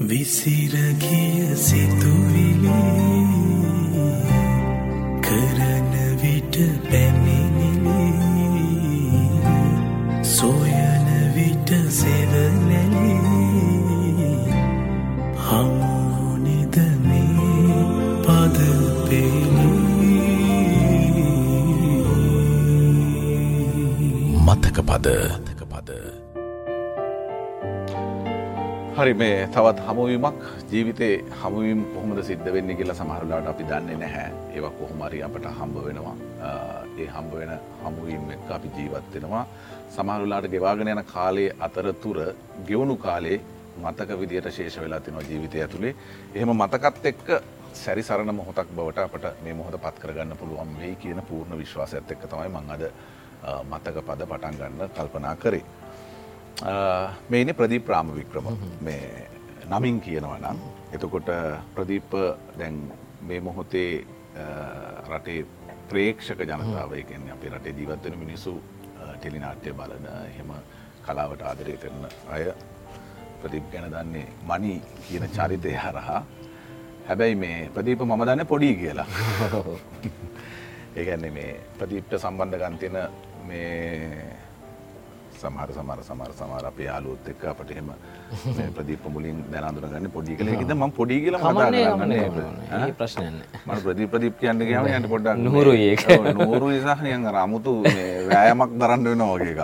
විසිරගිය සිතුවිලි කරන විට පැමිණිලි සොයන විට සෙවනැලි හමුනිද මේ පද පෙලි මතක පද පද හරි මේ තවත් හමුවීමක් ජීවිතේ හමුවීම් කොහොමද සිද්ධ වෙන්නේ කියලා සමහරලාට අපි දන්නේ නැහැ. ඒවා කොහොමරි අපට හම්බ වෙනවා. ඒ හම්බ වෙන හමුවීම් එක්ක අපි ජීවත් වෙනවා. සමහරලාට ගෙවාගෙන යන කාලයේ අතරතුර ගෙවුණු කාලේ මතක විදියට ශේෂ වෙලා තිනවා ජීවිතය ඇතුළේ එහෙම මතකත් එක්ක සැරි සරණ මොහොතක් බවට අපට මේ මොහොත පත් කරගන්න පුළුවන් වෙයි කියන පූර්ණ විශ්වාසයත් එක්ක තමයි මං අද මතක පද පටන් ගන්න කල්පනා කරේ. මේනි ප්‍රදීප රාම වික්‍රම මේ නමින් කියනවා නම්. එතකොට ප්‍රදීප දැන් මේ මොහොතේ රටේ ප්‍රේක්ෂක ජනතාව එකෙන් අපේ රටේ ජීවත්වෙන මිනිසු ටෙලිනාට්‍ය බලන එහෙම කලාවට ආදරය කරන අය ප්‍රදීප් ගැන දන්නේ මනි කියන චරිතය හරහා. හැබැයි මේ ප්‍රදීප මම දන්න පොඩි කියලා. ඒගැන්නේ මේ ප්‍රදීප්ට සම්බන්ධ ගන්තින මේ සමහර සමර සමර සමර අපේ යාලුත් එක්ක අපට එහෙම ප්‍රදීප මුලින් දැනඳුරගන්න පොඩි කල ද ම පොඩි කියල ප්‍රශ්නයන්න මට ප්‍රදී ප්‍රදීප් කියන්න ගම යට පොඩ්ඩක් නුහුරු ඒක. නූරු සහයන් රමුතු වෑයමක් දරන්න වෙන වගේ එකක්.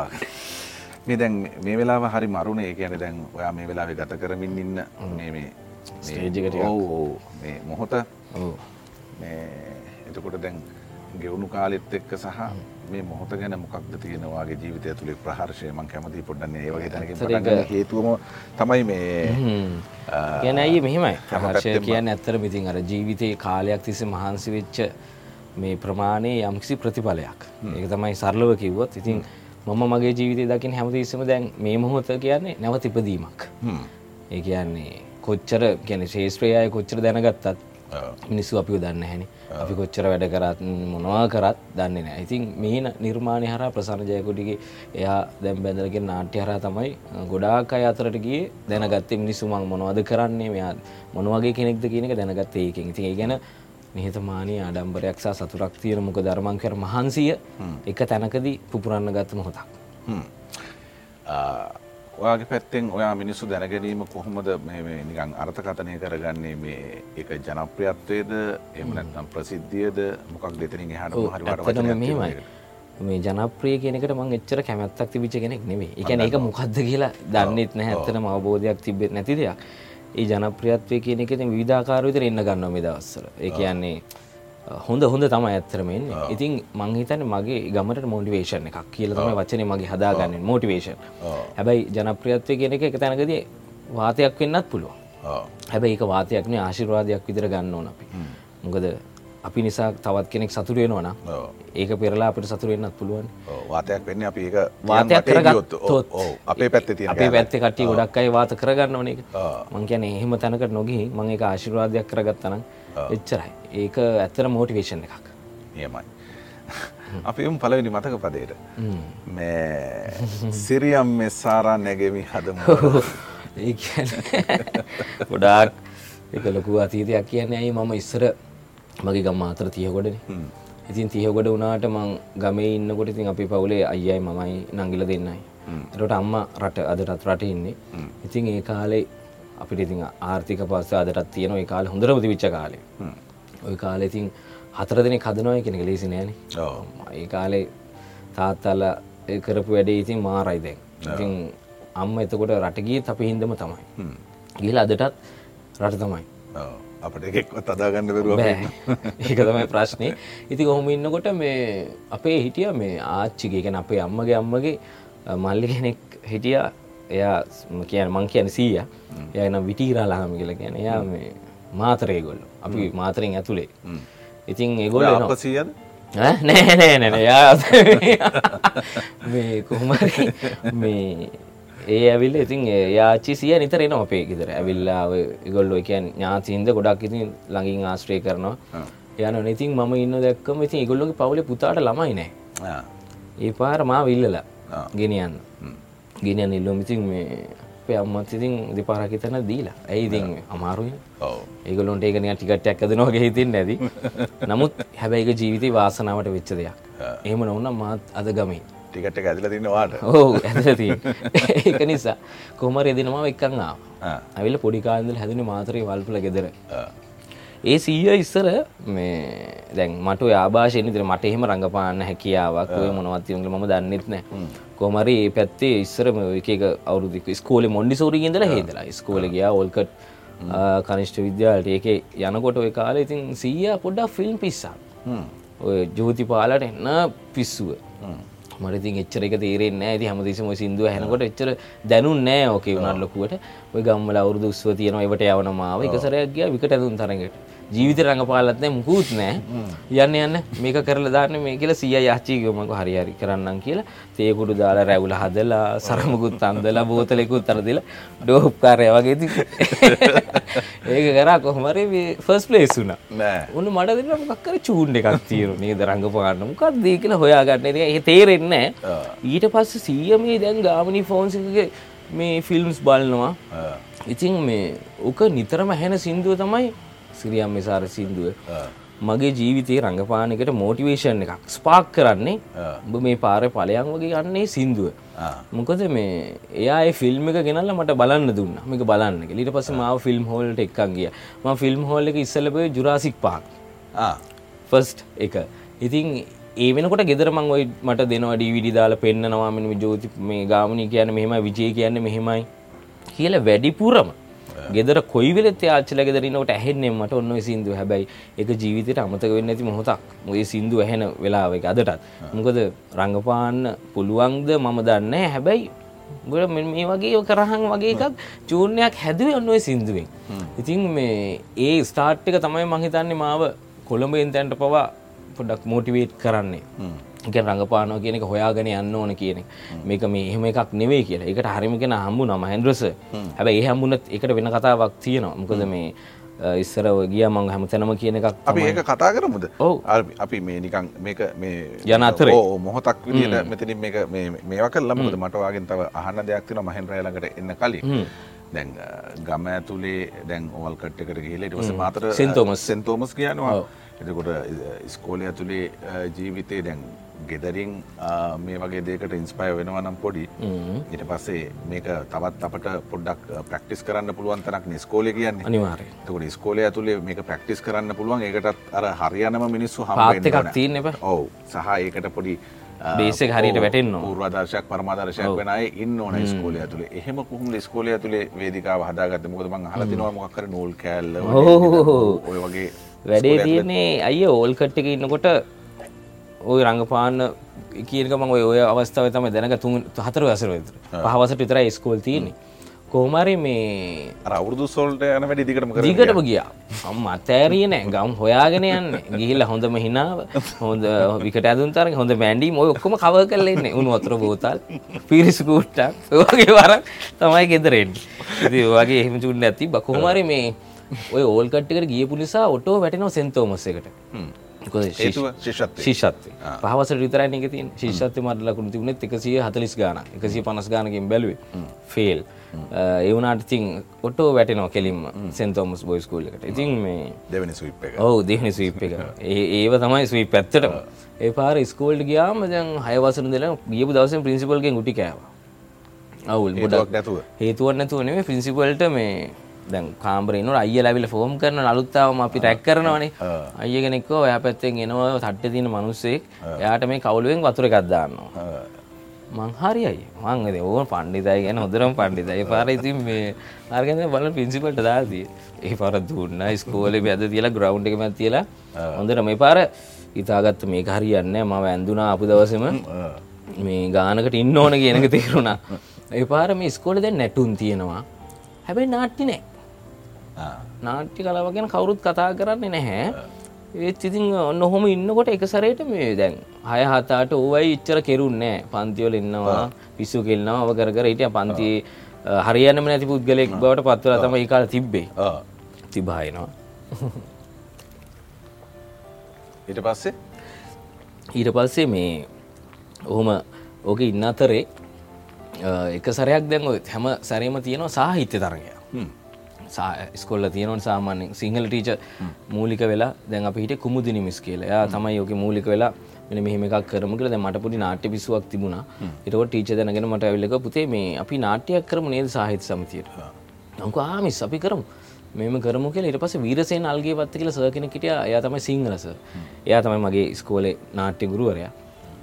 මේ දැන් මේ වෙලා හරි මරුණ. ඒ කියන දැන් ඔයා මේ වෙලාවෙ ගත කරමින් ඉන්න මේ මේ ස්ටේජකට ඔව් මේ මොහොත. මේ එතකොට දැන් ගෙවුණු කාලෙත් එක්ක සහ මේ මොහොත ගැන මොකක්ද තියෙනවාගේ ජීවිතය තුළේ ප්‍රහර්ශය මං කැමති පොඩ්ඩන්නේ ඒ වගේ තැනකින් හේතුවම තමයි මේ ගැන ඇයි මෙහෙමයි? ප්‍රහර්ශය කියන්න ඇත්තර මිතින් අර ජීවිතයේ කාලයක් තිස්ස මහන්සි වෙච්ච මේ ප්‍රමාණය යම්කිසි ප්‍රතිඵලයක්. ඒක තමයි සරලව කිව්වොත්. ඉතින් මම මගේ ජීවිතය දකිින් හැමතිස්සම දැන් මේ මොහොත කියන්නේ නැවතිපදීමක් ඒ කියන්නේ කොච්චර ගැන ශේෂත්‍රයාය කොච්චර දැනගත්තත් මිනිස්සු අපිව දන්න හැනි අපි කොච්චර වැඩ කරත් මොනවා කරත් දන්නේ නෑ ඉතින් මේන නිර්මාණය හර ප්‍රසාණජයකොටිගේ එයා දැම් බැඳලගෙන් නාට්‍ය හර තමයි ගොඩාක් අය අතරට ගිය දැනගත්තේ මිනිස්සුමං මොනවද කරන්නේ මෙයා මොනවගේ කෙනෙක්ද කියනක දැනගත්තේ ඒකෙන්. ඉතින් ගැන නිහතමානී ආඩම්බරයක් සහ සතුරක් තියෙන මොක ධර්මං කර මහන්සිය එක තැනකදී පුපුරන්න ගත්ත මොහොතක් ඔයාගේ පැත්තෙන් ඔයා මිනිස්සු දැනගැනීම කොහොමද නිකං අර්ථකථනය කරගන්නේ? මේ එක ජනප්‍රියත්වයද? එමනත්නම් ප්‍රසිද්ධියද? මොකක් දෙතනින් හට හරිට මෙමයි මේ ජනප්‍රිය කෙනෙකට මං එච්චර කැමැත්තක් තිබිච කෙනෙක් නෙවේ එක ඒක මොකක්ද කියලා දන්නෙත් නැ ඇත්තන අවබෝධයක් තිබෙත් නැති දෙයක්. ඒ ජනප්‍රියත්වය කියන එක විධාකාරවිතර එන්න ගන්න මේ දවස්සර ඒ කියන්නේ හොඳ හොඳ තම ඇත්තරමෙන් ඉතින් මංහිතන මගේ ගමට මෝටිවේෂන් එකක් කියල තම වචන මගේ හදාගන්න. මෝටිවේෂන් හැබැයි ජනප්‍රියත්වය කියෙන එක තැනකද වාතයක් වෙන්නත් පුළුවන්. හැබැයි ඒක වාතයක්න ආශිර්වාදයක් විදිර ගන්න ඕන අපි. මොකද අපි නිසා තවත් කෙනෙක් සතුරුවෙනවන ඒක පෙරලා අපට සතුරුවෙන්න්නත් පුළුවන්. වාතයක් වෙන්න අපි ඒක වාතයක් කරගත් අපේ පැත්ති අපේ පැත්ත කට්ටි ගොඩක් අයි වාත කරගන්න ඕන එක මං කියන එහෙම තැනකට නොගී මං එක ආශිර්වාදයක් කරගත්තනම් එච්චරයි. ඒක ඇත්තර මෝටිවේෂන් එකක්. නියමයි. අපිම පලවෙනි මතක පදයට. මේ සිරියම් මෙ සාරා නැගෙමි හදම. ගොඩාක් එක ලොකු අතීතයක් කියන්නේ ඇයි මම ඉස්සර මගේ ගම් අතර තියකොඩන ඉතින් තියකොට වනාට මං ගමේ ඉන්නකොට ඉතින් අපි පවුලේ අයයි මමයි නංගිල දෙන්නයි. එරට අම්ම රට අදටත් රට ඉන්නේ. ඉතින් ඒ කාලේ අපිට ඉතින් ආර්ථික පස්ස අදටත් තියෙන ඒ කාල හොඳරම තිවිච්ච කාලේ. ඔය කාලෙ ඉතින් හතර දෙනෙ කදනොය කෙනෙක ලේසි නෑන. ඒ කාලේ තාත්තල්ල කරපු වැඩේ ඉතින් මාරයි දැන්. ඉතින් අම්ම එතකොට රටගිය අප හින්දම තමයි. ගිල අදටත් රට තමයි. අපට එකෙක්වත් අදාගන්න බරුව ඒක තමයි ප්‍රශ්නය ඉති කොහොම ඉන්නකොට මේ අපේ හිටිය මේ ආච්චිගේකැන අපේ අම්මගේ අම්මගේ මල්ලි කෙනෙක් හිටිය එයා කියන මං කියන සීය. එය නම් විටීරා ලහම කියල ගැන එයා මේ මාතරය ගොල්ල අපි මාතරෙන් ඇතුළේ ඉතින් ඒගොල්ල අපසියද නෑ නෑ නෑ යා මේ කොහමරි මේ ඒ ඇවිල්ල ඉතින් යාචි සිය නිතර එනවා අපේ ගෙදර. ඇවිල්ලාව ඉගොල්ලෝ එකන් ඥාතින්ද ගොඩක් ඉතින් ළඟින් ආශ්‍රය කරනවා. යන ඉතින් මම ඉන්න දැක්කම ඉතින් ඉගොල්ලොගේ පවුලේ පුතාට ළමයි නෑ. ඒ පාර මා විල්ලලා ගෙනියන්න ගෙනියන් ඉල්ලුම් ඉතින් මේ අපේ අම්මත් ඉතින් දෙපාරකිතන දීලා. ඇයි ඉතින් අමාරුයි. ඔව්. ඒගොලොන්ට ඒකන ටිකට්ටක් ඇදනවාගේ හිතින් නැති. නමුත් හැබැයික ජීවිතය වාසනාවට වෙච්ච දෙයක්. එහෙම නොවන්න මාත් අද ගමේ. ටිකට් එක ඇදලා තින්නවාට ඕ ඇදලති ඒක නිසා කොමර එදෙනවා එක්කං ආව. ආ. ඇවිල්ල පොඩිකාන්දල හැදනි මාතරය වල්පල ගෙදර. ඒ සීය ඉස්සර මේ දැන් මට ආභාෂයෙන් ඉදිරි මට එහෙම රඟපාන්න හැකියාවක් ඔය මොනවත් යුන්ගල මම දන්නෙත් නෑ කොමරි පැත්තේ ඉස්සරම එක අවුරුදු ස්කෝලේ මොන්ඩිසෝරි ඉඳලා හේදලා. ස්කෝලේ ගියා ඕල්කට් කනිෂ්ඨ විද්‍යාලයට. ඒකේ යනකොට ඔය කාලේ ඉතින් සීයා පොඩ්ඩක් ෆිල්ම් පිස්සා ඔය ජෝති පාලට එන්න පිස්සුව. මට ඉතින් එච්චර එක තේරෙන්නේ හැමදේසම ඔය සින්දුව ඇහෙනකොට එච්චර දැනුන්නේ නැහැ ඕකේ උනාට ලොකුවට. ඔය ගම්වල අවුරුදු උත්සව තියෙනවා. ඒවට යවනවා. මාව එක සැරයක් ගියා. විකට ඇදුන් තරඟට ජීවිත රඟපාලත් නැහැ මුකුත් නැහැ යන්න යන්න. මේක කරලා දාන්න මේ කියලා සීයා යච්චි කිව්ව මම හරි හරි කරන්නම් කියලා. තේ කුඩු දාලා රැවුල හදලා සරමුකුත් අන්දලා බෝතලෙකුත් අර දීලා ඩෝප් කාර්යය වගේ ඒක කරා කොහොම හරි මේ ෆස්ට් ප්ලේස් වුණා. නෑ. උන්න මට දෙන්න මොකක් කර? චූන් එකක් තියෙන නේද? රංගපාන්න මොකක්ද ඒ කියලා හොයාගන්න. ඒක තේරෙන්නේ ඊට පස්සේ සීය මේ දැන් ගාමිණී ෆෝන්ස් එකගේ මේ ෆිල්ම්ස් බලනවා. ඉතින් මේ උක නිතරම ඇහෙන සින්දුව තමයි සිරියම් මෙසාර සින්දුව. මගේ ජීවිතයේ රඟපානකට මෝටිවේෂන් එකක්. ස්පාක් කරන්නේ උඹ මේ පාරේ ඵලයන් වගේ යන්නේ සින්දුව. මොකද මේ එයා ෆිල්ම් එක ගෙනල්ලා මට බලන්න දුන්නා. මේක බලන්න කියලා. ඊට පස්සේ මාව ෆිල්ම් හෝල් එකට එක්කන් ගියා. මම ෆිල්ම් හෝල් එක ඉස්සෙල්ලා බෑ ජුරාසික් පාක් ෆස්ට් එක. ඉතින් ඒ වෙනකොට ගෙදර මං ඔය මට දෙනවා DVD දාලා පෙන්නනවා. මෙන්න මේ ජෝති මේ ගාමිණී කියන්නේ මෙහෙමයි විජේ කියන්නේ මෙහෙමයි කියලා වැඩිපුරම ගෙදර කොයි වෙලෙත් යාච්චලා ගෙදර ඉන්නකොට ඇහෙන්නේ මට ඔන්න ඔය සින්දුව. හැබැයි ඒක ජීවිතේට අමතක වෙන්නේ නැති මොහොතක්. ඔය සින්දුව ඇහෙන වෙලාව එක අදටත්. මොකද රංගපාන්න පුළුවන්ද මම දන්නේ. හැබැයි මෙන්න මේ වගේ ඔය කරහන් වගේ එකක් චූර්ණයක් හැදුවේ ඔන්න ඔය සින්දුවෙන්. ඉතින් මේ ඒ ස්ටාර්ට් එක තමයි මං හිතන්නේ මාව කොළඹෙන් තැන්ට පවා පොඩ්ඩක් මෝටිවේට් කරන්නේ එක රඟපානවා කියන එක හොයාගෙන යන්න ඕන කියන. මේක මේ එහෙම එකක් නෙවෙයි කියලා. ඒකට හරිම කෙන හම්බුනා මහෙන්ද්‍රස. හැබැයි ඒ හම්බුනත් ඒකට වෙන කතාවක් තියෙනවා. මොකද මේ ඉස්සර ගියා මං හැමතැනම කියන එකක් අපි ඒක කතා කරමුද. අපි- මේ නිකන් මේක මේ යන අතරේ. ඕ මොහොතක් විදියට මෙතනින් මේක මේවා කළා මොකද මට වාගෙන් තව අහන්න දෙයක් තියෙනවා මහෙන් රය ළඟට එන්න කලින් දැන් ගම ඇතුලේ දැන් ඕවල් කට් එකට ගිහලා ඊට පස්සේ Matara Saint Thomas. Saint Thomas කියනවා එතකොට ඉස්කෝලේ ඇතුලේ ජීවිතේ දැන් ගෙදරින් මේ වගේ දෙයකට ඉන්ස්පයර් වෙනවා නම් පොඩි ඊට පස්සේ මේක තවත් අපට පොඩ්ඩක් ප්‍රැක්ටිස් කරන්න පුළුවන් තරක් නේ ඉස්කෝලේ කියන්නේ අනිවාර්යයෙන්. එතකොට ඉස්කෝලේ ඇතුලේ මේක ප්‍රැක්ටිස් කරන්න පුළුවන් ඒකටත් අර හරියනම මිනිස්සු ඕන. තියෙන්න. ඔව් සහ ඒකට පොඩි එක හරියට ඕන. පූර්වාදර්ශයක් පරමාදර්ශයක් වෙන අය ඉන්න ඕන ඉස්කෝලේ ඇතුලේ. එහෙම කොහොමද ඉස්කෝලේ ඇතුලේ වේදිකාව හදාගත්තේ? මොකද මම අහලා තිනවා මොකක් හරි නූල් කෑල්ල. ඔය වගේ වැඩේ තියෙන්නේ අයිය ඕල් කට් එක ඉන්නකොට ওই රංගපාන්න කියනක මම ඔය ඔය අවස්ථාව තමයි දැනග තුන් හතර වසර විතර පහ වසරට විතරයි ස්කෝල් තියෙන්නේ. කොහොමරි මේ අර අවුරුදු සොල්ට යන වැඩි දිගටම කරගෙන දිගටම ගියා. අම්ම අතෑරිය නෑ. ගම් හොයාගෙන යන්න. ගිහිල්ලා හොඳම හිනාව හොඳ විකට ඇදුම් තරග හොඳ මැන්ඩීම ඔය ඔක්කොම කව කරලා ඉන්නේ. උණු වතුර බෝතල් පිරිසි කූට්ටක්. ඔය වගේ වරක් තමයි ඔය වගේ එහෙම චුන්න ඇති බකොහොමරි මේ ඔය ඕල් කට්ටකට ගියපු නිසා ඔටෝ වැටෙනවා සෙන්ට් ශිෂ්‍යත්වය. පහවසට විතරයි එක තියෙන ශිෂ්‍යත්වය මට ලකුණු තිබුණෙත් 140 ගාණක්. 150 ගාණකින් බැලුවේ. ෆේල්. ඒ වුණාට ඉතින් ඔටෝ වැටෙනවා කෙලින්ම සෙන්ට් තෝමස් බොයි ස්කූල් එකට. ඉතින් මේ දෙවෙනි ස්විප් එක. ඔව් දෙවෙනි ස්වීප් එක. ඒව තමයි ස්වීප් ඇත්තටම. ඒ පාර ස්කෝල්ට ගියාම දැන් හය වසර ඉඳලා ගියපු දවසේ ප්‍රින්සිපල්ගෙන් ගුටි කෑවා. අවුල් ගොඩක් නැතුව. හේතුවක් නැතුව නෙමෙයි ප්‍රින්සිපල්ට මේ දැන් කාමරේ ඉන්නකොට අයියලා ඇවිල්ලා ෆෝම් කරන අලුත්තාවම අපි ටැග් කරනවනේ. අයිය කෙනෙක් කිව්වා ඔයා පැත්තෙන් එනවා තට්ටේ තියෙන මිනිස්සෙක්. එයාට මේ කවුලුවෙන් වතුර එකක් දාන්නවා. අ, මං හරියයි. මං ඉතින් ඕන පණ්ඩිතයි ගැන හොඳටම පණ්ඩිතයි පාර ඉතින් මේ අරගෙන බලන ප්‍රින්සිපල්ට දාලා ඒ පාර දුන්නා ඉස්කෝලේ මැද තියලා ග්‍රවුන්ඩ් එක මැද තියලා. හොඳට මේ පාර හිතාගත්ත මේක හරියන්නේ මම ඇඳුනා ආපු දවසේම. මේ ගානකට ඉන්න ඕන කියන එක තේරුණා. ඒ පාර මේ ඉස්කෝලේ දැන් නැටුම් තියෙනවා. හැබැයි නාට්‍ය නැහැ. ආ. නාට්‍ය කලාව ගැන කවුරුත් කතා කරන්නේ නැහැ. ඒත් ඉතින් ඔන්න ඔහොම ඉන්නකොට එක සැරේට මේ දැන් හය හතාට ඕවයි ඉච්චර කෙරුන්නේ පන්තිවල ඉන්නවා පිස්සු කෙල්නවා ඔව කර කර හිටියා. පන්ති හරියන්නම නැති පුද්ගලෙක් බවට පත්වලා තමයි ඒ කාලේ තිබ්බේ. ආ. තිබායනවා ඊට පස්සේ? ඊට පස්සේ මේ ඔහොම ඕක ඉන්න අතරේ එක සරයක් දැන් හැම සැරේම තියෙනවා සාහිත්‍ය තරගය ස්කොල්ල තියෙනවන් සාමාන්‍යෙන් සිංහල ටීච මූලික වෙලා දැන් අප හිට කුමුදි නිමිස් කියලා. තමයි යෝක මූලික වෙලා මෙ මෙහම එකක් කරම කළ මට පොඩි නාට්‍ය පිසුවක් තිබුණා. එතක ටීච දැනගෙන මට ඇවිල්ලක පුතේ මේ අපි නාට්‍යයක් කරම නේද සාහිත සමතියට? නංක ආමිස් අපි කරමු. මෙම කරමු කියලා. ඊට පස්සේ වීරසේන අල්ගේ පත්ත කියලා සර් කෙනෙක් හිටියා. එයා තමයි සිංහල සර් එයා තමයි මගේ ඉස්කෝලේ නාට්‍ය ගුරුවරයා.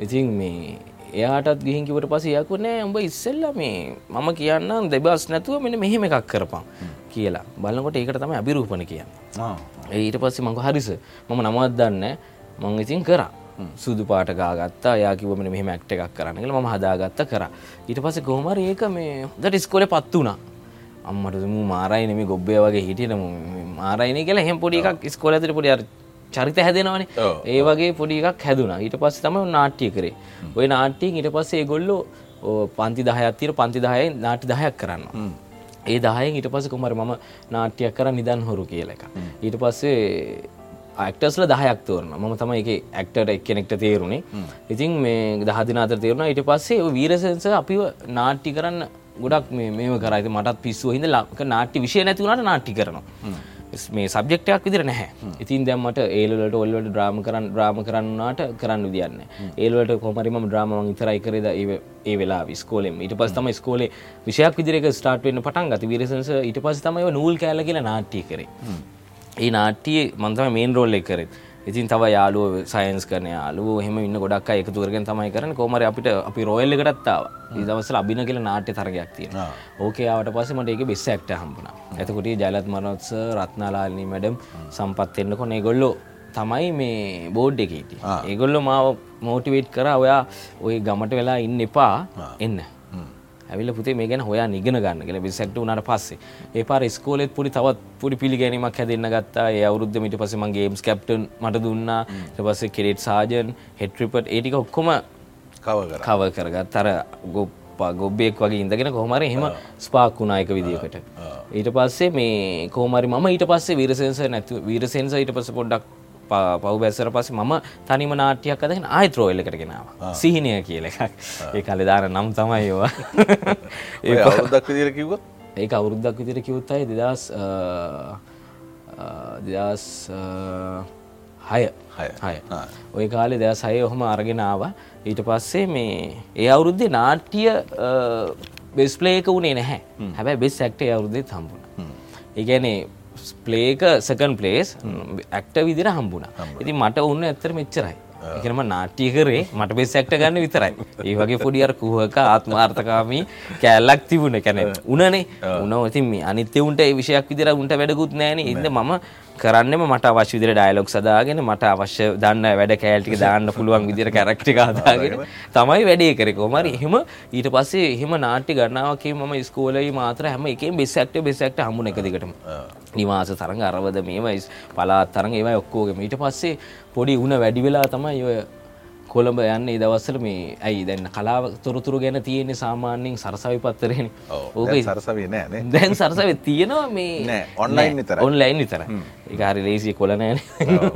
ඉතින් මේ එයාටත් ගිහින් කිවට පස්සේ එයා කිව්වා නෑ උඹ ඉස්සෙල්ලා මේ මම කියන්නම් දෙබස් නැතුව මෙන්න මෙහෙම එකක් කරපන් කියලා. බලනකොට ඒකට තමයි අභිරූපණ කියන්නේ. ඊට පස්සේ මං හරිස මම නමවත් දන්නේ මං ඉතින් කරා. සුදු පාට ගාගත්තා. යා කිව්ව මෙන්න මෙහෙම ඇක්ට් එකක් කරන්න කියලා මම හදාගත්ත කරා. ඊට පස්සේ කොහොම හරි ඒක මේ හොඳට ඉස්කෝලේ පත් වුණා. අම්මට මු මාරයි නෙමේ ගොබ්බය වගේ හිටියන මාරයින කියලා හෙම පොඩි එකක් ස්කෝල ඇතට පොඩි චරිත හැදෙනවානේ. ඒ වගේ පොඩි එකක් හැදුනා ඊට පස්ස තම නාට්‍යය කරේ. ඔය නාට්‍යයෙන් ඊට පස්සේ ගොල්ලෝ පන්ති දහයත්තිර පන්ති දහය නාටි දහයක් කරන්න ඒ දායෙන් ඊට පස්ස කුමර මම නාට්‍යයක් කර නිදන් හොරු කියල එක ඊට පස්සේ ඇක්ටස්ල දහයක් තෝරන ම තම එක ඇක්ටට එක් කෙනෙක්ට තේරුණේ ඉතින් මේ දහදිනාතර තේරුණ. ඊට පස්සේ වීරසන්ස අපිව නාට්ටි කරන්න ගොඩක් මේ කරයිත මටත් පිස්සුව හිද ලක නාට්‍ය විෂය නැතිවුණට නාට්ටි කරනවා මේ සබ්ෙක්ටයක් විදිර නැහැ. ඉතින් දැම්මට ඒලට ඔල්ලට ්‍රාම කරන්න ්‍රාම කරන්නට කරන්න විදින්න ඒලට කොමරිම ්‍රාම ඉතරයි කරද ඒ වෙලා විස්කෝලෙම ඊට පස් තම ස්කෝලේ විෂයක් විදිරක ස්ටාර්ට්වෙන්න පටන් ගත විරසන්ස ඊට පස් තමයි නූල් කෑල කියලා නාට්ටි කරේ. ඒ නාට්ටිය මන්තම මේන් රෝල්ල කරෙත් ඉතින් තව යාලුව සයින්ස් කරන යාලුව හෙම ඉන්න ගොඩක් එකතු කරගෙන තමයි කරන කොමර අපිට අපි රෝයල්ල එකටත්තාව දවසල අභින කියල නාට්‍ය තරගයක් තියෙන ඕකයාවට පස මට ඒක බෙස් ඇක්ට හම්බුණ. ඇතකොට ජලත් මනොත්ස රත්නාලාලනී මැඩම් සම්පත් එන්න කොන ගොල්ලෝ තමයි මේ බෝඩ් එකීට ඒගොල්ලො මාව මෝටිවේට් කර ඔයා ඔය ගමට වෙලා ඉන්න එපා. එන්න ඇවිල පුතේ මේ ගැන හොයා නිගෙන ගන්න කියල. බිසක්ට වනට පස්සේ. ඒ පාර ස්කෝලෙත් පොඩි තවත් පොඩි පිළිගැනීමක් හැදන්න ගත්තා. ඒ අවුරුද්ධ මිට පස ම ගේම්ස් කප්ටන් මට දුන්නා. පස්සේ කෙරෙට් සාජන් හෙට්‍රිපට් ඒටික ඔක්කොම කව කරගත් තර ගොප්පා ගොබ්බෙක් වගේ ඉඳගෙන කොහමර එහෙම ස්පාක් වුණායක විදිකට ඊට පස්සේ මේ කෝමරි ම ඊට පස්සේ වීරසෙන්ස නැතු වීරසෙන්ස ඊට පස පොඩ්ඩක් පව් බැස්සර පස ම තනිම නාට්‍යයක් අදගෙන ආයිත්‍රෝයල්ල කරගෙනාව සිහිනය කියල එකක්. ඒ කලදාර නම් තමයි ඒවා. ඒ අවුදක් විදිර කිව්ව ඒ අවුරුද්දක් විදිර කිවුත්තයි දෙදස් දෙදස් හය. හය. ඔය කාලෙ දෙයක් සය ඔහොම අරගෙනාව ඊට පස්සේ මේ ඒ අවුරුද්දේ නාට්‍ය බෙස්පලේක වුණේ නැහැ. හැබැයි බෙස් ඇක්ට අවුරුද්දේ හම්බුණ. ඒගැනේ ප්ලේක සකන් පලේස් ඇක්ට විදිර හම්බුණ. ඉති මට ඔන්න ඇත්තර මෙච්චරයි එකනම නාට්‍ය කරේ මට බෙස් ඇක්ට ගන්න විතරයි. ඒ වගේ පොඩියර් කුහක ආත්මාර්ථකාමී කෑල්ලක් තිබුණ කැන උනේ උන ඉතින් අනිත්‍ය උන්ට විෂයක් විදිර උන්ට වැඩකුත් නෑන. ඉද මම කරන්නම මට අවශ්‍ය විදිර ඩයිලොක් සදාගෙන මට අවශ්‍ය දන්න වැඩ කෑල්ටික දාන්න පුළුවන් විදිර කැරක්ටි අදාගෙන තමයි වැඩේ කරෙ. කොමරි එහෙම ඊට පස්සේ එහෙම නාට්‍ය ගන්නාවකේ මම ස්කෝලයි මාත්‍ර හැම එක බෙසක්ට බෙසක්ට හමුණ එක දිගටම. නිවාස තරඟ අරවද මේමයි පලාත් තරඟ ඒවයි ඔක්කෝගම. ඊට පස්සේ පොඩි උන වැඩි වෙලා තමයි ඔය කොළඹ යන්න දවස්සල මේ ඇයි දැන්න කලාව තොරතුරු ගැන තියෙන්නේ සාමාන්‍යෙන් සරසවි පත්තරෙන. ඕක සරසවේ නෑ දැන් සරසව තියෙනවා මේ. ඔන්ලයින් විතර ඔන්ලයින් විතර ඒකාරි ලේසිය කොලනෑන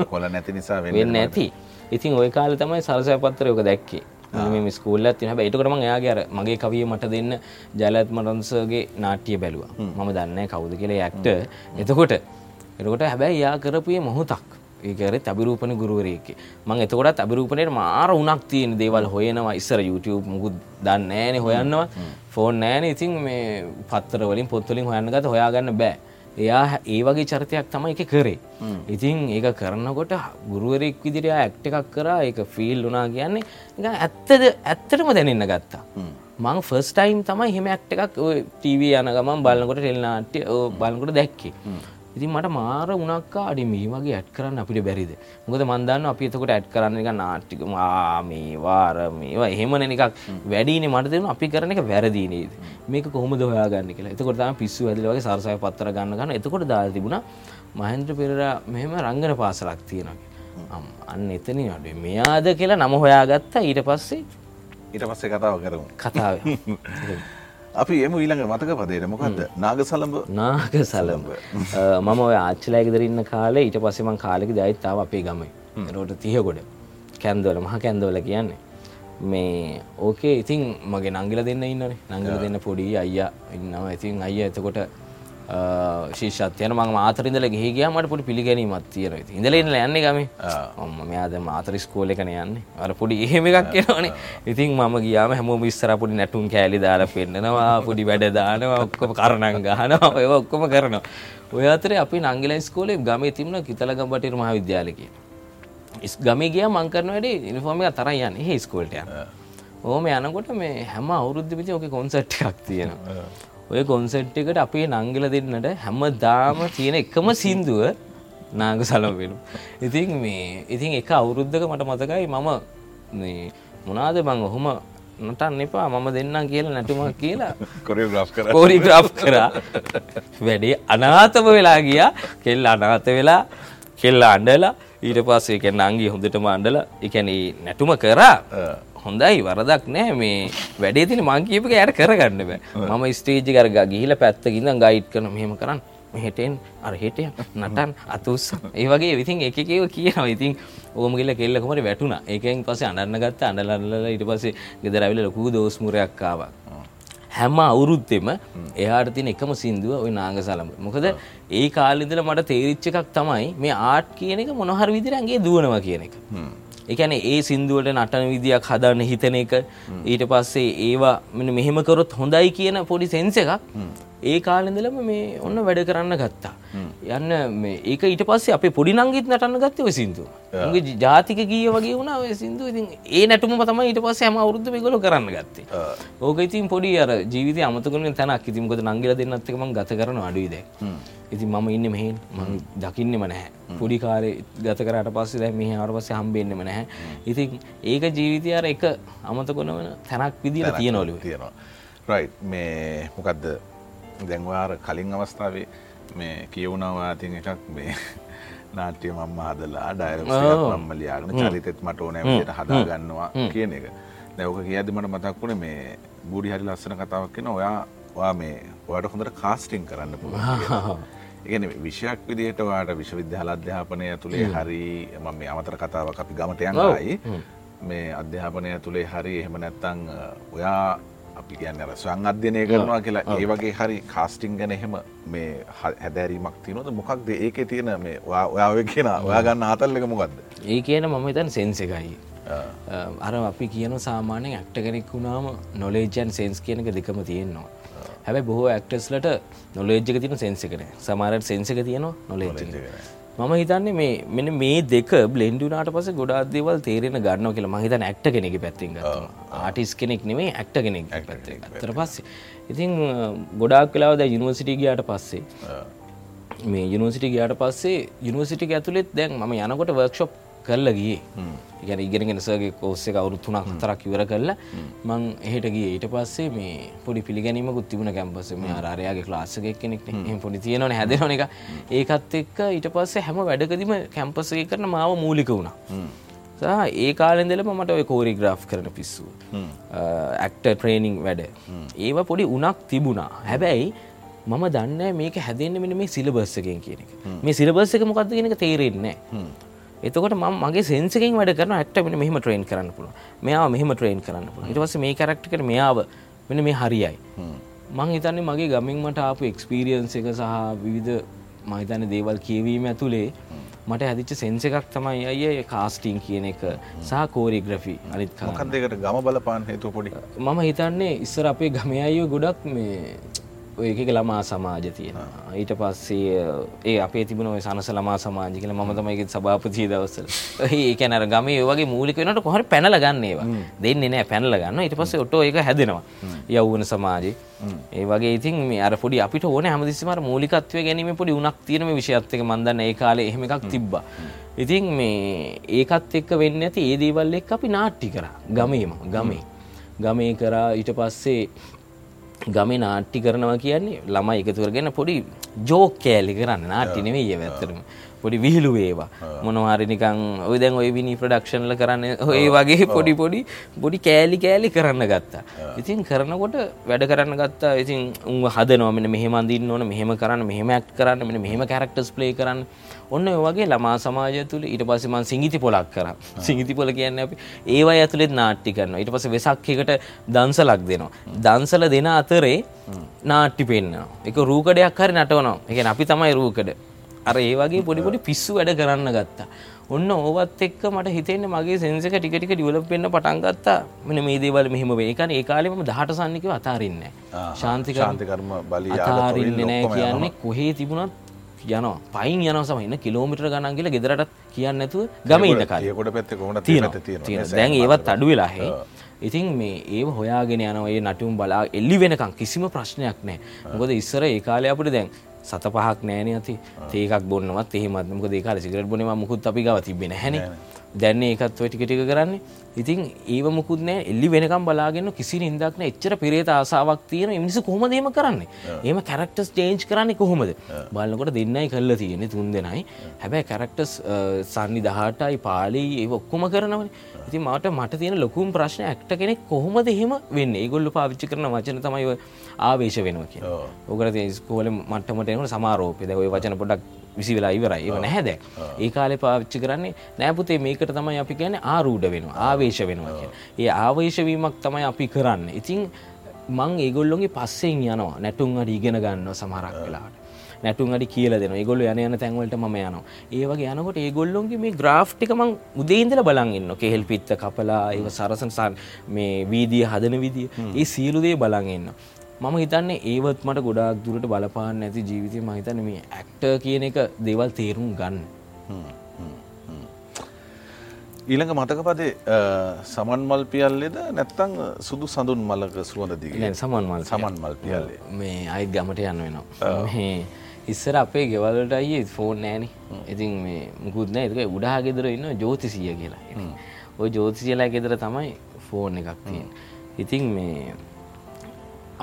කොල නැති නිසා වෙන්න ඇති ඉතින් ඔය කාල තමයි සරසය පත්තරයක දැක්කේ. මේ ස්කූල්ල තින එයාගේ අර මගේ කවිය මට දෙන්න ජලත් මරන්සගේ නාට්‍ය බැලුව. මම දන්න කවුද කියල ඇක්ට එතකොට එතකොට හැබැයි යා කරපුයේ මොහොතක් ඒකර තබිරූපන ගුරුවරයක මං එතකොට තබිරූපනයට මාර උනක් තියෙන දේවල් හොයනවා. ඉස්සර YouTube මුකුත් දන්න ෑනේ හොයන්නවා. ෆෝන් නෑන ඉතින් මේ පත්තර වලින් පොත්වලින් හොයන්න ගත හොයාගන්න බෑ. එයා ඒ වගේ චරිතයක් තමයි එක කරේ. ඉතින් ඒක කරනකොට ගුරුවරෙක් විදිරයා ඇක්ට එකක් කරා. ඒක ෆිල් වනා කියන්නේ එක ඇත්තද ඇත්තටම දැනන්න ගත්තා. මං ෆස් ටයිම් තමයි හෙම ඇක්ට එකක් ටව යන ගමන් බලන්නකොට ටෙල්නාට්‍ය බලකොට දැක්කේ ඉතින් මට මාර උනක්කා අඩි මේ වගේ ඇට් කරන්න අපිට බැරිද? මොකද මන්දන්න අපි එතකොට ඇට් කරන්න එක නාට්ටික මේ වාර මේවා එහෙමන එකක් වැඩීනේ මට දෙන අපි කරන එක වැරදිනේද මේක කොහොමද හොයාගන්න කියලා. එතකොට තමයි පිස්සු ඇදලා වගේ සරසය පත්තර ගන්න ගන්න. එතකොට දාලා තිබුණා මහෙන්ද්‍ර පෙරේරා මෙහෙම රංගන පාසලක් තියෙනවා. අන්න එතන අඩුවේ මෙයාද කියලා නම හොයාගත්තා. ඊට පස්සේ ඊට පස්සේ කතාව කරමු. කතාව අපි එම ඊළඟ මතක පදේට. මොකක්ද නාග සලඹ නාග සලඹ මම ඔය ආච්චලෑගෙදරන්න කාලේ ඊට පස්සෙමන් කාලෙක දයිත්තාව අපේ ගමයි රෝට තියකොඩ කැන්දවල මහ කැන්දවල කියන්නේ. මේ ඕකේ ඉතින් මගේ නංගිල දෙන්න ඉන්නනේ. නංගිල දෙන්න පොඩි අයියා ඉන්නවා. ඉතින් අයිය එතකොට ශිෂත්යන ම මාතරින්දල ගහගේ මට පොඩි පිළිගැනීමත් තියෙන ඉඳලන්න යන්නේ ගම. ම මෙයාද මාතර ස්කෝල එකන යන්නේ. අර පොඩි එහෙම එකක් කියනවනේ ඉතින් මම ගියාම හැම විස්සර පොඩි නැටුම් කෑලි දාලා පෙන්න්නනවා පොඩි වැඩ දානවා ඔක්කොම කරණං ගහනවා ඔය ඔක්කොම කරනවා. ඔය අතරේ අපි නංගල ස්කෝලේ ගමේ තිබුණ කිතලගම්බටිර මහ විද්‍යාලකය ගමේ ගිය මංකරන වැඩේ ඉනිෆෝර්ම එක තරයි යන්න. ඒ ස්කෝල්ට යන ඕම යනකොට මේ හැම අවුරුද්ධ පිති ඕක කොන්සට් එකක් තියෙනවා ඔය කොන්සෙට් එකට අපේ නංගල දෙන්නට හැම දාම තියෙන එකම සින්දුව නාග සලම් වෙන. ඉතින් මේ ඉතින් එක අවුරුද්ධක මට මතකයි මම මොනාද බං ඔහොම නටන්න එපා මම දෙන්නම් කියලා නැටුමක් කියලා කර. කෝරිග්‍රාෆ් කරා. වැඩේ අනාතම වෙලා ගියා. කෙල්ල අනාත වෙලා කෙල්ල අන්ඩලා ඊට පස්සේ කැන අංගේ හොඳටම අන්ඩල එකැන නැටුම කරා හොඳයි වරදක් නෑ. මේ වැඩේ තින මං කියපක යට කරගන්න බෑ. මම ස්ටේජි කරග ගිහිල පැත්තකින්න ගයිඩ් කන මෙහෙම කරන්න. මෙහෙටෙන් අර හෙටය නටන් අතුස් ඒ වගේ විතින් එකකව කියනවා. ඉතින් ඕමගල කෙල්ලකොමට වැටුණ. ඒකෙන් පස අන්නන්න ගත්ත අඩලල්ල ඉට පසේ ගෙදරවිල ලොකූ දෝස්මුරයක්කාවක් හැම අවුරුත්තෙම එයාට තින එකම සිින්දුව ඔය නාග සලම මොකද ඒ කාලිදල මට තේරිච්ච එකක් තමයි මේ ආට් කියන එක මොනහර විදිරන්ගේ දුවනවා කියන එක එකන ඒ සින්දුවට නටන විදියක් හදන්න හිතන එක. ඊට පස්සේ ඒවා මෙ මෙහෙමකරොත් හොඳයි කියන පොඩි සෙන්ස එකක්. ඒ කාලෙඳලම මේ ඔන්න වැඩ කරන්න ගත්තා. යන්න ඒක ඊට පස්සේ අප පොඩි නංගිත් නටන්න ගත්තය ඔය සිින්දු ගේ ජාතික ගිය වගේ වුණ ඔය සිින්දු ඉතින් ඒ නැටුම තම ඊට පස්ස හම අවුරුද්ධ ගොල කරන්න ගත්තේ. ඕක ඉතින් පොඩි අර ජීවිත අමතකන තැනක්. ඉතින්කොද නංගල දෙන්නත්තකම ගත කරන අඩුයිද ඉතින් මම ඉන්න මෙහෙන්. මං දකින්නෙම නැහැ. පොඩි කාරය ගත කරට පස්සේ දැ මේ අර පස්සේ හම්බෙන්න්නෙම නැහැ. ඉතින් ඒක ජීවිතය අර එක අමතකොන වන තැනක් විදිල තියනොලු තියෙනවා. රයි් මේ මොකක්ද දැන්වාර කලින් අවස්ථාවේ මේ කියවුණවා තින් එකක් මේ නාට්‍ය මම්ම හදලා ඩයිරක් මම්ම ලියාගෙන චරිතෙත් මට ඕනෑමට හදාගන්නවා කියන එක. දැවක කියද මට මතක් වුණ මේ බුඩි හරි ලස්සන කතාවක් කියෙන ඔයා වා මේ ඔයාට හොඳට කාස්ටිං කරන්න පුළුවන් ඉගෙන විෂයක් විදිහට වාට විශ්වවිද්‍යාල අධ්‍යාපනය තුළේ හරි මම මේ අමතර කතාවක් අපි ගමට යනයි මේ අධ්‍යාපනය තුළේ හරි එහෙම නැත්තං ඔයා අපි කියන්න අර ස්වං අධ්‍යනය කරනවා කියලා. ඒ වගේ හරි කාස්ටිං ගැන එහෙම මේ හැදැරීමක් තියනොද මොකක්ද? ඒක තියෙන මේ ඔයාව කියෙන ඔයා ගන්න ආතල්ලක මොකක්ද? ඒ කියන මම තන් සෙන්ස එකයි. අර අපි කියන සාමානයෙන් ඇක්ට කෙනෙක් වුණාම නොලේජන් සෙන්ස් කියනක දෙකම තියෙන්නවා හැබැ බොහෝ ඇක්ටස්ලට නොලේජ්ක තින සෙන්සිකන සමාරට සෙන්සික තියනවා නොලේජ මම හිතන්නේ මේ මෙන මේ දෙක බ්ලෙන්ඩුනාට පස ගොඩා දේවල් තේරෙන ගන්න කියලා මහිතන ඇක්ට කෙනෙක පැත්තිං ආටිස් කෙනෙක් නෙමේ ඇක්ට කෙනෙක් ඇතර පස්සේ. ඉතින් ගොඩාක් කලාවද යුනිවර්සිටි ගයාට පස්සේ මේ යුනිවර්සිටි ගයාට පස්සේ යුනිවර්සිටි ඇතුළෙත් දැන් ම යනකොට වර්ක්ෂොප් කරල ගිය. ගැන ඉගෙනගෙන සගේ කෝස්සේ අවුරු තුනක් තරක් ඉවර කරලා මං එහෙට ගිය. ඊට පස්සේ මේ පොඩි පිළිගැනීමකුත් තිබුණ කැම්පස මේ ආරයාගේ ලාසක කෙනෙක් පොඩි තියෙනවන හැදෙන එක. ඒකත් එක්ක ඊට පස්සේ හැම වැඩකදීම කැම්පසගේ කරන මාව මූලික වුණා. ඒ කාලෙදලම මට ඔය කෝරිග්‍රාෆ් කරන පිස්සු ඇක්ට ට්‍රේනිං වැඩ. ඒව පොඩි උනක් තිබුණා. හැබැයි මම දන්න මේක හැදෙන්න්න මෙන මේ සිලබස්සකෙන් කියන එක. මේ සිලබස්සක මොකක්ද කියෙනක තේරෙන්නේ එතකොට ම මගේ සෙන්සකින් වැඩ කරන ඇක්ටමෙන මෙහම ට්‍රේන් කරන්න පුළුව මෙයා මෙහම ට්‍රේන් කරන්න පුළ ඉටවස මේ කරක්ටකට මෙයාව මෙන මේ හරියයි. මං හිතන්නේ මගේ ගමින්මට ආපු එක්ස්පීරියන්ස එක සහ විවිධ මහිතන දේවල් කියවීම ඇතුළේ මට හැදිච්ච සෙන්ස එකක් තමයි අය කාස්ටිං කියන එක සහ කෝරිග්‍රෆි අනිත් කන්දකට ගම බලපාන් හේතු පොඩි? මම හිතන්නේ ඉස්සර අපේ ගමය අයෝ ගොඩක් මේ ඔයක ළමා සමාජ තියෙනවා. ඊට පස්සේ ඒ අපේ තිබුණ ඔය සනස ළමා සමාජ කියල ම තමයික සභාපතිය දවසල ඒකැන අර ගමේ වගේ මූලික වෙනට කොහර පැනල ගන්නේවා දෙන්නේ නෑ පැනල ගන්න ඊට පස්සේ ඔටෝ එක හැදෙනවා. යව්වන සමාජය ඒ වගේ ඉතින් මේ අර පොඩි අපිට ඕන හැමදිසිමර මූලිකත්වය ගැනීම පොඩි උනක් තියෙනම විෂයත්තක මන්දන්න ඒ කාලේ එහෙම එකක් තිබ්බා. ඉතින් මේ ඒකත් එක්ක වෙන්න ඇති ඒ දේවල් එක් අපි නාට්ටි කර. ගමේම. ගමේ. ගමේ කරා. ඊට පස්සේ ගමේ නාට්ටි කරනවා කියන්නේ ළමයි එකතු කරගෙන පොඩි ජෝක් කෑලි කරන්න. නාට්ටි නෙවෙයි ඇත්තරම පොඩි විහිලු ඒවා මොනවාරි නිකං ඔය දැන් ඔය විනි ප්‍රඩක්ෂන්ල කරන්න ඔය වගේ පොඩි පොඩි පොඩි කෑලි කෑලි කරන්න ගත්තා. ඉතින් කරනකොට වැඩ කරන්න ගත්තා. ඉතින් උන් හදනවමෙන මෙහෙම අඳින්න ඕන මෙහෙම කරන්න මෙහෙම ඇක්ට් කරන්න මෙන්න මෙහෙම කැරක්ටර්ස් ප්ලේ කරන්න ඔන්න ඔය වගේ ළමා සමාජය තුළ ඊට පස්සේ මම සිංගිති පොලක් කරා. සිංගිති පොල කියන්නේ අපි ඒවා ඇතුළෙත් නාට්‍ය කරනවා. ඊට පස්සේ වෙසක් එකට දන්සලක් දෙනවා. දන්සල දෙන අතරේ නාට්‍ය පෙන්නවා ඒක රූකඩයක් හරි නටවනවා. ඒ කියන්නේ අපි තමයි රූකඩ. අර ඒ වගේ පොඩි පොඩි පිස්සු වැඩ කරන්න ගත්තා. ඔන්න ඕවත් එක්ක මට හිතෙන්නේ මගේ සෙන්ස් එක ටික ටික ඩිවලොප් වෙන්න පටන් ගත්තා. මෙන්න මේ දේවල් මෙහෙම වෙයි. ඒ කියන්නේ ඒ කාලේ මම 18 සන්නිකව අතාරින්නේ නැහැ. ශාන්තිකර්ම ශාන්තිකර්ම බලී අතාරින්නේ නැහැ කියන්නේ කොහේ තිබුණත් යනවා. පයින් යනවා සම ඉන්න කිලෝමීටර ගණන් ගිහලා ගෙදරටත් කියන්නේ නැතුව ගමේ ඉන්න කාලේ. තියකොට පැත්තේ තියෙනවා. දැන් ඒවත් අඩු වෙලා හේ. ඉතින් මේ ඒව හොයාගෙන යනවා. ඒ නටුම් බලා එල්ලි වෙනකම් කිසිම ප්‍රශ්නයක් නැහැ. මොකද ඉස්සර ඒ කාලේ අපිට දැන් සත පහක් නෑනේ ඇති තේකක් බොන්නවත් එහෙමත්. මොකද ඒ කාලේ සිගරට් බොනවා මුකුත් අපි ගාව තිබ්බේ නැහනේ දැන් ඒකත් ඔය ටික ටික කරන්නේ. ඉතින් ඒව මුකුත් නෑ එල්ලි වෙනකම් බලාගෙන කිසි නින්දක් නෑ එච්චර පෙරේත ආසාවක් තියෙන මිනිස්සු කොහොමද එහෙම කරන්නේ? එහෙම කැරක්ටර්ස් චේන්ජ් කරන්නේ කොහොමද? බලනකොට දෙන්නයි කරලා තියෙන්නේ තුන් දෙනයි. හැබැයි කැරක්ටර්ස් සන්නි 18යි පාලි ඒව ඔක්කොම කරනවනේ. ඉතින් මට මට තියෙන ලොකුම ප්‍රශ්න ඇක්ට කෙනෙක් කොහොමද එහෙම වෙන්නේ? ඒගොල්ලෝ පාවිච්චි කරන වචන තමයි ආවේශ වෙනවා කියන්නේ. තියෙන ඉස්කෝලේ මට්ටමට එනකොට සමාරෝපය. දැන් ඔය වචන පොඩ්ඩක් විසි වෙලා ඉවරයි ඒව නැහැ දැන් ඒ කාලේ පාවිච්චි කරන්නේ නෑ පුතේ මේකට තමයි අපි කියන්නේ ආරූඪ වෙනවා ආවේශ වෙනවා කියන්නේ. ඒ ආවේශ වීමක් තමයි අපි කරන්නේ. ඉතින් මං ඒගොල්ලොන්ගේ පස්සෙන් යනවා නැටුම් අඩි ඉගෙන ගන්නවා සමහරක් වෙලාවට. නැටුම් අඩි කියලා දෙනවා. ඒගොල්ලෝ යන යන තැන්වලට මම යනවා. ඒ වගේ යනකොට ඒගොල්ලොන්ගේ මේ ග්‍රාෆ් ටික මං උදේ ඉඳලා බලන් ඉන්නවා. කෙහෙල් පිත්ත කපලා ඒව සරසන මේ වීදිය හදන විදිය. ඒ සියලු දේ බලන් ඉන්නවා. මම හිතන්නේ ඒවත් මට ගොඩාක් දුරට බලපාන්න ඇති ජීවිතය මම හිතන්නේ මේ ඇක්ටර් කියන එක දේවල් තේරුම් ගන්න. ඊළඟ මතකපදේ සමන් මල් පියල්ලෙද නැත්තං සුදු සඳුන් මලක සුවඳ දිග? සමන් මල් සමන් මල් පියල්ලේ. මේ අයිත් ගමට යන්න වෙනවා. ඉස්සර අපේ ගෙවලට අයි ෆෝන් නෑන ඉතින් මේ මුකුත් නෑ. එක උඩා ගෙදර ඉන්න ජෝතිසිය කියලා. ඔය ජෝතිසියලා ගෙදර තමයි ෆෝන් එකක් තියෙන ඉතින් මේ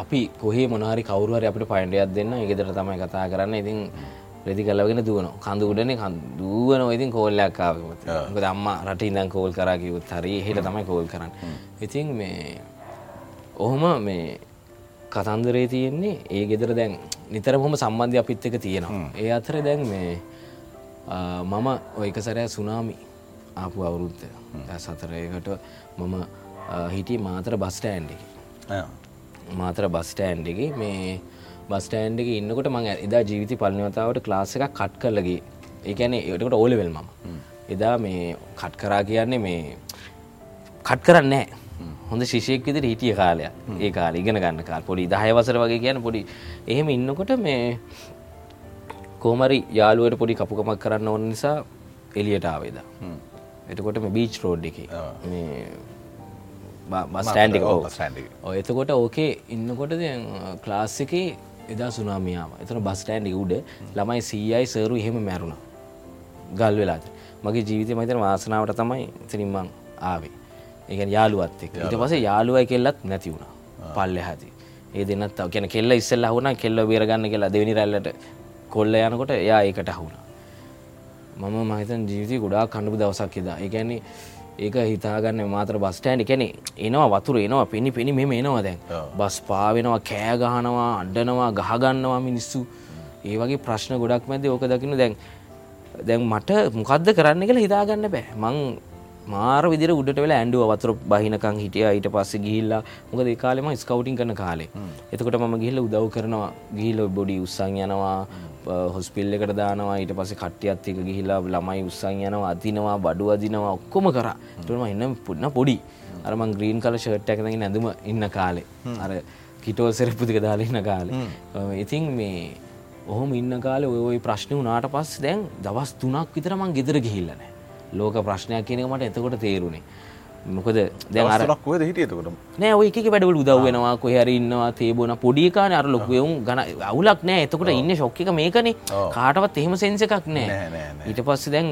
අපි කොහේ මොනාරි කවරුහරි අපිට පයින්ඩයක් දෙන්න ගෙදර තමයි කතා කරන්න. ඉතින් රෙදි කලවගෙන දුවන කඳු උඩනේ දුවන ඉතින් කෝල්ලයක් ආවමත මොකද අම්මා රට ඉඳන් කෝල් කරා කිව්වොත් හරි එහෙට තමයි කෝල් කරන්නේ. ඉතින් මේ ඔහොම මේ කතන්දරේ තියෙන්නේ ඒ ගෙදර දැන් නිතරම හොම සම්බන්ධය අපිත් එක තියෙනවා. ඒ අතර දැන් මේ මම ඔය එක සැරෑ සුනාමි ආපු අවුරුද්ද. සතරයකට මම හිටිය මාතර බස්ටෑන්ඩ එක මාතර බස්ටෑන්ඩගේ මේ බස්ටෑන්ඩ එක ඉන්නකොට මං එදා ජීවිත පලනවතාවට ක්ලාස එකක් කට් කරලගේ ඒකැන ඒටකට ඕලෙවල් මම. එදා මේ කට් කරා කියන්නේ මේ කට් කරන්නේ හොඳ ශිෂයෙක් විදිහට හිටිය කාලයක්. ඒ කාලේ ඉගෙන ගන්න කාල. පොඩි 10 වසර වගේ කියන පොඩි. එහෙම ඉන්නකොට මේ කොහමරි යාළුවට පොඩි කපුකමක් කරන්න ඕන නිසා එළියට ආවේදා එතකොට මේ බීච් රෝඩ් එකේ මේ බස්ටෑන්ඩි ඔය එතකොට ඕකේ ඉන්නකොට ක්ලාස් එකේ එදා සුනාමියාව එතන බස්ටෑන්ඩි උඩ ළමයි සීයයි සරු එහෙම මැරුණ. ගල් වෙලාට මගේ ජීවිතය මහිතන වාසනාවට තමයි ඉතිනින්මං ආවේ. ඒකන් යාළුවත් එක් ඊට පසේ යාළුවයි කෙල්ලත් නැති වුණ. පල්ල හැති ඒ දෙන්නත් කියන කෙල්ල ඉස්සල්ල හුණ කෙල්ල බේරගන්න කියලා දෙවනි රැල්ලට කොල්ල යනකොට එයා ඒකට හුණ මම මහිතන් ජීවිතය ගොඩා කණ්ඩපු දවසක් එදා. ඒගැන්නේ ඒක හිතාගන්න මාතර බස්ටෑන්ඩි කැනෙ එනවා වතුර එනවා පෙනි පෙනි මෙම එනවා දැන්. බස් පාවෙනවා කෑගහනවා අඩනවා ගහගන්නවා මිනිස්සු. ඒ වගේ ප්‍රශ්න ගොඩක් මැද ඕක දකින දැන්. දැන් මට මොකක්ද කරන්න කියලා හිතාගන්න බෑ. මං මාර විදිර උඩට වෙලා ඇන්ඩුව වතුර බහිනකං හිටිය. ඊට පස්සේ ගිහිල්ලා මොකද ඒ කාලෙම ස්කවටින් කරන කාලේ. එතකොට මම ගිහිල්ල උදව් කරනවා. ගිහිල බොඩි උත්සං යනවා හොස්පිල් එකට දානවා. ඊට පස්සේ කට්ටියත් එක ගිහිලා ළමයි උත්සන් යනවා අදිනවා බඩු අදිනවා ඔක්කොම කරා. ටම එන්න පුන්න පොඩි. අරම ග්‍රීන් කල ෂර්ට් එකනගේ නැඳම ඉන්න කාලේ. අර කිටෝල් සෙරපුතික දාලා ඉන්න කාලේ. ඉතින් මේ ඔහොම ඉන්න කාලේ ඔය ඔය ප්‍රශ්න වුණාට පස්සේ දැන් දවස් තුනක් විතර මං ගෙදර ගිහිල්ලා නැහැ. ලෝක ප්‍රශ්නයක් කියන එක මට එතකොට තේරුණේ මොකද දැන් අර කොහෙද හිටියේ එතකොට නෑ ඔය එක එක වැඩවල උදව් වෙනවා කොහේ හරි ඉන්නවා තේ බොන පොඩි කානේ අර ලොකු එවුන් ගණ අවුලක් නෑ. එතකොට ඉන්නේ ෂොක් එක මේකනේ. කාටවත් එහෙම සෙන්ස් එකක් නෑ. ඊට පස්සේ දැන්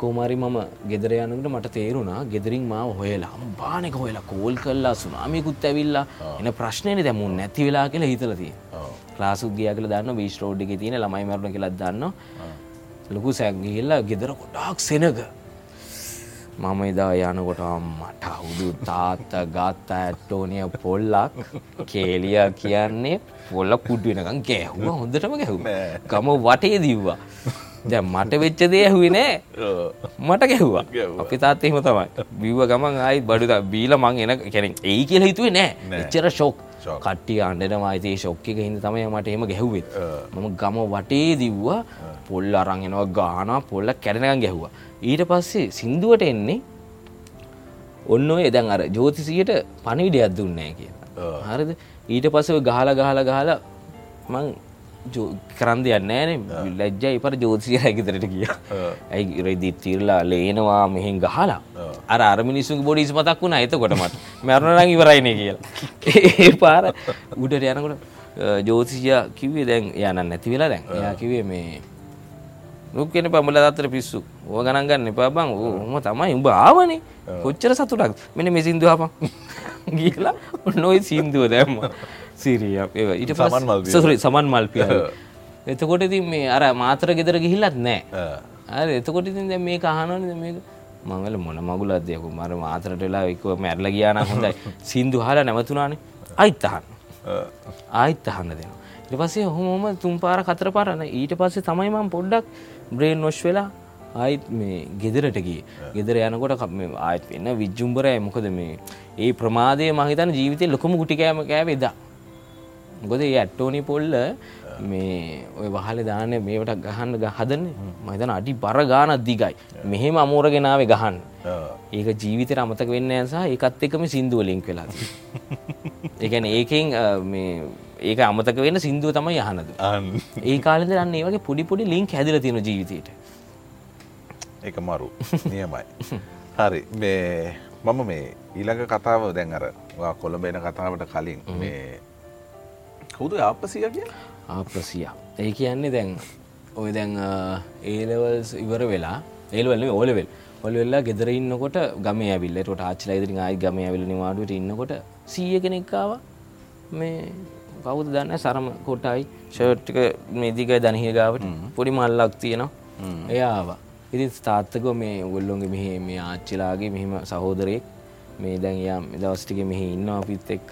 කොමාරි මම ගෙදර යනකට මට තේරුණා ගෙදරින් මාව හොයලා අම්බානෙක හොයලා කෝල් කළා සුනාමියකුත් ඇවිල්ලා. එන ප්‍රශ්නේනේ දැන් මුන් නැති වෙලා කියලා හිතලා තියෙනවා ක්ලාස් උත් ගියා කියලා දන්නවා බීච් රෝඩ් එකේ තියෙන ළමයි මරුණ කියලා දන්නවා. ලොකු සැගහිල්ලා ගෙදර කොඩාක් සෙනක මම එදා යනකොට මට හුදු තාත්ත ගත්ත ඇට්ටෝනිය පොල්ලක් කේලිය කියන්නේ පොල්ල කුඩ්ුවෙනකම් ගැහුව හොඳටම ගැහු ගම වටේ දීව්වා. දැ මට වෙච්ච දේ ඇහුවේ නෑ. මට ගැහ්වා. අපි තාත් එහෙම තමයි. බිව්ව ගමන් ආයි බඩු බීල මං එන කැන ඒ කියලා හිතුවේ නෑ. එච්චර ශෝක් කට්ටිය අන්ඩෙන මයිතේ ශොක්්ක හිද තමයි මට එම ගැහුවෙත්. මම ගම වටේ දිව්වා පොල් අරංගෙනවා ගාන පොල්ල කැරෙනකම් ගැහ්වා. ඊට පස්සේ සින්දුවට එන්නේ ඔන්න ඔය දැන් අර ජෝතිසියට පණවිඩයක් දුන්නෑ කියලා. හරිද? ඊට පස්සව ගහල ගහල ගහල මං කරන් දෙයක් නෑන ලැජ්ජයි පර ජෝතිසිය හැකිතරට කිය ඇයි රෙදිත් තිරලා ලේනවා මෙහෙන් ගහලා? අර අර මිනිස්සු බොඩිස් මතක් වුණ එතකොටමත් මැරුණරං ඉවරයින කියලා. ඒ පාර උඩට යනකොට ජෝතිසිය කිවේ දැන් යන නැති වෙලා දැන්. එයා කිවේ මේ නුක්කෙන පමල අතර පිස්සු. ඕ ගණන් ගන්න එපා බං. ඕම තමයි. උඹ ආවනේ. කොච්චර සතුටක්. මෙන්න මේ සින්දුව අපන් කියලා නොයි සින්දුව දැම්ම. සිරිය ඊට සමන් මල් සමන් මල්පිය එතකොට ඉතින් මේ අර මාතර ගෙදර ගිහිල්ලත් නෑ. අර එතකොට ඉතින් දැන් මේක අහනවනේ මේක. මංගල මොන මගුලක්ද යකෝ? මර මාතරට වෙලා එක්ක මැරලා ගියා නම් හොඳයි. සින්දු අහලා නැවතුණානේ. ආයිත් අහන්න. ආයිත් අහන්න දෙනවා. ඊට පස්සේ ඔහොම තුන් පාර හතර පාරන ඊට පස්සේ තමයි මම පොඩ්ඩක් බ්‍රේන් වොෂ් වෙලා ආයිත් මේ ගෙදරට ගියේ. ගෙදර යනකොට ආයෙත් වෙන විජ්ජුම්බරයි මොකද මේ ඒ ප්‍රමාදය මම හිතන්නේ ජීවිතේ ලොකුම ගුටි කෑම කෑවේ එදා. මොකද ඒ ඇට්ටෝනි පොල්ල මේ ඔය වහලේ දාන්නේ මේවට ගහන්න හදන්නේ මම හිතන අඩි බර ගානක් දිගයි. මෙහෙම අමෝරගෙන ආවේ ගහන්න. ඒක ජීවිතේට අමතක වෙන්නේ නැහැ සහ ඒකත් එක්කම සින්දුව ලින්ක් වෙලා තියෙනවා. ඒ කියන්නේ ඒකෙන් ඒක අමතක වෙන්න සින්දුව තමයි අහනද. ඒ කාලෙද අන්න ඒ වගේ පොඩි පොඩි ලින්ක් හැදිලා තියෙන ජීවිතේට. ඒක මරු. නියමයි. හරි. මේ මම මේ ඊළඟ කතාව දැන් අර කොළඹ එන කතාවට කලින් මේ කවුද ආපසිය කිය ආපසිය ඒ කියන්නේ දැන් ඔය දැන් ඒලවල් ඉවර වෙලා ඒල්වල ඕලවෙල් ඔල වෙල්ලා ගෙදර ඉන්නකොට ගම ඇවිල්ල. ට ආච්චලා ඉදිරි ආයි ගම ඇවිල නිවාඩුවට ඉන්නකොට සීය කෙනෙක්කාව මේ කවුද දන්න? සරම කොටයි. ෂර්ට්ක මේදිකයි දනහිය ගාවට. පොඩි මල්ලක් තියෙනවා. එයාව ඉතින් තාත්තක මේ ගොල්ලොන්ගේ මෙහ මේ ආච්චිලාගේ මෙහෙම සහෝදරයෙක්. මේ දැන් යා දවස්ටික මෙහි ඉන්න අපිත් එක්ක.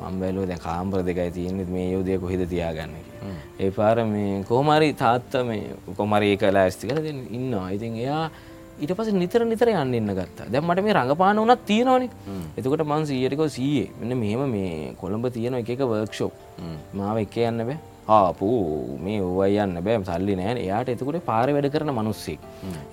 මම්බැලෝ දැ කාම්පර දෙකයි තියෙනෙත් මේ යෝදය කොහෙද තියාගන්න ඒ පාර මේ කෝමරි තාත්ත මේ කොමරි කලා ඇස්ති කල ඉන්න ඉතින් එයා ඊට පස නිතර නිතර යන්න ඉන්න ගත්තා. දැන් මට මේ රඟපාන වනත් තියෙනවානේ. එතකොට මං සීයටක සීයේ. මෙන්න මෙහෙම මේ කොළඹ තියෙන එක වර්ක්ෂෝප් මාව එක යන්න බෑ. ආපු මේ ඕවයි යන්න බෑම සල්ලි නෑන. එයාට එතකොට පාර වැඩ කරන මනුස්සෙක්.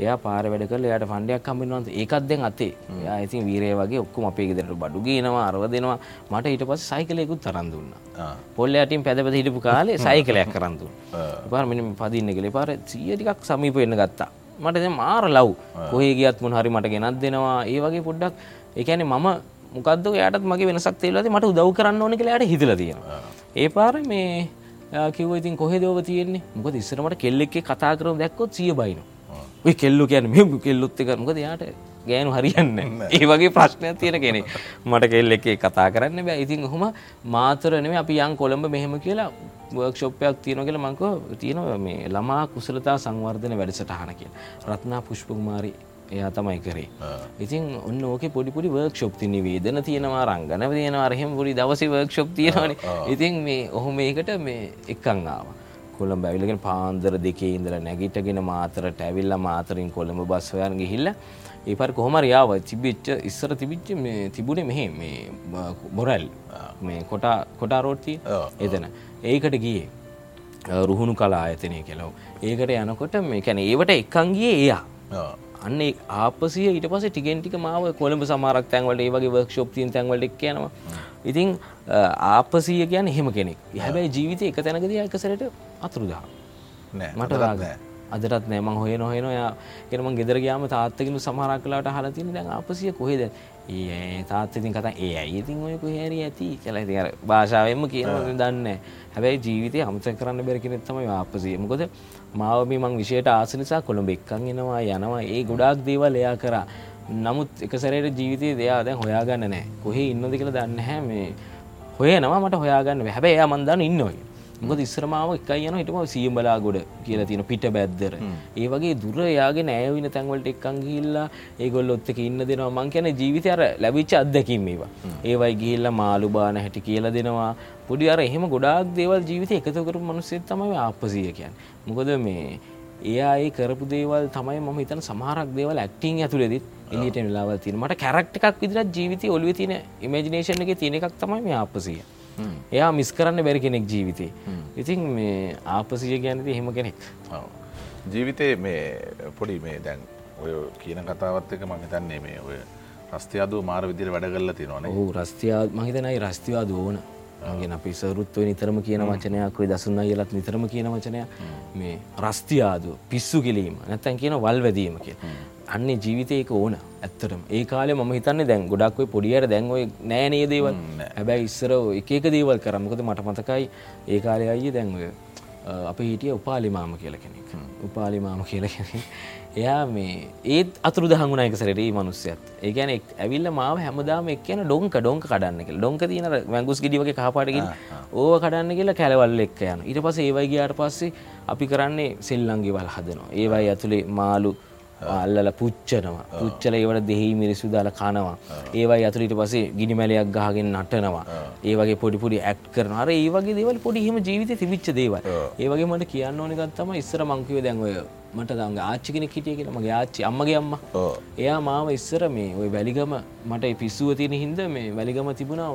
එයා පාර වැඩ කරල යායට ෆන්ඩයක් කම්බිනවන්ත ඒකත් දැන් අතේ. එයා ඉතින් වීරය වගේ ඔක්කොම අපේ ගෙදරට බඩු ගේනවා අරව දෙනවා. මට ඊට පස්සේ සයිකලයකුත් තරන් දුන්නා. පොල්ල යටින් පැදපැද හිටපු කාලේ සයිකලයක් කරන් දුන්නා. පාර මෙන්න පදින්න ගලේ පාර 100 ටිකක් සමීප වෙන්න ගත්තා මට මාර ලව්. කොහේ ගියත් මොන හරි මට ගෙනත් දෙනවා. ඒ වගේ පොඩ්ඩක්. කියන්නේ මම මොකද්ද එයාටත් මගේ වෙනසක් තේරෙලාද මට උදව් කරන්න ඕනේ කියලා එයාට හිතලා තියෙනවා. ඒ පාරේ මේ කිව ඉතින් කොහෙදව තියෙන්නේ? මොකද ඉස්සරමට කෙල්ලෙක්ේ කතා කරම දැක්කොත් සිය බයින ඔය කෙල්ලු කියන මෙ කෙල්ලොත් එක. මොකද යාට ගෑනු හරියන්න ඒ වගේ ප්‍රශ්නයක් තියෙන කෙනෙ මට කෙල්ල එකේ කතා කරන්න බෑ. ඉතින් හොම මාතරනම අපි යන් කොළඹ මෙහෙම කියලා වර්ක්ෂොප්පයක් තියෙන කියල මංකෝ තියෙනව මේ ළමා කුසලතා සංවර්ධන වැඩසටහන කිය රත්නා පුෂ්පකුමාරි එයා තමයි කරේ. ඉතින් ඔන්න ඕක පොඩිපුඩි වර්ක්ෂොප් තිනි වේදන තියෙනවා රංගන තියෙනවා. රහෙම පොඩි දවස වර්ක්ෂොප් තියෙනවන. ඉතින් මේ ඔහු මේකට මේ එක්කං ආව. කොළඹ බැවිලගෙන පාන්දර දෙකේ ඉඳලා නැගිටගෙන මාතරට ඇවිල්ල මාතරින් කොළඹ බස්වයන් ගිහිල්ල ඒපර කොහොමරියාව තිබිච්ච ඉස්සර තිබිච්ච මේ තිබුණේ මෙහෙ මේ බොරැල් මේ කොටා කොටා රෝට්තිය එතන. ඒකට ගියේ රුහුණු කලා ආයතනය කෙලව ඒකට යනකොට මේ කැන ඒවට එක්කංගිය එයා. අන්න ආපසිය ඊට පස ටිගෙන්ටික මාව කොළඹ සමාරක් තැන්වලට ඒ වගේ වර්ක්ෂෝප් තියන් තැන්වලට එක් යනවා. ඉතින් ආපසිය ගැන එහෙම කෙනෙක්. හැබැයි ජීවිතය එක තැනකද එකසරට අතුරුදා මට රාග අදරත් නෑම හොය නොහෙන යා කෙනම ගෙදර ගයාම තාත්තකනු සමහරක් කලාට හලතින දැන් අපසිය කොහෙද? ඒ තාත්තතින් කතා ඒ අයිඉතින් ඔය කොහැරි ඇති. කියලා තිර භාෂාවම කියන දන්න හැබැයි ජීවිතය අමත කරන්න බැරි තමයි ආපසිය මොකොද මාවම මං විෂයට ආස නිසා කොළඹ එක්කන් එනවා යනවා. ඒ ගොඩාක් දේවල් එයා කරා. නමුත් එකසරයට ජීවිතය දෙයා දැන් හොයාගන්න නෑ. කොහේ ඉන්නද කියලා දන්න හැ මේ හොයනවා මට හොයාගන්න හැබැයි එයා මන්දන්න ඉන්නවයි මොකද ඉස්සරමාව එකයි යන හිටම සියම්බලා ගොඩ කියලා තියෙන පිට බැද්දර. ඒ වගේ දුර යාගේ නෑවින තැන්වලට එක්කං ගිල්ලා ඒගොල්ල ඔත්තක ඉන්න දෙනවා. මං කියන ජීවිතය අර ලැබිච්ච අත්දැකීම ඒවා. ඒවයි ගිහිල්ල මාළු බාන හැටි කියලා දෙනවා. පොඩි අර එහෙම ගොඩාක් දේවල් ජීවිත එකතු කරපු මනුස්සෙත් තමයි ආපසිය කියන්නේ. මොකද මේ එයා ඒ කරපු දේවල් තමයි මම හිතන සමහරක් දේවල් ඇක්ටිං ඇතුළෙදිත් එලියට වෙලාවල් තියෙන. මට කැරක්ට එකක් විදිරත් ජීවිතය ඔලුව තියෙන ඉමජිනේෂන් එක තියෙන එකක් තමයි මේ ආපසිය එයා මිස් කරන්න බැරි කෙනෙක් ජීවිතේ. ඉතින් මේ ආපසිය ගැනති එහෙම කෙනෙක්. ඔව්. ජීවිතේ මේ පොඩි මේ දැන් ඔය කියන කතාවත් එක මම හිතන්නේ මේ ඔය රස්තියාදුව මාර විදිහට වැඩ කරලා තියෙනවානේ. ඔහු රස්තියා මහිතනයි රස්තිවා දෝන ගෙන අපි සරුත්ව නිතරම කියන වචනයක් ඔයි දසුන් අයලත් නිතරම කියන වචනය මේ රස්තියාදුව පිස්සු කිලීම නැත්තැන් කියන වල් වැදීම කිය අන්නේ ජීවිතයක ඕන ඇත්තටම. ඒ කාලේ මම හිතන්නේ දැන් ගොඩක් ඔයි පොඩියට දැන් ඔය නෑනේ දේවල් හැබැයි ඉස්සර එක එක දේවල් කරමකද මට මතකයි ඒ කාලය අයිය දැන් ඔය අප හිටිය උපාලිමාම කියල කෙනෙක්. උපාලිමාම කියල කෙනෙක්. එයා මේ ඒත් අතුරු දහගුණ එක සරේ මනුස්සයත්. ඒගැන ඇවිල්ල මාව හැමදාම එක් කියන ඩොංක ඩොංක කඩන්න කියල. ඩොංක තියන වැංගුස් ගිඩිවගේ කහපාටකින් ඕව කඩන්න කියලා කැලවල්ල එක් යන ඉට පස ඒවයිගේයාට පස්සේ අපි කරන්නේ සෙල්ලංගේ වල් හදනවා. ඒවයි ඇතුළේ මාලු අල්ලල පුච්චනවා. පුච්චල ඒවට දෙහි මිරිසු දාල කනවා. ඒවයි අතුරිට පසේ ගිනිමැලයක් ගහගෙන නටනවා. ඒවගේ පොඩිපුඩි ඇක්් කරන අර ඒවගේ දේවල් පොඩි හිම ජීවිත තිබිච්ච දේවල්. ඒවගේ මට කියන්න ඕනිකත්තම ඉස්සර මංකිව දැන්වය මට දංග ආච්චිකෙන හිටිය කියෙන මගේ ආච්චි අම්මගේ අම්ම. එයා මාව ඉස්සර මේ ඔය වැලිගම මට පිස්සුව තියෙන හින්ද මේ වැලිගම තිබුණා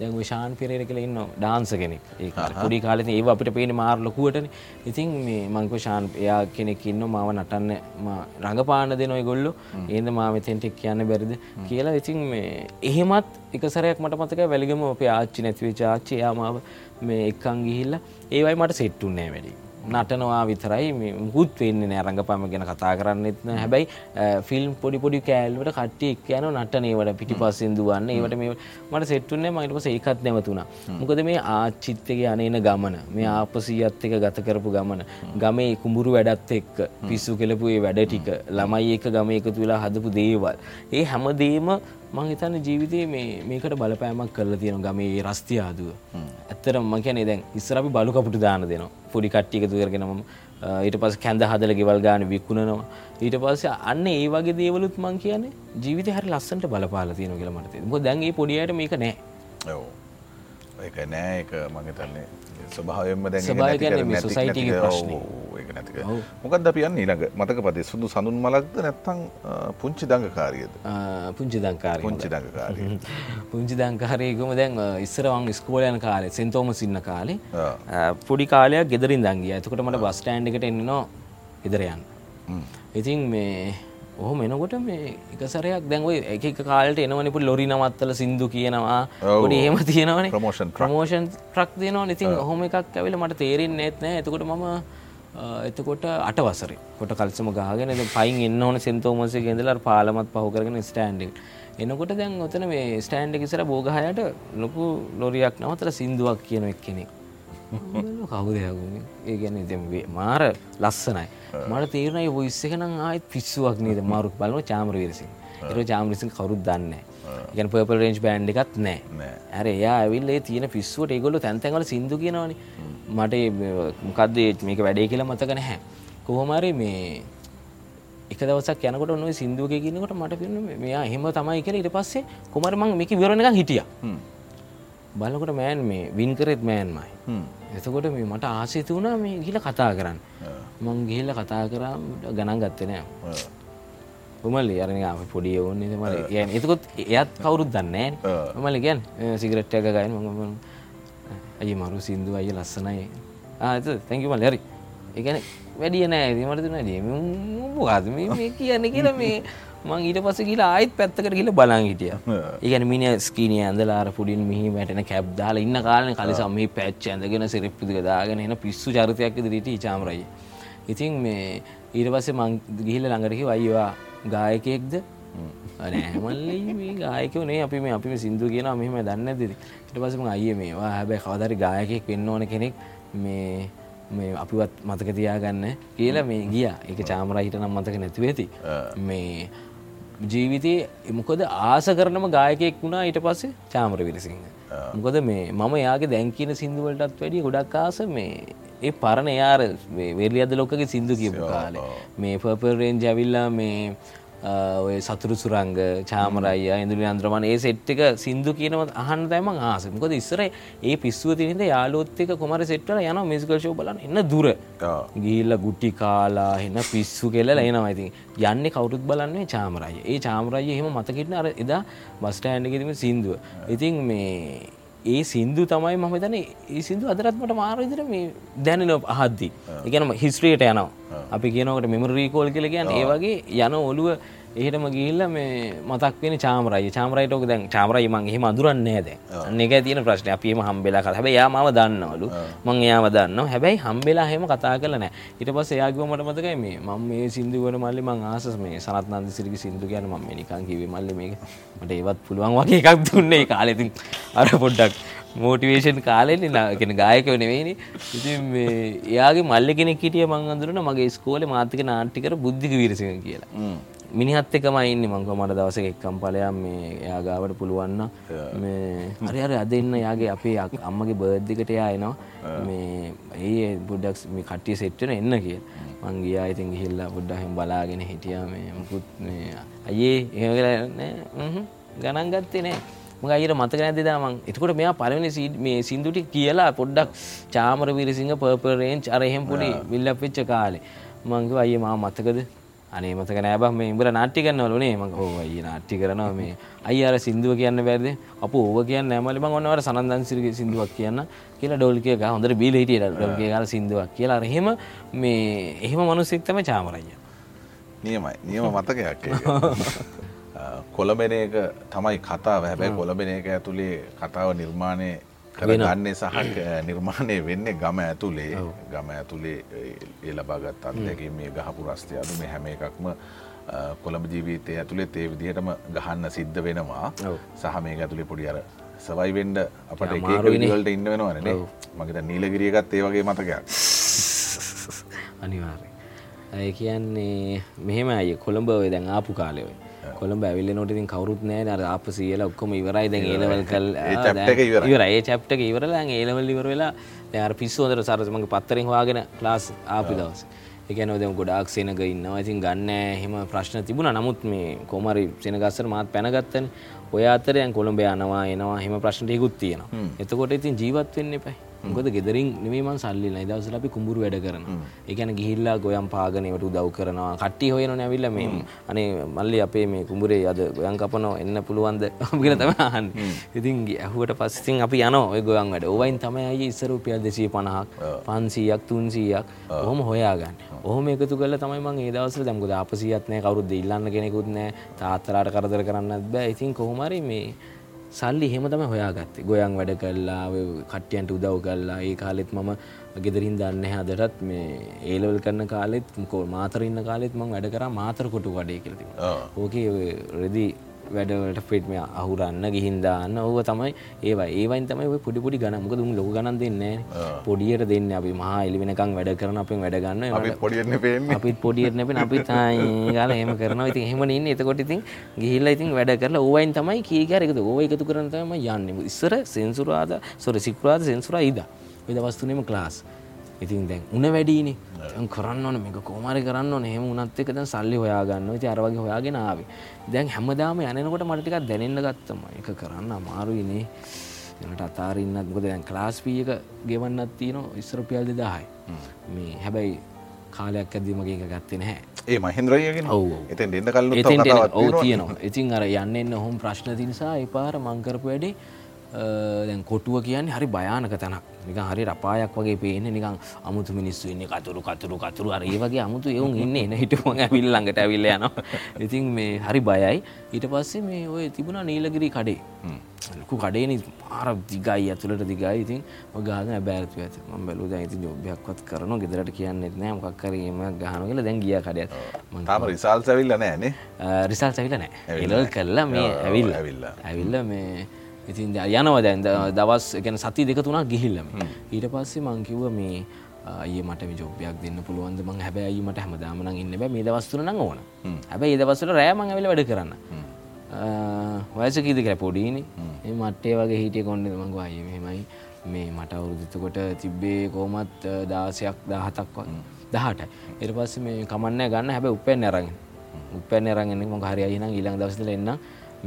දැන් ශාන් පෙරේර කළ ඉන්න ඩාන්ස කෙනෙක්. ඒ පොඩි කාලෙ ඒ අපිට පේන මාර ලොකුවටන. ඉතින් මේ මංක ශාන් එයා කෙනෙක් ඉන්න මාව නටන්න රඟපාන දෙ නොයි ගොල්ලො ඒද මා මෙතෙන්ටෙක් කියන්න බැරිද? කියලා ඉතින් මේ එහෙමත් එක සරයක් මට මතක වැලිගම අපේ ආච්චි නැතිවේ චාච්චි යාමාව මේ එක්කං ගිහිල්ල ඒවයි මට සෙට්ටුන්නෑ වැඩි නටනවා විතරයි. මුකුත් වෙන්නේ නෑ. රඟපම ගැන කතා කරන්නෙත් නෑ. හැබැයි ෆිල්ම් පොඩි පොඩි කෑල්වට කට්ටිය එක් යන නටනේවට පිටි පස්සෙන් දුවන්න. ඒවට මේ මට සෙට්ටුන්නේ මට පස ඒකත් නැවතුණා. මොකද මේ ආච්චිත්තගේ අනේන ගමන මේ ආපසීයත් එක ගත කරපු ගමන ගමේ කුඹුරු වැඩත් එක්ක පිස්සු කෙලපු ඒ වැඩ ටික ළමයි එක ගම එකතු වෙලා හදපු දේවල්. ඒ හැමදේම මං හිතන්න ජීවිතය මේකට බලපෑමක් කරලා තියෙන ගමේ රස්තියාදුව ඇත්තර මං කියනේ දැන් ඉස්සරපි බලු කපුටු දාන දෙනවා. පොඩි කට්ටියක තුරගෙනම ඊට පස් කැඳ හදල ගෙවල් ගාන වික්ුණනවා. ඊට පස්සේ අන්න ඒ වගේ දේවලුත් මං කියන්නේ ජීවිත හරි ලස්සන්ට බලපාල තියෙන කියල මට දැන්ගේ පොඩියට මේක නෑ ඒක නෑ එක මගතන්නේ ස්වභාවයෙන්ම දැ නැතික මොකක්ද අපි යන්න ඊළඟ මතක පදේ සුදු සඳුන් මලක්ද නැත්තං පුංචි දංගකාරියද පුංචි දංකාර පුංචි දංගකාරය පුංචි දංකාරයකුම දැන් ඉස්සරවන් ස්කෝලයන කාලේ සෙන්තෝම සින්න කාලේ පොඩි කාලයක් ගෙදරින් දංගිය ඇතකට මට බස්ටෑන්් එකට එන්නනවා ඉදරයන්න ඉතින් මේ ඔහොම එනකොට මේ එකසරයක් දැන්ව එක කාලට එනවනිපු ලොරි නමත්තල සිින්දු කියනවා. ගොඩි එහෙම තියෙනවන. ප්‍රමෝෂන් ප්‍රමෝෂන් ට්‍රක් දෙනවා ඉතින් හොම එකක් ඇවිල මට තේරෙන් නෙත් නෑ. එතකොට මම එතකොට අට වසර කොට කල්සම ගාගෙන පයින් එන්න ඕන සෙන්තෝමසේ ගෙදලර පාලමත් පහකරගෙන ස්ටන්ඩික් එනකොට දැන් ඔතන මේ ස්ටෑන්ඩ් එකසර බෝගහයට ලොකු ලොරියක් නවතර සිින්දුවක් කියන එක් කෙනෙක් කවුදයගුණ ඒ ගැන දෙ මාර ලස්සනයි. මට තේරණයි වොයිස්ස එකනම් ආයත් පිස්සුවක් නේද? මාරුක් බලන චාමර විරසින් එර චාමරිසින් කවරුත් දන්න ගැන පපල් රේන්ජ් බෑන්් එකත් නෑ ඇර එයා ඇවිල්ලේ තියෙන පිස්සුවට ඒගොල්ල තැන්තැඟල සිදු කියෙනවන. මට මොකක්දේ මේක වැඩේ කියලා මතක නැහැ. කොහොමරි මේ එක දවසක් යනකොට නොයි සිින්දුවක කියනකොට මට පිරන මෙයා එහෙම තමයි කියලා ඉට පස්සේ කොමරමං මේක විවරණ එක හිටිය. බලකොට මෑන් මේ වින්කරෙත් මෑන්මයි එතකොට මේ මට ආසිත වුණා මේ ගිල කතා කරන්න. මං ගිහිල්ල කතා කරම් ගණන් ගත්තනෑ උමල් අරන පොඩිය ඕන්න මල ගැන එතකොත් එයත් කවුරුත් දන්නේ මල ගැන් සිගරට්ටය ගයන. මම ඇයි මරු සිින්දු අය ලස්සනයි. ආත තැකිමල් හරි. එකන වැඩිය නෑ. මටතුන මොකාද මේ කියන්න කියලා මේ මං ඊට පස කියලා ආයත් පැත්තකට කියල බලන් හිටිය. ඒගැන මිනි ස්කීනය ඇඳලාර පුඩින් මිහි වැටන කැබ් දාලා ඉන්න කාලන කලිසම් මේ පැච්ච ඇඳගෙන සිරිප්පිදික දාගෙන එන පිස්සු චරිතයක් දිරිට චාමරයි. ඉතින් මේ ඊට පස්සේ මං ගිහිල ළඟටකි වයිවා ගායකයෙක්ද? නෑමල්ලි මේ ගායකවනේ අපි මේ අපි සිින්දු කියන මෙහම දන්න දෙද ඉට පසම අය මේවා හැබැයි කවදරි ගායකෙක් වෙන්න ඕන කෙනෙක්. මේ මේ අපිවත් මතක තියාගන්න. කියලා මේ ගිය. එක චාමරහිට නම් මතක නැතිවෙති මේ ජීවිතයේ මොකද ආස කරනම ගායකෙක් වුණා ඊට පස්සේ චාමර විරසිංහ. මොකද මේ මම යාගේ දැන් කියන සිින්දුවලටත් වැඩිය ගොඩක් ආස මේ ඒ පරණ යාර වෙරලි අද ලොකගේ සිින්දු කියපු කාලේ. මේ පපරෙන් ජැවිල්ලා මේ ඔය සතුරු සුරංග චාමරයිය ඉඳුලි අන්ද්‍රමණ ඒ සෙට්ක සිින්දු කියනව අහන් තෑම ආසමකොද ඉස්සර ඒ පිස්සුව තිනිද යාලෝත්තක කොමර සෙට්වල යන මිසිකල් ෂෝ බලන්න. එන්න දුර. ගිල්ල ගුට්ටි කාලා එන්න පිස්සු කෙල්ල එනවා. ඉතින් යන්න කවුරුත් බලන්නේ චාමරය ඒ චාමරය එහෙම මතකිටන අර එදා බස්ටෑන්ඩගෙතම සිින්දුව. ඉතින් මේ ඒ සින්දු තමයි මම තන ඒ සිදු අදරත්මට මාරවිදිර මේ දැනන අහද්දි. එකනම හිස්ත්‍රියට යනවා. අපි කියනකට මෙමරීකෝල් කියල කියන්න ඒ වගේ යන ඔලුව එහෙටම ගිල්ල මේ මතක් වෙන චාමරයි. චාමරයිටෝක දැන් චාමරයි මං එහෙම අදුරන්නේ ඇද එක තියෙන ප්‍රශ්න. අපිම හම්බෙලා කර හැබ යාමාව දන්නවලු. මං එයාව දන්න හැබැයි හම්බෙලා හෙම කතා කල නෑ ඉට පස් එයාගව මට මතකයි මේ මං මේ සිින්දුවන මල්ලි මං ආසස් මේ සනත් නන්ද සිරිකි සිින්දු කියන ම නිකන් කිවේ මල්ලි මේක. මට ඒවත් පුළුවන් වගේ එකක් දුන්නේ කාලෙතින් අර පොඩ්ඩක් මෝටිවේෂන් කාලෙන කෙන ගායකව නෙවෙයිනි. ඉතින් එයාගේ මල්ල කෙනෙක් හිටිය මං අඳුරන මගේ ස්කෝල මාතික නාටිකර බුද්ධික විරසික කියලා මිනිහත් එකම ඉන්න මංක මට දවස එක්කම් පලයම් මේ එයාගාවට පුළුවන්න මේ හරි අර අදන්න යාගේ අපේ අම්මගේ බර්ද්ධිකට යා එනවා. මේ ඒ බුඩ්ඩක් මේ කට්ටිය සෙට්ටන එන්න කිය මංගේයා ඉතින් ගිහිල්ලා පුඩ්ඩහෙම බලාගෙන හිටිය. මේ මුකුත් අයේ ඒ ගණන් ගත්තේ නෑ. මගයිර මතක නැතිදා මං. එතකොට මෙයා පලවෙනි මේ සිින්දුටි කියලා පොඩ්ඩක් චාමර විරිසිංහ පර්පරේන්ච් අරහෙම් පොඩි විල්ල පිච්ච කාලේ. මංගව අයේ මා මතකද අනේ මතක නෑබ මේ ඉඹල නාට්ටි කරන්නවලුනේ මං හෝ අයි නාට්ටි කරනවා මේ අයි අර සිින්දුව කියන්න බැරිද අප ඕව කියන්න ඇමලි මං ඔන්නවට සනන්දන්සිරි සිින්දුවක් කියන්න කියලා ඩොල්කය හොඳට බිල හිටියට ඩොල්ගේ කාල සිින්දුවක් කියලා. රහෙම මේ එහෙම මනුස්සෙක්තම චාමරය නියමයි නියම මතකයක් කොළඹෙන එක තමයි කතාව. හැබැයි කොළඹෙන එක ඇතුළේ කතාව නිර්මාණය කරගන්නේ සහ නිර්මාණය වෙන්නේ ගම ඇතුළේ ගම ඇතුළේ ඒ ලබාගත් අත්දැකීම් මේ ගහපු රස්තය අදු මේ හැම එකක්ම කොළඹ ජීවිතය ඇතුළේ ඒ විදිහටම ගහන්න සිද්ධ වෙනවා. සහ මේ ඇතුළේ පොඩි අර සවයි වෙන්ඩ අපට ඒවලට ඉන්න වෙනවානේ මගේත නීලගිරියගත් ඒ වගේ මතකයක්. අනිවාර්ය ඇය කියන්නේ මෙහෙම අය කොළඹ ඔය දැන් ආපු කාලයවයි කොළඹ ඇවිල්ල නොටින් කවරුත් නෑ. අර අප සියල ඔක්කොම ඉවරයි. දැන් ඒලවල් කල් ඉවර ඒ චප්ටක ඉවරලා ඒලවල් ඉවර වෙලා දැර පිස්සුවදර සරසමගේ පත්තරෙන් වාගෙන ලාස් ආපි දවස. එකන දෙම ගොඩක් සෙනක ඉන්නවා. ඉතින් ගන්න හෙම ප්‍රශ්න තිබුණ. නමුත් මේ කොමරි සෙනගස්සර මාත් පැනගත්තන. ඔය අතරයන් කොළඹ යනවා එනවා. හෙම ප්‍රශ්නටයකුත් තියෙනවා. එතකොට ඉතින් ජීවත් වෙන්න එපයි මොකද ගෙදරින් නෙමේමන් සල්ලි දවසල අපි කුඹුරු වැඩ කරන එකන ගිහිල්ලා ගොයම් පාගනයට උදව් කරනවා. කට්ටි හොයන නැවිල්ල මේ අනේ මල්ලි අපේ මේ කුඹුරේ අද ගොයන් කපනෝ එන්න පුළුවන්ද? ගෙන තමහන් ඉතින් ඇහුවට පස්සිතින් අපි යන ඔය ගොයන් වැඩ. ඔවයින් තමයි ඉස්සරුපියල් දෙසී පණහක් පන්සීයක් තුන්සීයක් ඔහොම හොයාගන්න. ඔහොම එකතු කල තමයි මං ඒ දවසල දැම්ගොද අපසියත්නය කවරුද ඉල්ලන්න කෙනෙකුත් නෑ තාත්තරාට කරදර කරන්නත් බෑ. ඉතින් කොහොමරි මේ සල්ලි හෙම තම හොයාගත්තේ. ගොයන් වැඩ කල්ලා කට්ටියන්ට උදව් කල්ලා ඒ කාලෙත් මම ගෙදරින් දන්න හදරත් මේ ඒලවල් කරන්න කාලෙත් කෝ මාතරඉන්න කාලෙත් මං වැඩ කර මාතර කොටු වඩේ කරති ඕකේ රෙදි වැඩවලට ෆිට්ම අහුරන්න ගිහින්දාන්න ඔව තමයි ඒවා ඒවයින් තමයි පොඩි පොඩි ගන මොක දුම් ලොක ගණන් දෙන්න පොඩියට දෙන්න අපි මහා එලි වෙනකං වැඩ කරන අපෙන් වැඩගන්න පොඩියන අපිත් පොඩියරන පෙන අපි ගල හෙම කරන ඉතින් හෙම ඉන්න. එතකොට ඉතින් ගිහිල්ල ඉතින් වැඩ කරලා ඕවයින් තමයි කීගරකද ඕව එකතු කරනතම යන්න. ඉස්සර සෙන්සුරාද සොර සිකුරාද සෙන්සුරා ඉද. විදවස්තුනම ක්ලාස් ඉතින් දැන් උන වැඩීනේ කරන්න ඕන. මේක කෝමාරි කරන්න ඕන. එහෙම උනත් එක දැන් සල්ලි හොයාගන්න. ඉතින් අර වගේ හොයාගෙන ආවේ දැන් හැමදාම යනකොට මට ටිකක් දැනෙන්න ගත්තම ඒක කරන්න අමාරුයිනේ එනට අතාරින්නත් මොකද දැන් ක්ලාස් ෆී එක ගෙවන්නත් තියෙනවා ඉස්සර රුපියල් 2000යි මේ හැබැයි කාලයක් ඇද්දි මගේ එක ගත්තේ නැහැ. ඒ මහින්ද්‍රයගෙන ඔව් එතෙන් දෙන්න ඔව් තියෙනවා. ඉතින් අර යන්න එන්න ඔහොම ප්‍රශ්න තියෙන නිසා ඒ පාර මං කරපු වැඩේ දැන් කොටුව කියන්නේ හරි භයානක තැනක්. නික හරි රපායක් වගේ පේන නිකං අමුතු මිනිස්සු ඉන්න කතුරු කතුරු කතුරු. අර ඒ වගේ අමුතු එවුන් ඉන්න එන හිටම ඇවිල් ළඟට ඇවිල්ල යනවා. ඉතින් මේ හරි බයයි. ඊට පස්සේ මේ ඔය තිබුණා නීලගිරි කඩේ. ලොකු කඩේන. පාර දිගයි ඇතුළට දිගයි. ඉතින් ගාන බෑරතු ඇත. ම බැලු දැයිති ජෝභයක්වත් කරන ගෙදරට කියන්නෙත් නෑ. මොක්කරීම ගහන කියල දැන් ගිය කඩයත් තාම රිසාල් සැවිල්ල නෑනේ රිසල් සැවිල නෑ. එලල් කල්ලා මේ ඇවිල් ඇවිල්ල. ඇවිල්ල මේ ඉතින් යනවා දැන් දවස් ගැන සති දෙක තුනක් ගිහිල්ලම ඊට පස්සේ මංකිව මේ ඒ මට ජොබ්යක් දෙන්න පුළුවන්ද? මං හැබැයි මට හැමදාමන ඉන්න බෑ. මේ දවස්තුර නං ඕන. හැබැයි ඒ දවස්සට රෑමං ඇවිල වැඩ කරන්න. වයස කීද කර පොඩීනි ඒ මට්ටේ වගේ හිටිය කොන්ඩ මංග අය මෙමයි මේ මට අවුරුදුතකොට තිබ්බේ කෝමත් දාසයක් දාහතක් දහට එර පස්ස මේ කමන්න ගන්න. හැබ උපෙන් ඇරගෙන උපැන් ඇරගෙන මො හරි අයින ඊළඟ දවසල එන්න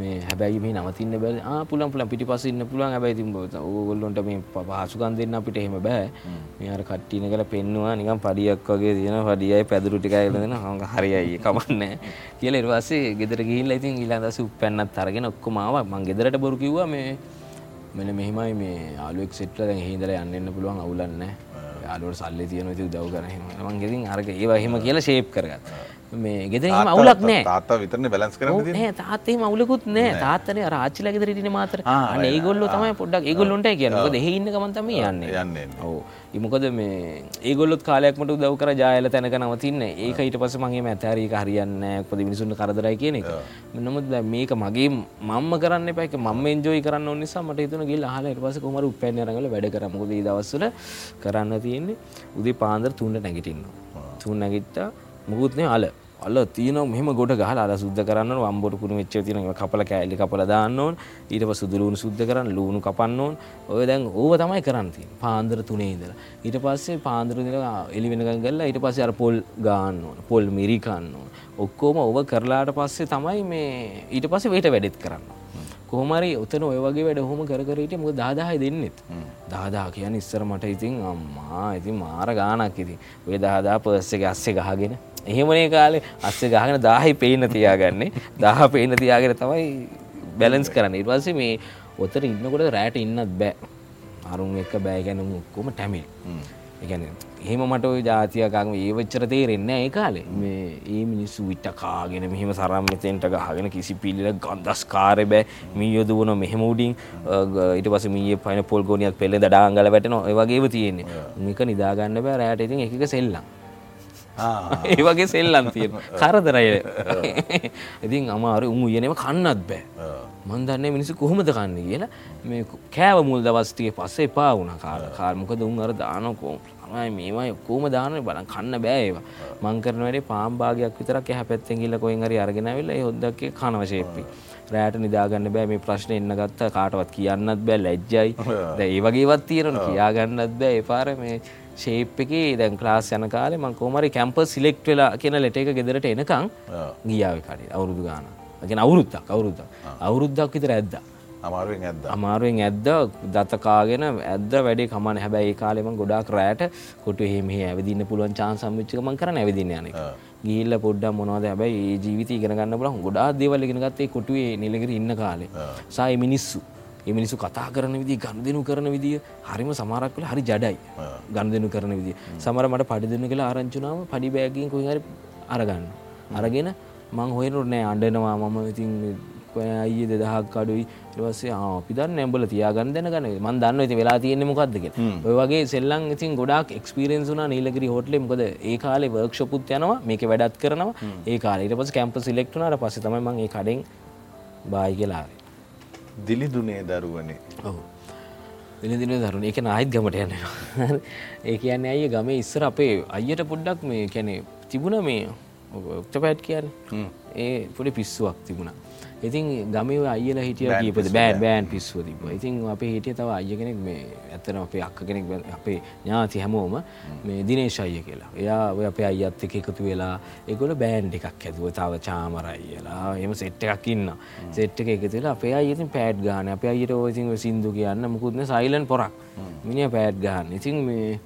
මේ හැබැයි මේ නවතින්න බැ පුලන් පුලන් පිටි පස ඉන්න පුළුවන්. හැබයි ති ඕගොල්ලොන්ට මේ පහසුකන් දෙන්න අපිට එහෙම බෑ. මේ අර කට්ටින කල පෙන්නවා. නිකම් පඩියක් වගේ තියෙන පඩියයි පැදුරු ටිකයිලදෙන හඟ හරියයි කමන්න කියල ඉරවාසේ ගෙදර ගිහිල්ල ඉතින් ඊලාදස උපැන්නත් අරගෙන ඔක්කොමාව මං ගෙදරට බොරු කිව්වා මේ මෙන මෙහෙමයි මේ ආලුවෙක් සෙට්ල හිදර යන්නන්න පුළුවන් අවුලන්න යාලුවට සල්ලි තියන ති දව් කරහම මං ගෙතින් අරක ඒවාහෙම කියලා ශේප් කරගත් මේ ගෙදරීම අවුලක් නෑ තාත්තා විතරන බැලස් කර නෑ තාත්තේ මවුලකුත් නෑ. තාත්තන රාච්චිල ගෙදරටින මාතර. ඒගොල්ල තමයි පොඩ්ඩක් ඒගොල්ලොන්ට කියනක දෙහඉන්න ගමන්තම යන්න. යන්න ඕ ඉමකොද මේ ඒගොල්ලොත් කාලයක්මට දව කර ජායල තැනක නවතින්න. ඒක ඊට පස මගේ මැතරීක හරියන්න පොද මිනිසුන් කරදරයි කියන එක. නමුත් මේක මගේ මම්ම කරන්න පැක මම එන්ජෝයි කරන්න නිසා මට තුන ගිල් හල පස කොමර උපැන්නරගල වැඩ කරමකොද දවස්සල කරන්න තියෙන්නේ උදේ පාන්දර තුන්ට නැගිටින්න තුන් නැගිට්ටා මුකුත්නේ අල. අල තියන මෙම ගොඩ ගහල අල සුද්ද කරන්න වම්බොට කුණු වෙච්ච තින කපල කෑලි කපල දාන්න ඕන්. ඊට පස්සේ සුදුලුණු සුද්ධ කරන්න ලුණු කපන්න ඕන්. ඔය දැන් ඕව තමයි කරන්න තියෙන්නේ. පාන්දර තුනේ ඉඳලා. ඊට පස්සේ පාන්දර ඉඳලා එළි වෙනකන් ගල්ලා ඊට පස්සේ අර පොල් ගාන්න ඕන. පොල් මිරි කන්න ඕන. ඔක්කොම ඔව කරලාට පස්සේ තමයි මේ ඊට පස්සේ වේට වැඩෙත් කරන්න. කොහමරි ඔතන ඔය වගේ වැඩ හොම කරකරට මොක දාදාහය දෙන්නෙත්. දාදා කියන ඉස්සර මට ඉතින් අම්මා ඉතින් මාර ගානක් ඉති ඔය දාදා පර්ස්සක අස්සේ ගහගෙන එහෙමනේ කාලේ. අස්සේ ගහගෙන දාහි පේන තියාගන්නේ. දහ පේන තියාගෙන තමයි බැලන්ස් කරන්න. ඉර්වාසේ මේ ඔතර ඉන්නකොට රෑට ඉන්නත් බෑ. අරුන් එක බෑ ගැනම ඔක්කොම ටැමිල්. එකන එහෙම මට ඔය ජාතියකම ඒ වච්චර තේරෙන්න ඒ කාලේ. මේ ඒ මිනිස්සු විට්ට කාගෙන මෙහෙම සරම්මතෙන්ට ගහගෙන කිසි පිල්ලිල ගන්දස් කාරය බෑ. මී යොද වන මෙහෙම උඩින්. ඊට පස මී පයින පොල් ගෝනියක් පෙල්ල දඩාංගල වැටන ඒ වගේ තියෙන්නේ. මේක නිදාගන්න බෑ රෑට ඉතින් එකක සෙල්ලම් ඒ වගේ සෙල්ලන් තියෙන කරදරය. ඉතින් අමාරු උමු යනම කන්නත් බෑ. මන්දන්න මිනිසු කොහොමද කන්න කියලා මේ කෑව මුල් දවස්ටිය පස්සේ එපා වුණ කාල කාර්මකද උන් අර දානකෝ මයි මේමයි කෝම දාන බලන් කන්න බෑඒවා මංකරන වැඩේ පාම්භාගයක් විතරක් හැ පැත්තෙන් ගිල්ල කොයින් හරි අරගෙනවෙල්ල හොදක්ේ කනවශේපි රෑට නිදාගන්න බෑ මේ ප්‍රශ්න එන්න ගත්ත. කාටවත් කියන්නත් බෑ ලැජ්ජයි. ඒ වගේවත් තියෙන කියාගන්නත් බෑ. එපාර මේ ශේප් එක දැන් ක්ලාස් යන කාලේ මං කෝමරි කැම්ප සිලෙක්ට් වෙලා කියන ලෙට එක ගෙදරට එනකං ගියාව කඩේ අවුරුදු ගාන ගෙන අවුරුද්දක් අවුරුද්දක්. අවුරුද්දක් විතර ඇද්ද. අමාරුවෙන් ඇද අමාරුවෙන් ඇද්ද දතකාගෙන ඇද වැඩේ කමන හැබැයි කාලෙම ගොඩාක් රෑට කොට එහෙම ඇවිදින්න පුළුවන් චාන් සම්මිච්චකමන් කරන ඇවිදින්න යන ගිල්ල පොඩ්ඩ මොනවද හැබැයි ඒ ජීවිත ඉගෙනගන්න බල ගොඩා දේවල් ඉගෙන ගත්තේ කොටුවේ නිලකර ඉන්න කාලේ. සාය මිනිස්සු මිනිසු කතා කරන විදි ගණ දෙනු කරන විදිිය හරිම සමාරක් කළ හරි ජඩයි. ගණ දෙනු කරන විදි සමර මට පඩි දෙන්න කියලා ආරංචුනාව පඩි බෑගින් කොහරි අරගන්න. අරගෙන මං හොයනුට නෑ අඩනවා මම ඉතින් අය දෙදහක් අඩුයි. ටවස්සේ අපිදන්න ඇම්බල තියාගන්න දැන ගන මන් දන්න ඇති වෙලා තියෙන මොකක්දක ඔය වගේ සෙල්ලන් ඉතින් ගොඩක් එක්ස්පිරෙන්න්සුනා නීලගරි හොටලෙ මොකද ඒ කාලේ වර්ක්ෂපුත් යනවා මේක වැඩත් කරනවා. ඒ කාලට පස කැම්ප සිලෙක්ටුනාට පස තමයි මගේ කඩෙන් බායි කියලාවේ දිලිදුනේ දරුවනේ. දිනදින දරුණ එක අයිත් ගමට යන්න ඒ කියන්නේ අය ගම ඉස්සර අපේ අයියට පොඩ්ඩක් මේ කැනෙ තිබුණ මේ ඔක්ත පැට් කියන්න? ඒ පොඩි පිස්සුවක් තිබුණා ඉතින් ගම අයල හිටිය කීපද බෑන් බෑන් පිස්ව තිබ ඉතින් අපේ හිටිය තව අය කෙනෙක් මේ ඇත්තන අපේ අක්ක කෙනෙක් අපේ ඥාති හැමෝම මේ දිනේශය කියලා. එයා ඔය අපේ අයත් එක එකතු වෙලා එකොල බෑන්් එකක් ඇතුව තව චාමරයිලා එම සෙට්ට එකක් ඉන්න. සෙට්ට එක එකතුලා අපේ අයතින් පෑඩ් ගාන අප අයට ඔසිං සිින්දු කියන්න මුකුත්න සයිලන් පොරක්. මිනි පෑඩ් ගන්න ඉතින් මේ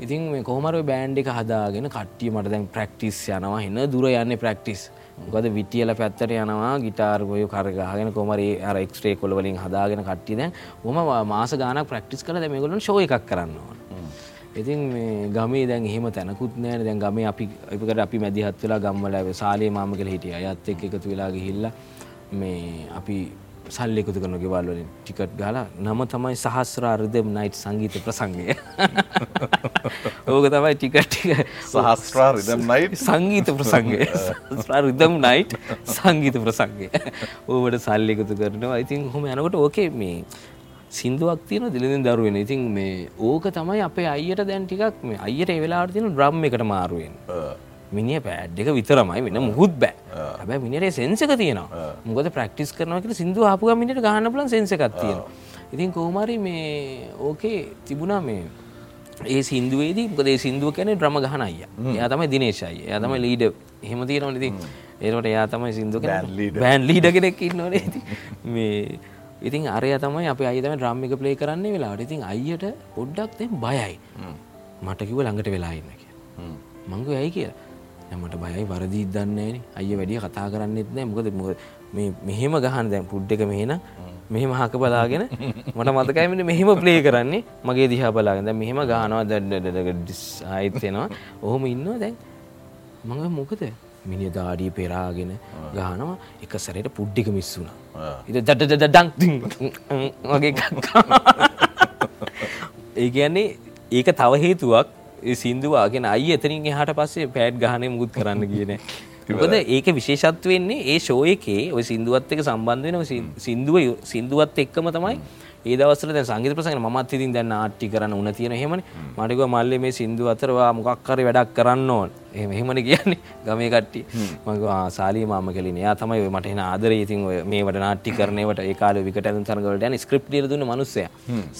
ඉතින් මේ කොහමර බෑන්් එක හදාගෙන කට්ටිය මට දැන් ප්‍රක්ටිස් යනවා. එන්න දුර යන්න ප්‍රක්ටිස් ගොද විටියල පැත්තට යනවා ගිටාර්ගොය කරගහගෙන කොමරේ අර එක්ස්ට්‍රේ කොලවලින් හදාගෙන කට්ටි දැන් ොම මාස ගාන ප්‍රක්ටිස් කළ දැමගලන් ශෝ එකක් කරන්නවා. ඉතින් මේ ගමේ දැන් එහෙම තැනකුත් නෑන. දැන් ගමේ අපි අපිකට අපි මැදිහත් වෙලා ගම්වල සාලේ මාමකල හිටිය. අයත් එක් එකතු වෙලා ගිහිල්ල මේ අපි සල්ලෙකුතු කරන ගෙවල්වලින් ටිකට් ගලා නම තමයි සහස්රාර්දම් නයිට් සංගීත ප්‍රසංගය. ඕක තමයි ටිකට්ටික සහස්්‍රා රිදම් නයිට්? සංගීත ප්‍රසංගය. රිදම් නයිට් සංගීත ප්‍රසංගය. ඕවට සල්ලෙකුතු කරනවා. ඉතින් හොම යනකොට ඕකේ මේ සිින්දුවක් තියෙන දිලිඳින් දරුවෙන. ඉතින් මේ ඕක තමයි අපේ අයියට දැන් ටිකක් මේ අයියට ඒ වෙලාවට තියෙන ඩ්‍රම් එකට මාරුවෙන් මිනිිය පෑඩ් එක විතරමයි වෙන මුහුත් බෑ. හැබැ මිනිරේ සෙන්සක තියෙනවා. මොකද ප්‍රක්ටිස් කරනකට සිින්දු ආපුග මිනිට ගහන්න පුලන් සෙන්සකත් තියෙන ඉතින් කෝමරි මේ ඕකේ තිබුණා මේ ඒ සිින්දුවේදී. මොකදේ සිින්දුව කැන ්‍රම ගහන අය එයා තමයි දිනේශයි එයා තමයි ලීඩ හෙම තියෙනවා ඉතින්. ඒට එයා තමයි සිින්දු බෑන් ලීඩ කෙනෙක් ඉන්නවන. මේ ඉතින් අරය තමයි අප අයිතම ්‍රම්මික ප්ලේ කරන්නේ වෙලාට ඉතින් අයියට පොඩ්ඩක් දෙ බයයි. මට කිව ළඟට වෙලා ඉන්න කිය මංග ඇයි කිය මට බයයි වරදිී දන්නේ අය වැඩිය කතා කරන්නෙත් නෑ. මොකද මෙහෙම ගහන් දැන් පුඩ් එක මෙහෙන මෙහෙම හක බලාගෙන මට මතකයිමට මෙහෙම ප්ලේ කරන්නේ. මගේ දිහා බලාගෙන. මෙහෙම ගානවා දැඩ්ඩ ආයිත්යනවා ඔහොම ඉන්න දැන් මඟ මොකද? මිනි දාඩිය පෙරාගෙන ගානවා එක සැරයට පුඩ්ඩික මිස්සුනා ඉ දඩ දඩං වගේ ඒ කියන්නේ ඒක තව හේතුවක් සිින්දුවාගෙන අයි එතරින් එහට පස්සේ පෑඩ් ගහනය මුත් කරන්න කියන මොකද ඒක විශේෂත්ව වෙන්නේ ඒ ෂෝ එකේ ඔය සිින්දුවත් එක සම්බන්ධ වෙන සිින්දුව සිින්දුවත් එක්කම තමයි ඒ දවස්වල දැන් සංගීත ප්‍රසංගන මමත් ඉතින් දැන් නාට්‍ය කරන්න උන තියෙන එහෙමනේ. මට කිව්වා මල්ලේ මේ සින්දු අතරවා මොකක් හරි වැඩක් කරන්න ඕන. එහෙම එහෙමනේ කියන්නේ. ගමේ කට්ටිය. මම කිව්වා සාලී මාම කෙලිනේ එයා තමයි මට එන ආදරේ. ඉතින් ඔය මේවට නාට්‍ය කරනේවට ඒ කාලේ විකට ඇඳුම් තරඟ වලට යන ස්ක්‍රිප්ට් දීලා දුන්න මිනිස්සයා.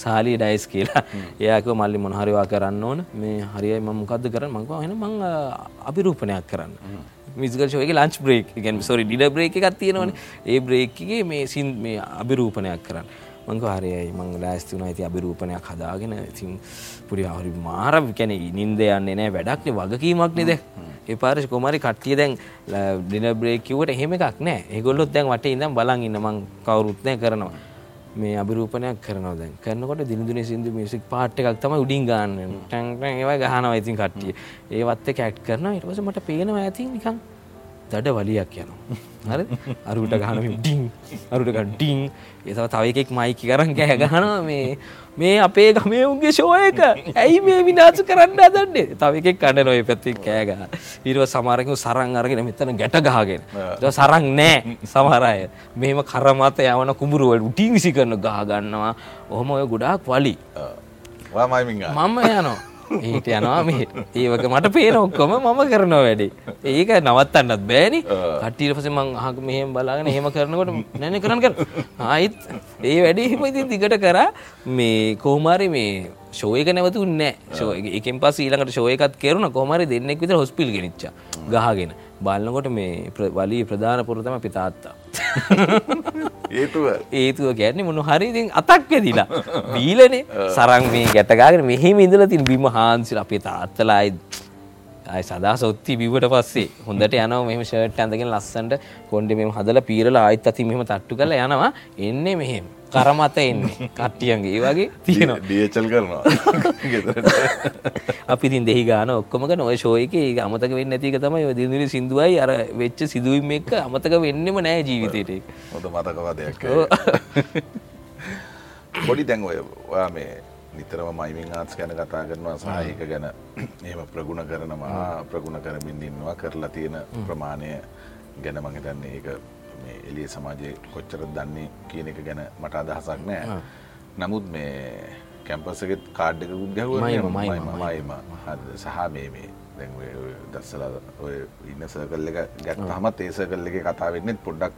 සාලී ඩයිස් කියලා. එයා කිව්වා මල්ලි මොන හරි වා කරන්න ඕන. මේ හරියයි. මම මොකද්ද කරන්නේ? මම කිව්වා එහෙනම් මං අභිරූපණයක් කරන්න. මිසිකල් ෂෝ එකේ ලන්ච් බ්‍රේක් කියන්නේ සෝරි ඩිනර් බ්‍රේක් එකක් තියෙනවනේ. ඒ බ්‍රේක් එකේ මේ සින් මේ අභිරූපණයක් කරන්න මංක හරියයි මං ලෑස්ති වුණා. ඇති අභිරූපණයක් හදාගෙන ඉතින් පුඩි හරි මාර කැනෙ නින්ද යන්නේ නෑ. වැඩක්නේ වගකීමක් නෙද ඒ පාරශ කොමරි කට්ටිය දැන් ඩින බ්‍රේක් කිව්වට එහෙම එකක් නෑ. ඒගොල්ලොත් දැන් වටේ ඉඳන් බලන් ඉන්න. මං කවුරුත් නෑ කරනවා. මේ අභිරූපණයක් කරනවා දැන්. කරනකොට දිනදුනේ සින්දු මියුසික් පාට් එකක් තමයි උඩින් ගන්න. ටැන් ටැන් ඒවා ගහනවා ඉතින් කට්ටිය. ඒවත් එක්ක ඇක්ට් කරනවා. ඊට පස්සේ මට පේනවා ඇති නිකන් දඩ වලියක් යනවා. හරි අරුට ගහන ඩිං අරුට ඩිං. ඒතව තව එකෙක් මයිකි කරන් කෑ ගහනවා මේ මේ අපේ ගමේ උන්ගේ ෂෝයක ඇයි මේ විනාශ කරන්න හදන්නේ? තව එකෙක් කඩන ඔය පැත්තෙන් කෑ ගහ ඊට සමහරකව සරන් අරගෙන මෙතන ගැට ගහගෙන. ඊට සරන් නෑ සමහර අය. මෙහෙම කර මත යවන කුඹුරු වල උටි විසි කරන ගහ ගන්නවා. ඔහොම ඔය ගොඩාක් වලි. මම යනවා ඊට යනවා. මේ ඒවක මට පේන ඔක්කොම මම කරනවා වැඩි. ඒක නවත්තන්නත් බෑනි. කට්ටියට පස්සේ මං අහක මෙහෙම බලාගෙන එහෙම කරනකොට නැන කරන්න කර ආයිත් ඒ වැඩිම ඉතින් දිගට කරා. මේ කොහොමාරි මේ ෂෝ එක නැවතුන්නේ ෂෝ එකෙන් පස්සේ ඊළඟට ෂෝ එකත් කෙරුණා. කොහොමාරි දෙන්නෙක් විතර හොස්පිටල් ගෙනිච්චා. ගහගෙන. බලනකොට මේ වලී ප්‍රධාන පුර තමයි අපේ තාත්තා ඒතුව ගැන්නේ මොන හරි ඉතින් අතක් වෙදිලා. බීලනේ. සරන් මේ ගැටගාගෙන මෙහෙම ඉඳලා තින් බිම හාන්සිලා අපේ තාත්තලා අය සදා සොත්ති බිවට පස්සේ. හොඳට යනවා මෙහෙම ෂර්ට් ඇඳගෙන ලස්සනට කොණ්ඩේ මෙහෙම හදලා පීරලා ආයෙත් අතින් මෙහෙම තට්ටු කරලා යනවා. එන්නේ මෙහෙම. කරමත එන්නේ. කට්ටියන්ගේ. ඒ වගේ තියෙනවා. ඩීඑච්එල් කරනවා. අපි ඉතින් දෙහි ගාන ඔක්කොම කරන ඔය ෂෝ එකේ ඒක අමතක වෙන්නේ නැති එක තමයි ඔය දිනදින සින්දුවයි අර වෙච්ච සිදුවීම් එක්ක අමතක වෙන්නෙම නැහැ ජීවිතේට ඒක. හොඳ මතකවදයක්. පොඩි දැන් ඔය ඔයා මේ නිතරම මයිමින් ආර්ට්ස් ගැන කතා කරනවා සහ ඒක ගැන. එහෙම ප්‍රගුණ කරනවා ප්‍රගුණ කරමින් ඉන්නවා කරලා තියෙන ප්‍රමාණය ගැන මම හිතන්නේ ඒක මේ එළිය සමාජයේ කොච්චර දන්නේ කියන එක ගැන මට අදහසක් නෑ. නමුත් මේ කැම්පස් එකෙත් කාඩ් එකකුත් ගැහුවා මයිම, මයිම, මයිම හරිද? සහ මේ මේ. දැන් දස්සලා ඔය ඉන්න සර්කල් එක ගත්තහමත් ඒ සර්කල් එකේ කතා වෙන්නේ පොඩ්ඩක්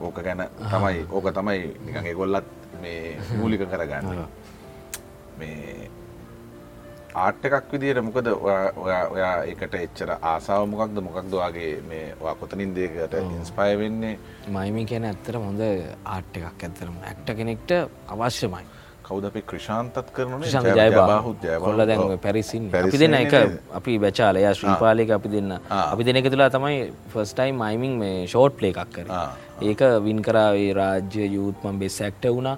ඕක ගැන තමයි. ඕක තමයි නිකන් ඒගොල්ලත් මේ මූලික කරගන්නේ. මේ ආට් එකක් විදිහට මොකද ඔයා ඔයා එකට එච්චර ආසාව මොකක්ද? මොකක්ද වගේ මේ කොතනින් දෙයකට ඉන්ස්පයර් වෙන්නේ? මයිමින් කියන ඇත්තට හොඳ ආට් එකක් ඇත්තරම ඇක්ට කෙනෙක්ට අවශ්‍යමයි. කවුද අපි ක්‍රෂාන්තත් කරන ශන්ත ජයබාහුත් කොල්ල දැන් පැරිසින් අපි දෙන්න එක අපි බැචාලය ශ්‍රීපාලික අපි දෙන්න. අපි දෙන එක තුලා තමයි ෆස්ටයිම් මයිමින් මේ ෂෝට් ප්ලේ එකක් කර ඒක වින් කරාවේ රාජ්‍ය යුත්මන් බෙස් ඇක්ට වුණා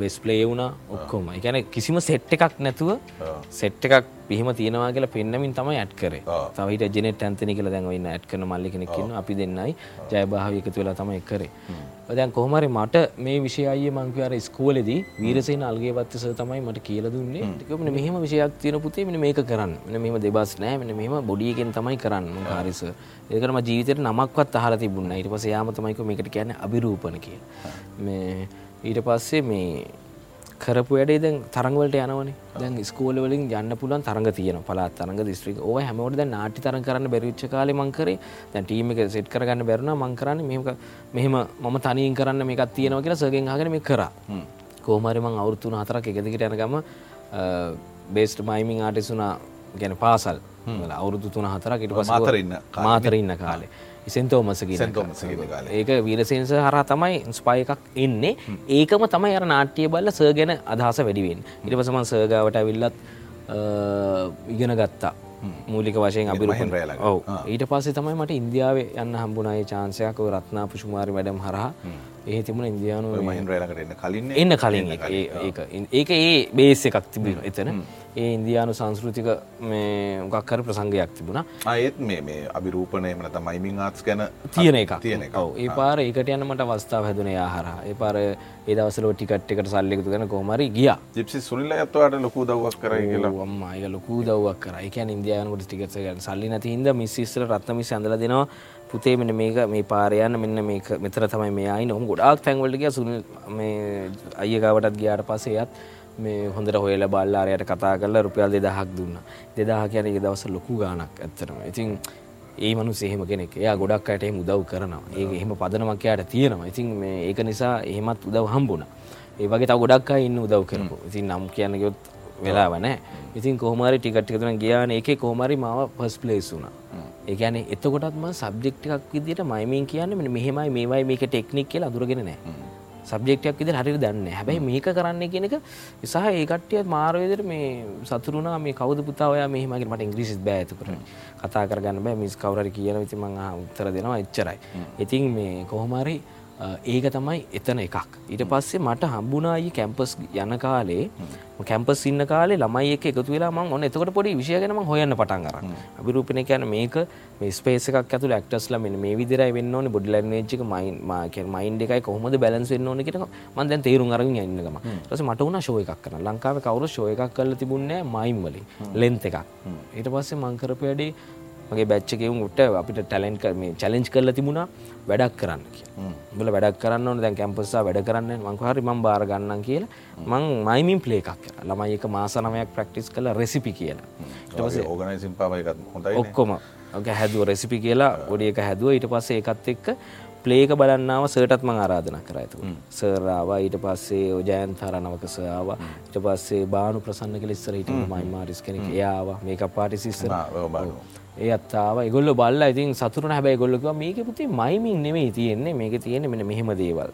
බෙස් ප්ලේ වුණා ඔක්කොම. එකැන කිසිම සෙට් එකක් නැතුව සෙට් එකක් පිහම තියෙනවා කියලා පෙන්න්නමින් තමයි ඇට් කරේ. තවහිට ජනෙට ඇන්තනි කියල දැන්වන්න ඇට් කන මල්ලි කෙනෙක්කින්න අපි දෙන්නයි. ජයභාව එකතු වෙලා තමයි කරේ. දැන් කොහමරි මට මේ විෂයය මංකවර ස්කෝලෙදී වීරසේන අල්ගේවත්තස තමයි මට කියල දුන්නේ. ටිකමන මෙහම විෂයක් තියෙන පුතේ මෙන මේක කරන්න. මෙන මෙම දෙබස් නෑ. මෙන මෙම බොඩියගෙන් තමයි කරන්න කාරිස ඒකරම ජීවිතයට නමක්වත් අහල තිබුන්න ඊට පස යාම තමයික මේකට කියන්න අභිරූපන කිය මේ ඊට පස්සේ මේ කරපු වැඩේ දැන් තරංවලට යනවන. දැන් ස්කෝල වලින් යන්න පුළුවන් තරඟ තියෙන පලාත් තරඟ දිස්ත්‍රික ඕය හැමෝට දැන් නාට්‍ය තරඟ කරන්න බැරිච්ච කාලේ මං කරේ. දැන් ටීම් එක සෙට් කරගන්න බැරුණා මං කරන්නේ මෙහෙම මම තනියෙන් කරන්න මේකක් තියෙනවා කියලා කරා. කොහොම හරි මං අවුරුදු 3-4ක් එක දිගට යන ගම බේස්ට් මයිමින් ආටිස්ට් වුණා. ගැන පාසල්. අවුරුදු 3-4ක් ඊට පස්සේ මාතර ඉන්න කාලේ. මාතර ඉන්න කාලේ ඉසෙන්තෝමස කියන සෙන්තෝමස් කියන කාලේ. ඒක වීරසේනස හරහා තමයි ස්පයි එකක් එන්නේ. ඒකම තමයි අර නාට්‍ය බල්ල සර් ගැන අදහස වැඩිවෙන් ඉට පසමන් සර්ගාවට ඇවිල්ලත් ඉගෙන ගත්තා. මූලික වශයෙන් මහින්ද්‍රය ළඟ. ඔව්. ඊට පස්සේ තමයි මට ඉන්දියාවේ යන්න හම්බුනායේ චාන්සයක් රත්නා පුෂුමාරි වැඩම් හරහා ඒ තිබුණ ඉන්දියානු ළඟට එන්න කලින් එන්න කලින් එක. ඒක ඒ බේස් එකක් තිබුණ එතන. ඒ ඉන්දියානු සංස්කෘතික මේ හරි ප්‍රසංගයක් තිබුණා. ආයෙත් මේ මේ අභිරූපණය එම නැත්නම් මයිමින් ආර්ට්ස් ගැන තියෙන එක තියෙන එක. ඒ පාර ඒකට යන්න මට අවස්ථාව හැදුනේ ආහාරා ඒ පාර ඒ දවස්වල ටිකට් එකට සල්ලි එකතු කරන කොහොම හරි ගියා. ජිප්සි අයත් ඔයාලට ලොකු කියලා. ඔව් අම්මා ඒක ලොකු උදව්වක් කරා. ඒ කියන්නේ ඉන්දියාව යනකොට ටිකට්ස් ගන්න. සල්ලි නැති හින්දා මිස් ඉස්සර රත්න මිස් ඇඳලා දෙනවා. පුතේ මෙන්න මේක මේ පාරේ යන්න මෙන්න මේක මෙතන තමයි මේ ආයින. ඔහොම ගොඩාක් තැන් වලට ගියා සුනිල් මේ අයියා ගාවටත් ගියාට පස්සේ එයත් මේ හොඳට හොයලා බලලා අරයට කතා කරලා රුපියල් 2000ක් දුන්නා. 2000 කියන්නේ ඒ දවස්වල ලොකු ගාණක් ඇත්තටම. ඉතින් ඒ මනුස්ස එහෙම කෙනෙක්. එයා ගොඩක් අයට එහෙම උදව් කරනවා. ඒක එහෙම පදනමක් එයාට තියෙනවා. ඉතින් මේ ඒක නිසා එහෙමත් උදව් හම්බුණා. ඒ වගේ තව ගොඩක් අය ඉන්න උදව් කරපු. ඉතින් නම් කියන්න ගියොත් වෙලාව නැහැ. ඉතින් කොහොම හරි ටිකට් එක තුන ගියානේ ඒකේ කොහොම හරි මාව ෆස්ට් ප්ලේස් වුණා. ඒ කියන්නේ එතකොටත් මම සබ්ජෙක්ට් එකක් විදියට මයිමින් කියන්නේ මෙන්න මෙහෙමයි මේවයි මේක ටෙක්නික් කියලා අඳුරගෙන නැහැ. සබ්ජෙක්ට් එකක් විදියට හරියට දන්නේ නැහැ. හැබැයි මේක කරන්නේ කියන එක සහ ඒ කට්ටියත් මාර විදියට මේ වුණා මේ කවුද පුතා ඔයා මෙහෙම කියලා මට ඉංග්‍රීසිත් බෑ එතකොට. කතා කරගන්න බෑ මිස් කවුරු හරි කියනවා ඉතින් මම උත්තර දෙනවා එච්චරයි. ඉතින් මේ කොහොම හරි ඒක තමයි එතන එකක්. ඊට පස්සේ මට හම්බුනායි කැම්පස් යන කාලේ කැම්පස් ඉන්න කාලේ ළමයි එක්ක එකතු වෙලා මම ඔන්න එතකොට පොඩි විෂය ගැන මම හොයන්න පටන් අරන්. අභිරූපණය කියන්නේ මේක මේ ස්පේස් එකක් ඇතුළේ ඇක්ටර්ස්ලා මෙන්න මේ විදිහටයි වෙන්න ඕනේ බොඩි ලැන්ග්වේජ් එක මයින්ඩ් මයින්ඩ් එකයි කොහොමද බැලන්ස් වෙන්න ඕනේ කියන මම දැන් තේරුම් අරගෙන ඉන්න ගම ඊට පස්සේ මට උනා ෂෝ එකක් කරන්න. ලංකාවේ කවුරු ෂෝ එකක් කරලා තිබුණේ නැහැ මයිම් වලින්. ලෙන්ත් එකක්. ඊට පස්සේ මම කරපු වැඩේ මගේ බැච්ච එකෙවුන් උට අපිට ටැලෙන්ට් මේ චැලෙන්ජ් කරලා තිබුණා වැඩක් කරන්න කියලා. උඹලා වැඩක් කරන්න ඕනේ දැන් කැම්පස් එක වැඩ කරන්න මම කිව්වා හරි මම බාර ගන්නම් කියලා. මම මයිමින් ප්ලේ එකක් කරා. ළමයි එක මාස 9ක් ප්‍රැක්ටිස් කළා රෙසිපි කියලා. එකත් හොඳයි ඔක්කොම ඔක හැදුව රෙසිපි කියලා පොඩි එක හැදුව ඊට පස්සේ ඒකත් එක්ක ප්ලේ එක බලන්නාව සර්ටත් මං ආරාධනා කරා එතකොට. සර් ආවා ඊට පස්සේ හරනවක සර් ආවා. ඊට පස්සේ බානු ප්‍රසන්න කියලා ඉස්සර හිටිය මයිම් ආටිස් කෙනෙක්. මේකප් ආටිස් ඉස්සර. බානු. ඒ අත්තාව ඒගොල්ලෝ බල්ලා ඉතින් සතුටුන හැබැයි ඒගොල්ලෝ කිව්වා මේකේ පුතේ මයිමින් නෙමෙයි තියෙන්නේ මේකේ තියෙන්නේ මෙන්න මෙහෙම දේවල්.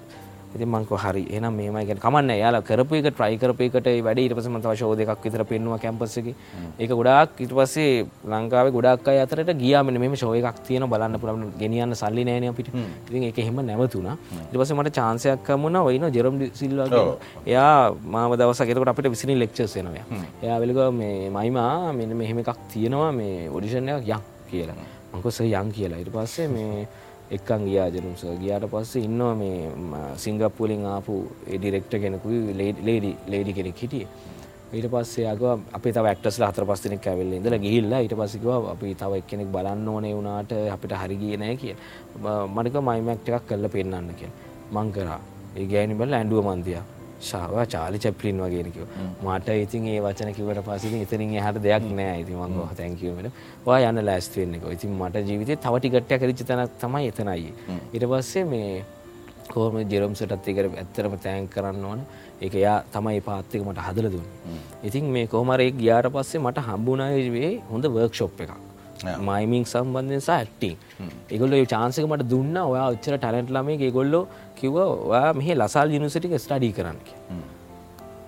ඉතින් මං කිව්වා හරි එහෙනම් මෙහෙමයි කියන්නේ කමන්නේ යාලා කරපු එක try කරපු එකට ඒ වැඩේ ඊට පස්සේ මම තව ෂෝ දෙකක් විතර පෙන්නුවා කැම්පස් එකේ. ඒක ගොඩාක් ඊට පස්සේ ලංකාවේ ගොඩාක් අය අතරට ගියා මෙන්න මෙහෙම ෂෝ එකක් තියෙනවා බලන්න පුළුවන් ගෙනියන්න සල්ලි නැහැනේ අපිට. ඉතින් ඒක එහෙම නැවතුණා. ඊට පස්සේ මට chance එකක් හම්බුණා ඔය ඉන්න ජෙරම් සිල්වා කියන. එයා මාව දවසක් එතකොට අපිට විසිනි ලෙක්චර්ස් එනවා එයා. වෙලගා මේ මයිමා මෙන්න මෙහෙම එකක් තියෙනවා මේ ඔඩිෂන් එකක් යන් කියලා. මං කිව්වා සර් යන් කියලා. ඊට පස්සේ මේ එක්කන් ගියා ජනුම් සර් ගියාට පස්සේ ඉන්නවා මේ ම- සිංගප්පූලෙන් ආපු ඒ ඩිරෙක්ටර් කෙනෙකුයි ලේඩි ලේඩි කෙනෙක් හිටියේ. ඊට පස්සේ ආගවා අපේ තව ඇක්ටර්ස්ලා හතර පහ දෙනෙක් ඇවිල්ලා ඉඳලා ගිහිල්ලා ඊට පස්සේ කිව්වා අපි තව එක්කෙනෙක් බලන්න ඕනේ වුණාට අපිට හරි ගියේ නැහැ කියලා. මම කිව්වා මයිම් ඇක්ට් එකක් කරලා පෙන්නන්න කියලා. මං කරා. ඒ ගෑණි බලලා ඇඬුව මන් දිහා. ෂාවා චාලි චැප්ලින් වගේ කිව්වා. මට ඉතින් ඒ වචන කිව්වට පස්සේ ඉතින් එතනින් එහාට දෙයක් නෑ. ඉතින් මං ගෝ තැන්ක් යූ මැඩම්. ඔයා යන්න ලෑස්ති වෙන්න කිව්වා. ඉතින් මට ජීවිතේ තව ටිකට් එකක් හරිච්ච තැනක් තමයි එතනයි. ඊට පස්සේ මේ කොහොම ජෙරම්සටත් ඒක ඇත්තටම තෑන්ක් කරන්න ඕන. ඒක එයා තමයි ඒ පාත් එක මට හදලා දුන්නේ. ඉතින් මේ ඒක ගියාට පස්සේ මට හම්බුණා ඒ හොඳ වර්ක්ෂොප් එකක්. මයිමිං සම්බන්ධයෙන් සහ ඇක්ටිං. ඒගොල්ලෝ ඒ chance එක මට දුන්නා. ඔයා ඔච්චර ටැලන්ට් ළමයෙක් ඒගොල්ලෝ කිව්වා ඔයා මෙහි ලසාල් යුනිවර්සිටි එකේ ස්ටඩි කරන්න.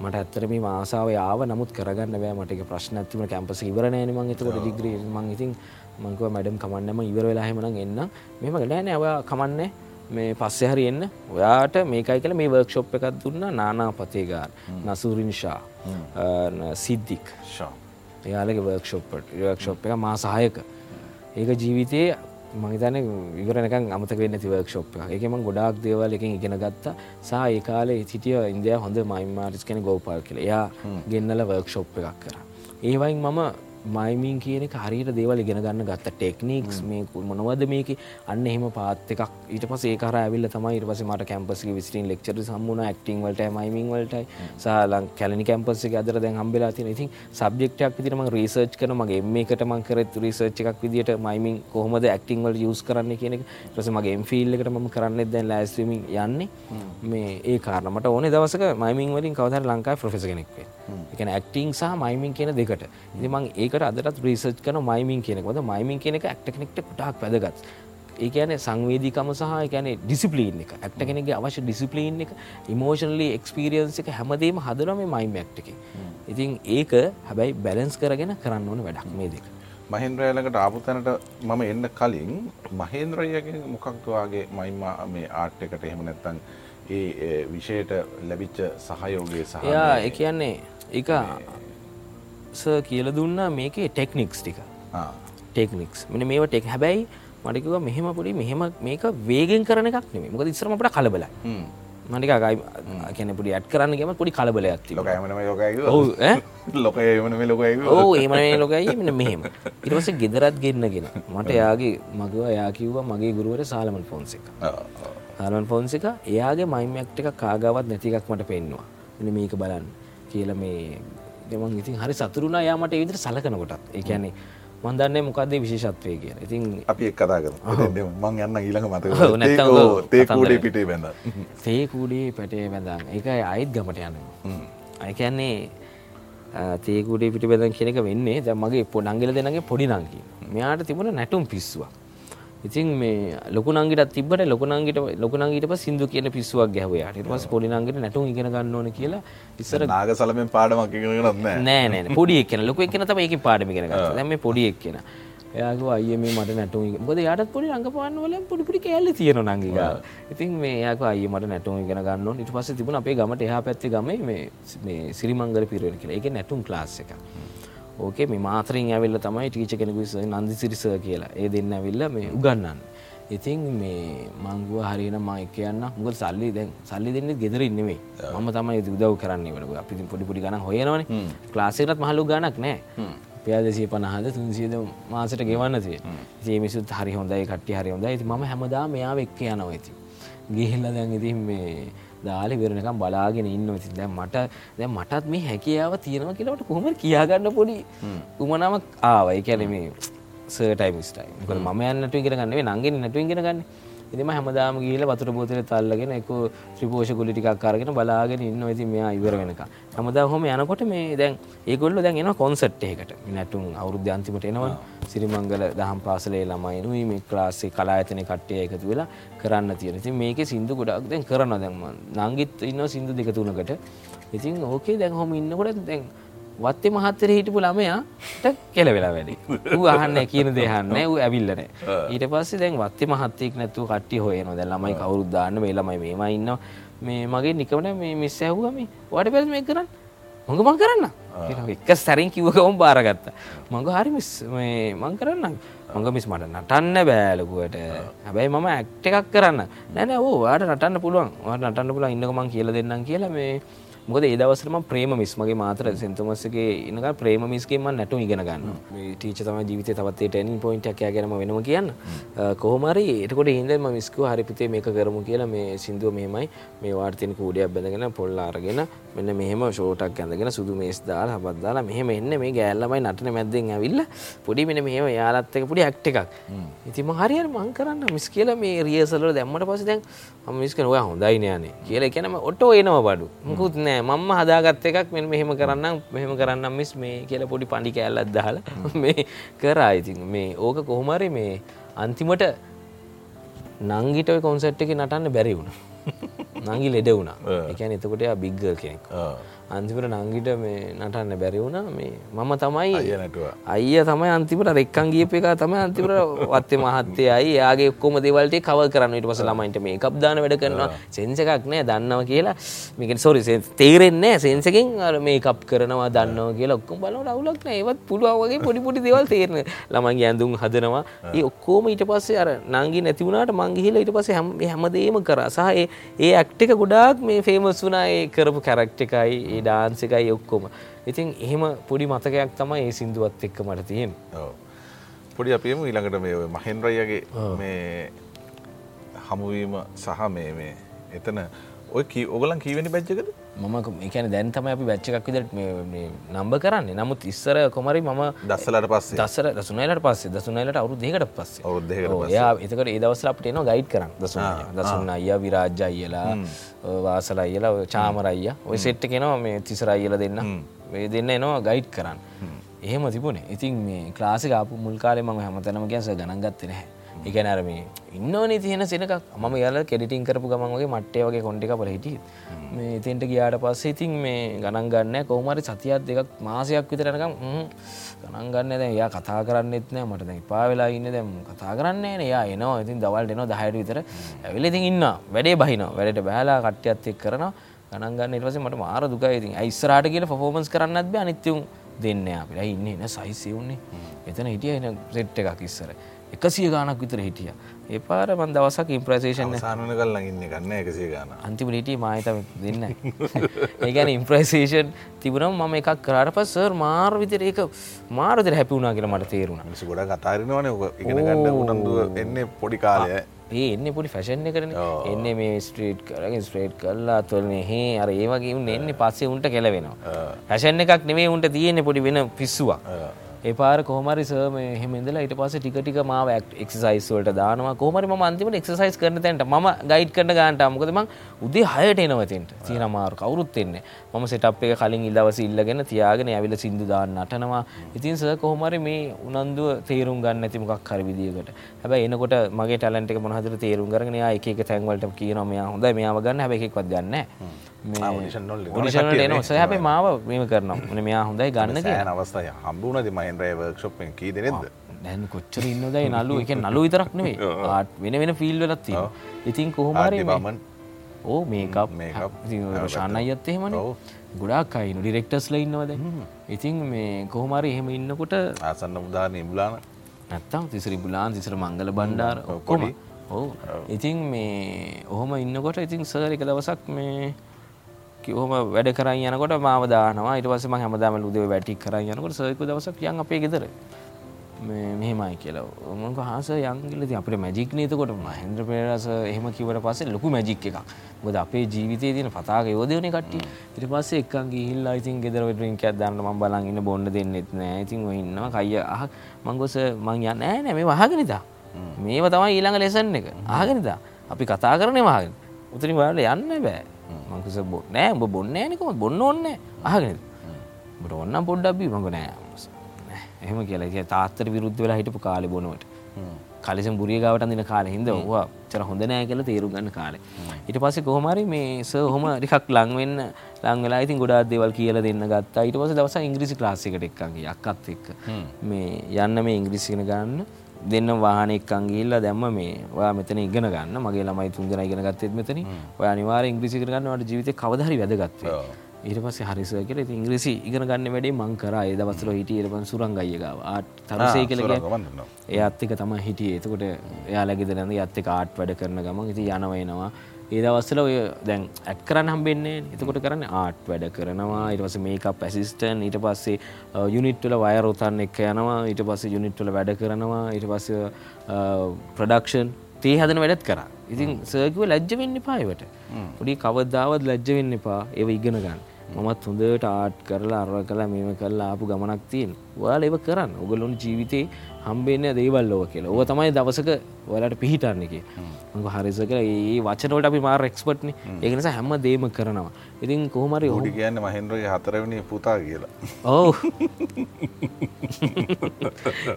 මට ඇත්තට මේ ආසාව ආව නමුත් කරගන්න බෑ. මට ඒක ප්‍රශ්නයක් තිබුණා කැම්පස් එක ඉවර නෑනේ මං එතකොට ඩිග්‍රී මං ඉතින් මං කිව්වා මැඩම් කමන්නේ මම ඉවර වෙලා එහෙමනම් එන්නම්. මෙහෙම නෑ නෑ ඔයා කමන්නේ මේ පස්සේ හරි එන්න. ඔයාට මේකයි කියලා මේ වර්ක්ෂොප් එකක් දුන්නා. නානා පතේගාර නසූරින් ෂා. සිද්දික් ෂා එයාලගේ වර්ක්ෂොප් වර්ක්ෂොප් එක මාස 6ක ඒක ජීවිතයේ ඉවර නිකන් අමතක වෙන්නේ නැති වර්ක්ෂොප් එකක්. ඒකේ මම ගොඩාක් දේවල් එකෙන් ඉගෙන ගත්තා. සහ ඒ කාලේ හිටිය ඉන්දියාවේ හොඳ මයිම් ආටිස්ට් කෙනෙක් ගෝපාල් කියලා. එයා ගෙන්නලා වර්ක්ෂොප් එකක් කරා. ඒ වයින් මම මයිමින් කියන හරියට දේවල් ඉගෙන ගන්න ගත්ත ටෙක්නික්ස් මේ මොනවද මේක? අන්න එහෙම පාත් එකක්. ඊට පස ඒකර ඇවිල්ල තමයි ඉට පස මට කැම්පස් විස්ටින් ලෙක්චර සම්මුණ ක්ටිං වලට මයිමින් වලටයි සාලන් කැලනි කැම්පස් අදර දැන් හම්බෙලා තින ඉතින් සබ්ෙක්ටක් විදිරම රීසර්ච් කන මගේ මේකට මංකරත් රීසර්ච් එකක් විදිට මයිමින් කොහොමද ඇක්ටිං වල යස් කරන්න කියන ප්‍රස මගේ ෆිල් එකට ම කරන්න දැන් ලෑස්වීමින් යන්නේ. මේ ඒ කාරනමට ඕන දවසක මයිමින් වලින් කවදර ලංකායි ප්‍රොෆෙස කෙනෙක්වේ එකන ඇක්ටිං සහ මයිමින් කියන දෙකට. ඉතිමං ඒකට අදරත් රීසර්ච් කන මයිමින් කියනෙකොද මයිමින් කියන එක ඇක්ට කෙනෙක්ට කුටක් වැදගත්. ඒකන සංවේදිකම සහ ගැන ඩිසිපලීන් එක. ඇක්ට කෙනෙගේ අවශ්‍ය ඩිසිපලීන් එක ඉමෝෂනලි එක්ස්පිරියන්ස එක හැමදේම හදරම මයිම් ඇක්ට එක. ඉතින් ඒක හැබැයි බැලන්ස් කරගෙන කරන්න ඕන වැඩක් මේ දෙක. මහින්ද්‍රයලකට ආපුතැනට මම එන්න කලින් මහේන්ද්‍රයගෙන් මොකක්තුවාගේ මයිම මේ ආට් එකට එහෙම නැත්තන් ඒ විෂයට ලැබිච්ච සහයෝගේ සහ යා ඒ කියන්නේ එක ස කියල දුන්නා මේකේ ටෙක්නික්ස් ටික. ටෙක්නික්ස් මෙන මේවා ටෙක් හැබැයි මටිකව මෙහෙම පොඩි මෙහෙම මේක වේගෙන් කරන එකක් නෙමේ මොකද ඉස්සරමට කලබල මටික ගයි කැන පොඩි ඇත් කරන්න ගම පොඩි කලබල ඇති ලොක ලොක ඕ ඒමන ලොකයි මෙන මෙහෙම. ඉරවස ගෙදරත් ගෙන්න්නගෙන මට යාගේ මගව යා කිව්ව මගේ ගුරුවර සාලමන් ෆෝන්සික සාලමන් ෆෝන්සික එයාගේ මයිමක්ට එක කාගවත් නැතිකක් මට පෙන්වා එන මේක බලන්න කියල මේ දෙමන් ඉතින් හරි සතුරුණා යාමට විදිර සලකනකොටත් ඒකැනේ මන්දන්නේ මොකක්දේ විශේෂත්වය කියන ඉතින් අපි එක් කතා කර මං යන්න ඊළඟ මත තේකූඩේ පිටේ බැඳ. තේකූඩේ පැටේ බැඳන්. එක අයිත් ගමට යන්න. අයකැන්නේ තේකුඩේ පිටි බැදන් කෙනෙක වෙන්නේ. දැ මගේ පො නංගල දෙනගේ පොඩි නංකි මෙයාට තිබුණ නැටුම් පිස්සුවක් ඉතින් මේ ලොකුනංගිට තිබට ලොකුනංගිට ලොකුනංගිට සිදු කියන පිස්සුවක් ගැහවයාට පස් පොඩිනංගට නැටුම් ඉගෙන ගන්න ඕන කියලා ඉස්සර නාග සලමෙන් පාඩමක් ඉගෙනගන්න නෑ. නෑ පොඩි එක්න ලොක එක්න තම ඒක පාඩම ඉගෙන ගන්න දැම පොඩි එක්කෙන එයාගේ අය මේ මට නැටුම් බොද යාට පොඩි රඟපාන්න වල පොඩිපුඩි කෑල්ල තියෙන නංගික ඉතින් මේ යාක අය මට නැටුම් ඉගෙන ගන්න ඉට පස්ස තිබුණ අපේ ගමට එහා පැත්ති ගම මේ සිරිමංගල පිරෙන කියලා. එක නැටුම් ලාස් එක ඕකේ මේ මාතරින් ඇවිල්ල තමයි ටීච කෙනෙකු නන්දි සිරිස කියලා. ඒ දෙන්න ඇවිල්ල මේ උගන්නන්න ඉතින් මේ මංගුව හරින මයි කියන්න මුග සල්ලි දැන් සල්ලි දෙන්න ගෙදර ඉන්නෙවේ ම තමයි උදව් කරන්න වන අපි පොඩි පොඩි ගන හොයනවන. ලාසේටත් මහලු ගනක් නෑ. පයාදසිය පනහද තුන්සිද මාසට ගෙවන්න තිය ජේමිසුත් හරි හොඳයි කට්ටි හරි හොඳයි. ම හැමදා මෙයා එක්ක යනව ඇති ගිහිල්ල දැන් ඉතින් මේ දාලි වෙරනකම් බලාගෙන ඉන්න ති දැ මට දැ මටත් මේ හැකියාව තියෙනව කියලට කොහොම කියාගන්න පොඩි? උමනමක් ආවයි කැනෙමේ සටයිමිස්ටයි ම යන්නට ඉගෙනගන්නේ නංගෙන නැට ඉගෙන ගන්න එතිම හැමදාම ගීල වතුර බෝතල තල්ලගෙන එක ත්‍රිපෝෂ ගුලිටිකක් කරගෙන බලාගෙන ඉන්න ඇති මෙයා ඉවර වෙනක හමදා හොම යනකොට මේ දැන් ඒගොල්ල දැන් එන කොන්සට්යකට නැටුම් අවුද්ධ අන්තිමට එනවා. සිරිමංගල දහම් පාසලේ ළමයිනුයි මේ ක්ලාසේ කලාඇතන කට්ටය එකතු වෙලා කරන්න තියෙන ති මේක සිින්දු ගොඩක් දැන් කරන දැන්ම නංගිත් ඉන්න සිින්දු දෙක තුනකට. ඉතින් ඕකේ දැන් හොම ඉන්නකොට දැන් වත්තේ මහත්තර හිටපු ළමයාට කෙල වෙලා වැඩි. ඌ අහන්න කියන දෙහන්න ඌ ඇවිල්ලන ඊට පස්සේ දැන් වත්තේ මහත්තෙක් නැතු කට්ටි හොයන දැ ළමයි කවරුද්දාන්න මේ ළමයි මේම ඉන්න මේ මගේ නිකමට මේ මිස් ඇහුවම වට පැස් මේ කරන්න? මඟ මං කරන්න. එක සැරින් කිව්වකවම් බාරගත්ත. මඟ හරි මිස් මං කරන්න. මඟ මිස් මට නටන්න බෑලකුවට හැබැයි මම ඇක්ට එකක් කරන්න. නැන ඕ වාට නටන්න පුළුවන්. වාට නටන්න පුලා ඉන්නක මං කියල දෙන්නම් කියලා මේ මොකද ඒ දවසරම ප්‍රේම මිස් මගේ මාතර සෙන්තුමස්සගේ ඉනක ප්‍රේම මිස්කේම නැටු ඉගෙන ගන්න ටීච තම ජීවිත තවත්තේ ටැනින් පොයින්ටක් ගැනම වෙනම කියන්න. කොහොමරි එතකොට හින්දම මිස්කු හරිපිතේ මේක කරමු කියලා මේ සිින්දුව මෙමයි මේ වාර්තින කූඩියක් බැඳගෙන පොල්ල අරගෙන මෙන්න මෙහෙම ෂෝටක් ඇඳගෙන සුදු මේස් දාල හබත්දාලා මෙහෙම එන්න. මේ ගෑල්ලමයි නටන මැද්දෙන් ඇවිල්ල පොඩි මෙන මෙහම යාලත්තක පොඩි ඇක්ට එකක්. ඉතිම හරියට මං කරන්න මිස් කියල මේ රියසලර දැම්මට පස දැන් මිස්කන ඔය හොඳයිනයනේ කියල එකනම ඔටෝ එනවා බඩු. මුකුත් නෑ. මම්ම හදාගත්ත එකක් මෙ මෙහෙම කරන්න මෙහෙම කරන්න මිස් මේ කියල පොඩි පඩි කෑල්ලත් දාල මේ කරා. ඉතින් මේ ඕක කොහොමරි මේ අන්තිමට නංගිටව කොන්සට් එක නටන්න බැරි වුණ නංගි ලෙඩ වුණා. එකැන එතකොට බිග්ගල් කෙනෙක් අන්තිමට නංගිට මේ නටන්න බැරි වුණා. මේ මම තමයි අයිය තමයි අන්තිමට රෙක්කන් ගියප එක තමයි අන්තිමට වත්තේ මහත්තේ අයි යාගේ ඔක්කොම දෙවල්ට කව කරන්න ඉට පස ළමයින්ට මේ කබ්දාන වැඩ කරනවා. සෙන්ස එකක් නෑ දන්නව කියලා. මේක සොරි තේරෙන්නේ සෙන්සකින් අර මේ කප් කරනවා දන්නවා කියලා ඔක්කොම බලවට අවුලක් නෑ. ඒවත් පුළුවන්ගේ පොඩිපොඩි දේවල් තේරන ළමන්ගේ ඇඳුම් හදනවා. ඒ ඔක්කෝම ඊට පස්සේ අර නංගි නැතිවුණට මංගිහිල ඊට පස්සේ හැම හැමදේම කර. සහ ඒ ඇක්ට එක ගොඩාක් මේ ෆේමස් වුනා ඒ කරපු කැරක්ට එකයි ඒ ඩාන්සිකයි ඔක්කොම. ඉතින් එහෙම පොඩි මතකයක් තමයි ඒ සිින්දුවත් එක්ක මට තියෙන්. පොඩි අපියම ඊළඟට මේ ඔය මහෙන්ද්‍රයියගේ මේ හමුවීම සහ මේ මේ එතන ඔය ඔගලන් කීවැනි බැච්චකද මම එකන දැන් තම අපි බච්චකක් විදට නම්බ කරන්නේ. නමුත් ඉස්සර කොමරි මම දස්සලට පස්සේ. දසර දසුනයිලට පස්සේ. දසුනයිලට අවරු දෙකට පස්සේ. එයා එතකට ඒ දවසල අපට එනවා ගයිඩ් කරන්න. දසුන දසුන්න අයියා විරාජ්‍ය අයියලා වාසල අයියලා චාමර අයියා. ඔය සෙට්ට කෙනවා මේ තිසර අයියල දෙන්න. ඒ දෙන්න එනවා ගයිඩ් කරන්න. එහෙම තිබුණේ. ඉතින් මේ ක්ලාසික ආපු මුල් කාලේ මම හැමතැනම ගැස ගණන් ගත්තේ නැහැ ඒකන අර මේ ඉන්නවනේ තියෙන සෙනක මම යාල කෙඩිටින් කරපු ගමන් වගේ මට්ටේ වගේ කොන්ටි කපල හිටිය. මේ ඉතින්ට ගියාට පස්සේ ඉතින් මේ ගණන් ගන්න කොහමරි සතියක් දෙකක් මාසයක් විතරනකම් ගණන් ගන්න දැන් යා කතා කරන්නෙත් නෑ මට දැන් එපා වෙලා ඉන්න. දැන් කතා කරන්නේ යා එනවා. ඉතින් දවල්ට එනවා 10ට විතර. ඇවිල්ලා ඉතින් ඉන්නවා. වැඩේ බහිනවා. වැඩට බහැලා කට්ටියත් එක්ක කරනවා. ගණන් ගන්න පස්සේ මට මාර දුකයි. ඉතින් අයි ඉස්සරහට කියලා පර්ෆෝමන්ස් කරන්නත් බෑ අනිත් උන් දෙන්නේ අයි ඉන්නේ? නේ සයිස් උන්නේ. එතන හිටියා එන සෙට් එකක් ඉස්සර එකසිය ගානක් විතර හිටිය. ඒ පාර මන් දවසක් ඉම්ප්‍රසේෂන් සානන කල්ල ඉන්න ගන්න එකසේ ගාන අන්තිම හිටිය මාහිතම දෙන්න ඒගැන ඉම්ප්‍රසේෂන් තිබුණම් මම එකක් කරට පස් සර් මාර් විතර ඒක මාරදර හැපිවුණා කියලා මට තේරුණ. ගොඩ කතාරනවන ඉගෙන ගන්න උනන්දුව එන්නේ පොඩි කාලය. ඒ එන්න පොඩි ෆැෂන් කරන එන්න මේ ස්ට්‍රීට් කරගෙන ස්ට්‍රේට් කරලා තුොලන හේ අර ඒවගේ උන්න එන්න පස්සේ උන්ට කෙලවෙනවා. හැෂන් එකක් නෙවේ උන්ට තියෙන්නේ පොඩි වෙන පිස්සුවක් ඒපාර කොහමරි සම හෙමෙදලා ඊට පස්සේ ටික ටික මාව එක්සයිස් වලට දානවා. කොහමරි මම අන්තිමට එක්සයිස් කරන තැනට මම ගයිඩ් කරන ගානට මොකද මං උදේ 6ට එනවා තෙන්ට තියෙන අමාරු. කවුරුත් එන්නේ මම සෙටප් එක කලින් ඉල්ලවස ඉල්ලගෙන තියාගෙන ඇවිල්ලා සින්දු දාන්න නටනවා. ඉතින් සර් කොහමරි මේ උනන්දුව තේරුම් ගන්න නැති මොකක් හරි විදියකට. හැබැයි එනකොට මගේ ටැලන්ට් එක මොන හදට තේරුම් කරගෙන එයා එක එක තැන් වලට කියනවා. මෙයා හොඳයි මෙයාව ගන්න. හැබැයි එකෙක්වත් ගන්න සර් හැබැයි මාව මේව කරනවා. මොන මෙයා හොඳයි ගන්න අවස්ථාය හම්බුණද? මයින්රය වර්ක්ෂප් කී දෙනෙද දැන් කොච්චර ඉන්නදයි නලු එක නලු විතරක් නෙවේ ආට් වෙන වෙන ෆිල් වෙලත් තියෙනවා. ඉතින් කොහොමරි බමන්. ඕ මේකප්. ශාන අයත් එහෙමන. ගොඩක් අයිනු ඩිරෙක්ටස්ල ඉන්නවද? ඉතින් මේ කොහොමරි එහෙම ඉන්නකොට ආසන්න උදාන ඉම්ලාන නැත්තම් තිසරි බුලාන් තිසර මංගල බණ්ඩාර ඔක්කොම. ඕ ඉතින් මේ ඔහොම ඉන්නකොට ඉතින් සර් එක දවසක් මේ කිවහම වැඩ කරයි යනකොට මාව දානවා. ඉට පසම හැමදාම ලුදව වැටි කරයි යනකොට සයකු දවසක් යන් අපේ ගෙදර. මෙහෙමයි කියලා. ඔමක හස යංගලති අපට මැජික් නතකොට මහන්ද්‍ර පේරස එහෙම කිවට පස්සේ ලොකු මැජික් එකක්. ගොද අපේ ජීවිතය තින පතාක යෝදයන කට ඉට පස්සේ එකන්ගේ හිල්ලා ඉතින් ගෙදර ටින්ක දන්න ම බලන් ඉන්න බොන්න දෙන්නෙත් නෑ. ඉතින් ඉන්න කය අහ මංගොස මං යන්න නෑ නෑ මේ වහගෙනතා මේව තමයි ඊළඟ ලෙසන් එක. ආගෙනතා අපි කතා කරන වාගෙන උතරින් වාල යන්න බෑ. මංකස බො නෑ උඹ බොන්න නකම බොන්න ඔන්න ආගෙන බට ඔන්නම් පොඩ්ඩබී මඟ නෑ. එහෙම කියලා තාත්තර විරුද්ධ වෙලා හිටපු කාලෙ බොනුවට. කලෙසම් බුරියගාවට දින කාල හිද වා චර හොඳ නෑ කියල තේරු ගන්න කාලේ. ඉට පස්සේ කොහමරි මේ ස හොම ටිකක් ලංවෙන්න ලංවෙලා ඉතින් ගොඩා දෙවල් කියල දෙන්න ගත්තා. ඊට පස දවස ඉංග්‍රිසි ලාසිකට එක්කගේ අක්කත් එක්ක. මේ යන්න මේ ඉංග්‍රිසිගෙන ගන්න දෙන්න වාහනෙක්කන් ගිල්ලා දැම්ම මේ ඔයා මෙතන ඉගෙන ගන්න. මගේ ළමයි තුන්දෙන ඉගෙන ගත්තෙත් මෙතන ඔය අනිවාර්ය ඉංග්‍රීසි ඉගෙන ගන්නවට ජීවිතේ කවදා හරි වැදගත් ඊට පස්සේ හරිස කියලා ඉතින් ඉංග්‍රීසි ඉගෙන ගන්න වැඩේ මං කරා. ඒ දවස්වල හිටියේ ඊට පස්සේ සුරංගයිය ගාව ආට් තරසේ කියලා කියන්නේ. එයාත් එක්ක තමයි හිටියේ. එතකොට එයාලා ගෙදර යන එයාත් එක්ක ආට් වැඩ කරන ගමන් ඉතින් යනවා එනවා ඒ දවස්වල ඔය දැන් ඇඩ් කරන්න හම්බෙන්නේ එතකොට කරන්නේ ආට් වැඩ කරනවා. ඊට පස්සේ මේකප් ඇසිස්ටන්ට් ඊට පස්සේ යුනිට් වල වයර් උතන්න එක්ක යනවා. ඊට පස්සේ යුනිට් වල වැඩ කරනවා. ඊට පස්සේ ප්‍රොඩක්ෂන් තේ හදන වැඩත් කරා. ඉතින් සර්කිව ලැජ්ජ වෙන්න එපා ඒවට. පොඩි කවදාවත් ලැජ්ජ වෙන්න එපා. ඒව ඉගෙන ගන්න. මමත් හොඳට ආට් කරලා අරව කලා මේම කරලා ආපු ගමනක් තියෙන් ඔයාල ඒව කරන්න. ඔගලොන් ජීවිතේ හම්බෙන්න දේවල් ලෝව කියලා. ඕව තමයි දවසක ඔයාලට පිහිටන්න එක මක හරිස කර ඒ වචනවට අපි මාර එක්ස්පට්න ඒකනිස හැම. දේම කරනවා. ඉතින් කොහමරි හොඩි කියන්න මහෙන්ද්‍රගේ හතරවනි පුතා කියලා. ඔවු.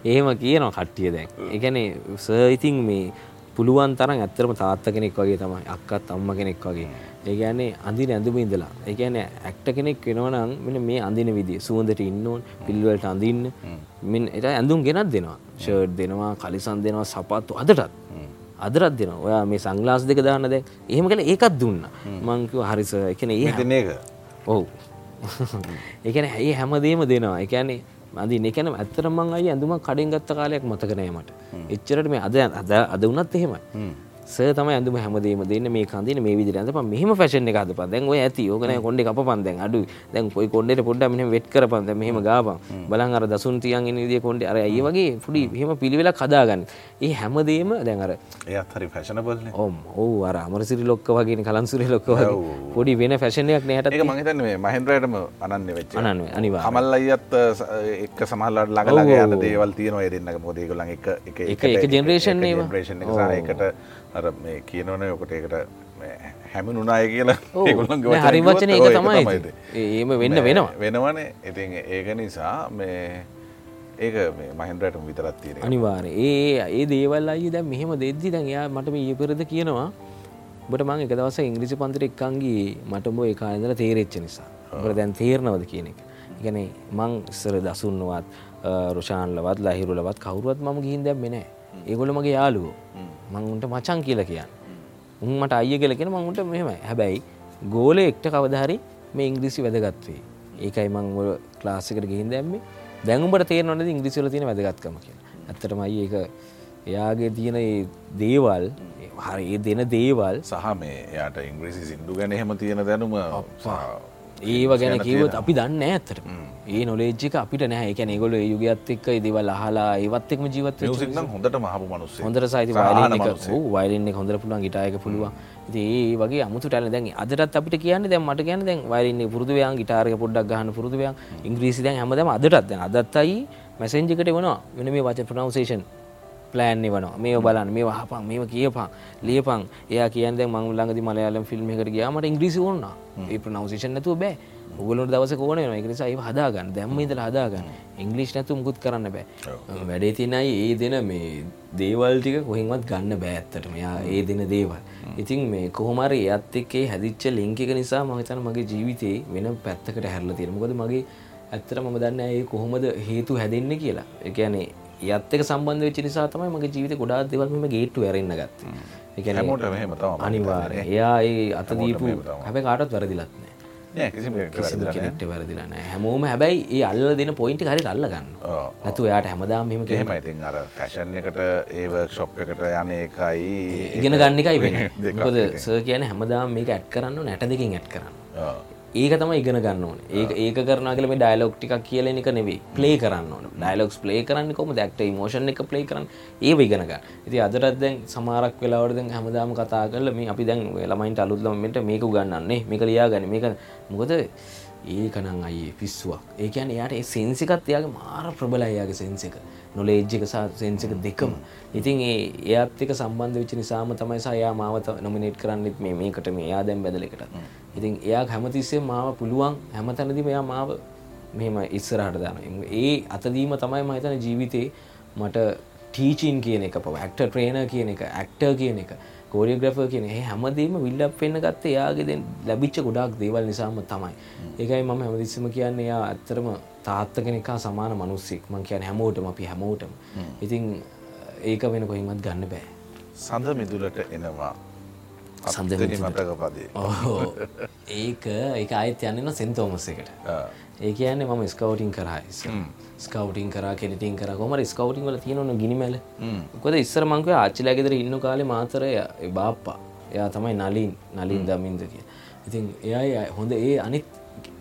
ඒම කියනවා කට්ටිය දැන්. එකනේ සයිතින් මේ පුළුවන් තරම් ඇත්තරම තාත්ත කෙනෙක් වගේ තමයි අක්කත් අම්ම කෙනෙක් වගේ. ඒගැන්නේ අඳින ඇඳුම ඉඳලා. ඒගැන ඇක්ට කෙනෙක් වෙනවනම් මෙන මේ අඳින විදි සුවඳට ඉන්න ඕන් පිල්වලට අඳන්න. මෙ එට ඇඳුම් ගෙනත් දෙනවා. ෂර්ඩ් දෙනවා කලිසන් දෙනවා සපත්තු අදටත්. අදරත් දෙන ඔයා මේ සංගලාස් දෙක දාන්න දැ එහෙම කළ ඒකත් දුන්න. මංකව හරිස එකන ඒ දෙන එක ඔවු. එකන ඇයි හැමදේම දෙනවා. එකන්නේ අදි එකන ඇත්තර මං අයි ඇඳුම කඩින් ගත්ත කාලයක් මතකනෑමට එච්චරට මේ අද අද අද වනත් එහෙමයි. සර් තමයි ඇඳුම හැමදේම දෙන්න මේ කන්දින මේ විදිහට අඳපන් මෙහෙම ෆැෂන් එක හදපන් දැන් ඔය ඇති. ඕක නෑ කොණ්ඩේ කපපන් දැන්. අඩු දැන් කොයි කොණ්ඩේට පොඩ්ඩක් මෙහෙම වෙට් කරපන්. දැන් මෙහෙම ගාපන්. බලන් අර දසුන් තියන් ඉන්න විදිහේ කොණ්ඩේ. අර අය වගේ පොඩි මෙහෙම පිළිවෙලක් හදාගන්න. ඒ හැමදේම දැන් අර එයත් හරි ෆැෂනබල්න ඔම් ඔව් අර අමරසිරි ලොක්ක වගේ කලන්සුරි ලොක්ක වගේ. පොඩි වෙන ෆැෂන් එකක් නෑ ඒක හැටත් මහිතන්න මේ මහින්ද්‍රයටම අනන්න වෙච්ච අනන්ව අනිවාර්යයෙන්. කමල් අයිත් එක් සමහල්ලට ළඟලගේ යන දේවල් තියෙනවා එරන්නක මොදේකලන් එක එක- එක generation ඒවා. ජනරේෂන් එකට අර මේ කියනවන ඔකට ඒකට හැම නුනාය කියලා. ඔව්. ඒගොල්ලන්ගේ නෑ, වචන හරි කිව්වොත් වචන ඔව් ඒක ඒක තමයි. ඒ- ඒම වෙන්න මේ වෙනවා. වෙනවනේ. ඉතින් ඒක නිසා මේ ඒක මේ මහින්ද්‍රයටම විතරත් තියෙන අනිවාර ඒ ඒ දේවල් අයි දැන් මෙහෙම දෙද්දි දැන් එයා මට මේ ඊපෙරද කියනවා. ඔබට මං එක දවස ඉංග්‍රීසි පන්තිර එක්කන්ගේ මට උඹ ඒ ඉඳලා තේරෙච්ච නිසා. ඔබට දැන් තේරනවද කියන එක. ඒ කියන්නේ මං ඉස්සර දසුන්නවත් රුෂාන්ලවත් ලහිරුලවත් කවුරුවත් මම ගිහින් දැම්මේ නැහැ. ඒගොල්ලෝ මගේ යාළුවෝ. මං උන්ට මචං කියලා කියන්නේ. උන් මට අයිය කියලා කියන මං උන්ට මෙහෙමයි. හැබැයි ගෝලෙක්ට කවදා හරි මේ ඉංග්‍රීසි වැදගත් වෙයි. ඒකයි මං ඔය ක්ලාස් එකට ගිහින් දැම්මේ. දැන් උඹට තේරෙනවද ඉංග්‍රීසි වල තියෙන වැදගත්කම කියලා. ඇත්තටම අයියේ ඒක එයාගේ තියෙන දේවල් හරි දෙන දේවල් සහ මේ යාට ඉංග්‍රීසි සිින්දු ගැන එහෙම තියෙන දැනුම ඒව ගැන කිවත් අපි දන්න ඇත්තට ඒ නොලේජ්ජික අපිට නෑ එක ඒගොල යුගත් එක්ක දේවල් අහලා ඒවත් එක්ම ජීවත් හොඳට මහපු මනුස්සේ හොඳර සයිති වයිලන්න හොඳර පුළුවන් ගිටායක පුළුවන්. ඒ වගේ අමුතු ටැල දැන් අදටත් අපිට කියන්න දැන් මට කියන්න දැන් වයිලන්න පුරදුවයන් ගිටාරක පොඩ්ඩක් ගහන්න පුරදුවයන් ඉංග්‍රීසි දැන් හැමදම අදටත්. දැන් අදත්තයි මැසෙන්ජිකට වනවා වෙන මේ වච ප්‍රනවසේෂන් ප්ලෑන් වනවා මේ බලන්න මේ වහපන් මේ කියපන් ලියපන්. එයා කියන්න මං ළඟදි මලයාලම් ෆිල්ම් එකට ගියාම මට ඉංග්‍රීසි ඕන ඒ ප්‍රනවසේෂන් නැතුව බෑ. ඔගලට දවස කෝන වෙන එක නිසා ඒ හදාගන්න. දැම්ම ඉඳලා හදාගන්න. ඉංග්‍රීසි නැතුව මුකුත් කරන්න බෑ. වැඩේ තියෙනයි ඒ දෙන මේ දේවල් ටික කොහෙන්වත් ගන්න බෑ ඇත්තට මෙයා ඒ දෙන දේවල්. ඉතින් මේ කොහොමරි එයත් එක්කේ හැදිච්ච ලින්ක් එක නිසා මම හිතන්නේ මගේ ජීවිතේ වෙන පැත්තකට හැරලා තියෙනවා. මොකද මගේ ඇත්තට මම දන්නේ ඒ කොහොමද හේතු හැදෙන්නේ කියලා. ඒ කියන්නේ යත් එක සම්බන්ධ වෙච්ච නිසා තමයි මගේ ජීවිතේ ගොඩාක් දේවල් මෙහෙම ගේට්ටු ඇරෙන්න ගත්තේ. ඒ කියන්නේ හැමෝටම එහෙම තමයි අනිවාර්යයෙන්. එයා ඒ අත දීපු. හැබැයි කාටවත් වැරදිලත් නෑ. නෑ කිසිම කෙනෙක්ට වැරදිලා නෑ. කෙනෙක්ට වැරදිලා නෑ. හැමෝම හැබැයි ඒ අල්ලලා දෙන පොයින්ට් එක හරියට අල්ල ගන්න. නැතුව එයාට හැමදාම මෙහෙම එහෙම කියන්න. ඉතින් අර ෆැෂන් එකට ඒ වර්ක්ෂොප් එකට යන එකයි ඉගෙන ගන්න එකයි වෙන්නේ. මොකද. සර් කියන්නේ හැමදාම මේක ඇඩ් කරන්න ඕනේ 62කින් ඇඩ් කරන්න. ඒක තමයි ඉගෙන ගන්න ඕනේ. ඒක ඒක කරනවා කියලා මේ ඩයලොග් ටිකක් කියලා එක නෙවෙයි. ප්ලේ කරන්න ඕනේ. ඩයලොග්ස් ප්ලේ කරන්නේ කොහොමද? ඇක්ටර් ඉමෝෂන් එක ප්ලේ කරන්නේ. ඒව ඉගෙන ගන්න. ඉතින් අදටත් දැන් සමහරක් වෙලාවට දැන් හැමදාම කතා කරලා මේ අපි දැන් ළමයින්ට අලුත් ළමයින්ට මේක උගන්වන්නේ. මේක ලියාගන්න. මේක මොකද ඒක නම් අයියේ පිස්සුවක්. ඒ කියන්නේ එයාට ඒ සෙන්ස් එකත් එයාගේ මාර ප්‍රබලයි එයාගේ සෙන්ස් එක. නොලෙජ් එක සහ සෙන්ස් එක දෙකම. ඉතින් ඒ එක්ක සම්බන්ධ වෙච්ච නිසාම තමයි සහ එයා මාව නොමිනේට් කරන්නෙත් මේ මේකට මේ එයා දැන් බැදල එකට. ඉතින් එයා හැමතිස්සෙම මාව පුළුවන් හැමතැනදීම එයා මාව මෙහෙම ඉස්සරහට දානවා. ඒ අතදීම තමයි මම හිතන්නේ ජීවිතේ මට ටීචින් කියන එක පව ඇක්ටර් ට්‍රේනර් කියන එක ඇක්ටර් කියන එක කෝරියෝග්‍රාෆර් කියන හැමදේම විල්ඩ් වෙන්න ගත්තේ එයාගේ දැන් ලැබිච්ච ගොඩාක් දේවල් නිසාම තමයි. ඒකයි මම හැමතිස්සෙම කියන්නේ එයා ඇත්තටම තාත්තා කෙනෙක් සමාන මිනිස්සෙක්. මම කියන්නේ හැමෝටම අපි හැමෝටම. ඉතින් ඒක වෙන කොහෙන්වත් ගන්න බෑ. සඳ මිදුලට එනවා. සඳ හත්වෙනි මිදුලට. මතක පදේ ඕ ඒක ඒක ආයත් යන්න සෙන්තෝමස් එකට. ඒ කියන්නේ මම ස්කවටින් කරා ස්කවටින් කරා කෙඩිටින් කර. කොමර ස්කවටින් වල තියෙනවන ගිනිමැල. කොද ඉස්සර මංකව ආච්චිලා ගෙදර ඉන්න කාලේ මාතරය බාප්පා. එයා තමයි නලින් නලින් දමින්ද කිය ඉතින් එයයි හොඳ ඒ අනිත්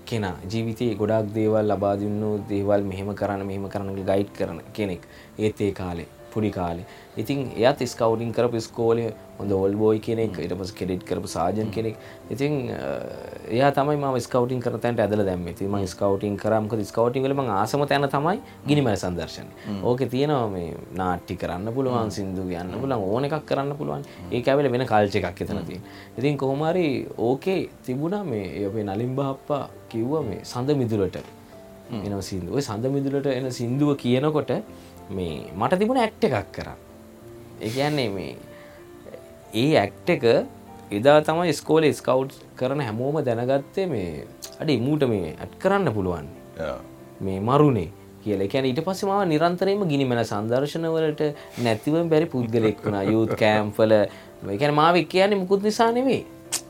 කෙනා ජීවිතයේ ගොඩක් දේවල් ලබාදින්නු දේවල් මෙහෙම කරන්න මෙහෙම කරන්න ගයිඩ් කරන කෙනෙක්. ඒත් ඒ කාලේ පුඩි කාලේ. ඉතින් එයත් ස්කවටින් කරපු ස්කෝලේ හොඳ ඔල් බෝයි කෙනෙක් ඊට පස්සේ කෙඩිට් කරපු සාජන් කෙනෙක්. ඉතින් එයා තමයි මම ස්කවටින් කරන තැනට ඇදලා දැම්මේ. ඉතින් මම ස්කවටින් කරා. මොකද ස්කවටින් වල මම ආසම තැන තමයි ගිනිමැල සංදර්ශනය ඕකේ තියෙනවා මේ නාට්‍ය කරන්න පුළුවන් සින්දු කියන්න පුළුවන් ඕන එකක් කරන්න පුළුවන්. ඒක ඇවිල්ලා වෙන කල්චර් එකක් එතන තියෙන ඉතින් කොහොම හරි ඕකේ තිබුණා මේ ඒ අපේ නලින් බාප්පා කිව්වා මේ සඳ මිදුලට එන සින්දුව සඳ මිදුලට එන සින්දුව කියනකොට මේ මට තිබුණ ඇක්ට් එකක් කරා ඒ කියන්නේ මේ ඒ ඇක්ට් එක එදා තමයි ස්කෝලේ ස්කවුට් කරන හැමෝම දැනගත්තේ මේ අඩ මූට මේ ඇට් කරන්න පුළුවන්. මේ මරුණේ කියල. එකැන ඊට පස්සේ මාව නිරන්තරයම ගිනිමෙන සංදර්ශනවලට නැතිව බැරි පුද්ගලෙක් වුණා. යුත් කෑම්පල එකැන මාව කියන්නේ මුකුත් නිසා නෙවේ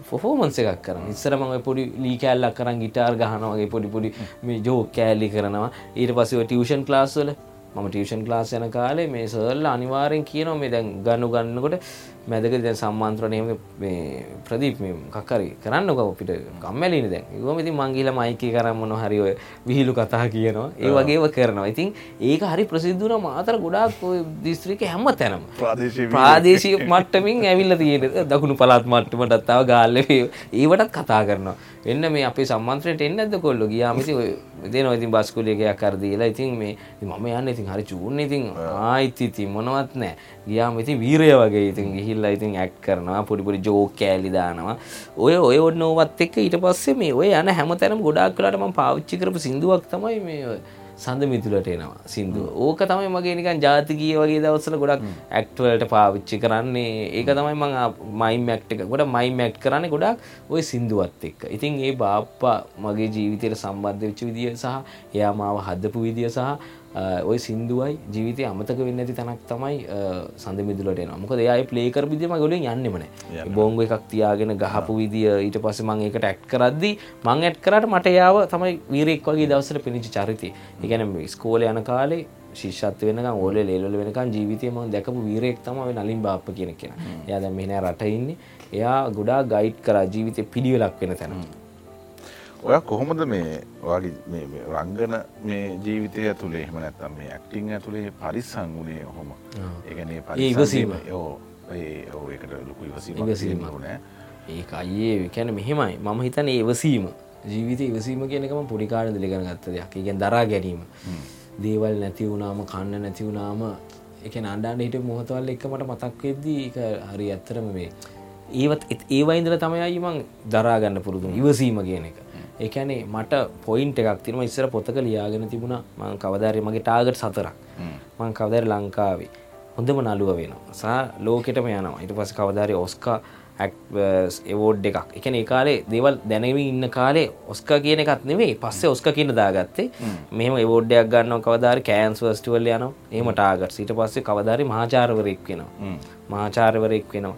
ෆොෆෝමන්ස එකක් කරන ඉස්සරම පොඩි ලී කෑල්ලක් කරන් ගිටාර් ගහනවගේ පොඩි පොඩි මේ ජෝ කෑල්ලි කරනවා. ඊට පස්සේ ටියෂන් ලාස්වල මම ටියෂන් ලාස් යන කාලේ මේ සර්ල්ල අනිවාරෙන් කියනවා මේ දැන් ගන්නු ගන්නකොට මැදක දැන් සම්මාන්ත්‍රණයම ප්‍රදීප් කක්කරි කරන්න ගව පිට කම්මැලින දැන්. ඒකම ඉතින් මං ගිහලා මයික් එක කරන් මොන හරි ඔය විහිළු කතා කියනවා. ඒ වගේව කරනවා. ඉතින් ඒක හරි ප්‍රසිද්ධ වුණා. මාතර ගොඩාක් ඔය දිස්ත්‍රික්කේ හැම තැනම. ප්‍රාදේශීය මට්ටමින් ඇවිල්ලා තියෙන දකුණු පළාත් මට්ටමටත් තව ගාල්ලේ ඒවටත් කතා කරනවා. එන්න මේ අපේ සම්මන්ත්‍රණයට එන්නේ නැද්ද කොල්ලෝ? ගියාම ඉතින් ඔය දෙනවා. ඉතින් බස් කුලිය එකක් කර දීලා ඉතින් මේ ඉතින් මම යන්නේ. ඉතින් හරි චූන් ඉතින් ආයිත් ඉතින් මොනවත් නැහැ. ගියාම ඉතින් වීරය වගේ ඉතින් ගිහිල්ලා ඉතින් ඇක්ට් කරනවා. පොඩි පොඩි ජෝක් කෑලි දානවා. ඔය ඔය ඔන්න ඕවත් එක්ක ඊට පස්සේ මේ ඔය යන හැමතැනම ගොඩාක් වෙලාට මම පාවිච්චි කරපු සින්දුවක් තමයි මේ ඔය සඳ මිතුලට එනවා. සිින්දුව ඕක තමයි මගේ නිකන් ජාතිකය වගේ දවස්සල ගොඩක් ඇක්ටවලට පාවිච්චි කරන්නේ. ඒක තමයි මං මයි මැක්ට එක. ගොඩ මයි මැක්් කරන්න ගොඩක් ඔය සිින්දුවත් එක්ක. ඉතින් ඒ බාප්පා මගේ ජීවිතයට සම්බන්ධ වෙච්ච විදිිය සහ එයා මාව හදපු විදිිය සහ ඔය සිින්දුවයි ජීවිතය අමතක වෙන්න ඇති තැනක් තමයි සඳ මිදුලට එන මොක දෙයයි පලේකර විදිම ගොලින් යන්නෙමන බෝංග එකක් තියාගෙන ගහපු විදිිය ඊට පස්ස මං එකට ඇක්් කරද්දි මං ඇට් කරට මට යාව තමයි වීරෙක් වගේ දවසට පිණිචි චරිතය. ඉගැන ස්කෝල යන කාලේ ශිෂත් වෙන ඕල ලේල වෙනකන් ජීවිතයම දැකපු වීරෙක් තම නලින් බාප්ප කියන කියෙන එයා දැ මෙන රටඉන්න එයා ගොඩා ගයිඩ් කර ජීවිතය පිළිවෙලක් වෙන තැන ඔය කොහොමද මේ වගේ රංගන මේ ජීවිතය ඇතුළේ එහෙම නැත්තම් මේ ඇක්ටිං ඇතුළේ පරිස්සං වුණේ හොම ඒගැනේ ඉවසීම. යෝ ඒ ඔ එකට ලොකු ඉවසීම. ඉවසීම නෑ ඒ අයේ කැන මෙහෙමයි. මම හිතන ඒවසීම ජීවිත ඉවසීම කියනකම පොඩිකාඩ දෙලිගන ගත්ත දෙයක්. ඉගෙන් දරා ගැනීම. දේවල් නැති වුණාම කන්න නැති වුණාම එක අන්ඩාන්න හිට මොහතවල් එක මට මතක් වෙද්දී එක හරි ඇත්තරම මේ ඒවත් ඒවයින්දල තමයි මං දරාගන්න පුරුදු ඉවසීම කියන එක ඒකැනේ මට පොයින්ට එකක් තිරම ඉස්සර පොතක ලියාගෙන තිබුණා මං කවදාරය මගේ ටාගට සතරක්. මං කවදර ලංකාවේ හොඳම නළුව වෙනවා. සා ලෝකෙටම යනවා. ඉට පස කවදාරය ඔස්කා එවෝඩ් එකක්. එකන ඒ කාලේ දෙවල් දැනව ඉන්න කාලේ ඔස්ක කියන එකත් නෙවේ පස්සේ ඔස්ක කියන දාගත්තේ මෙම එවෝඩ්ඩයක් ගන්න කවදාර කෑන්ස් වස්ටවල් යන ඒම ටාගට සිට පස්සේ කවදාරි මහාචාරවරෙක් වෙනවා. මහාචාරවරෙක් වෙනවා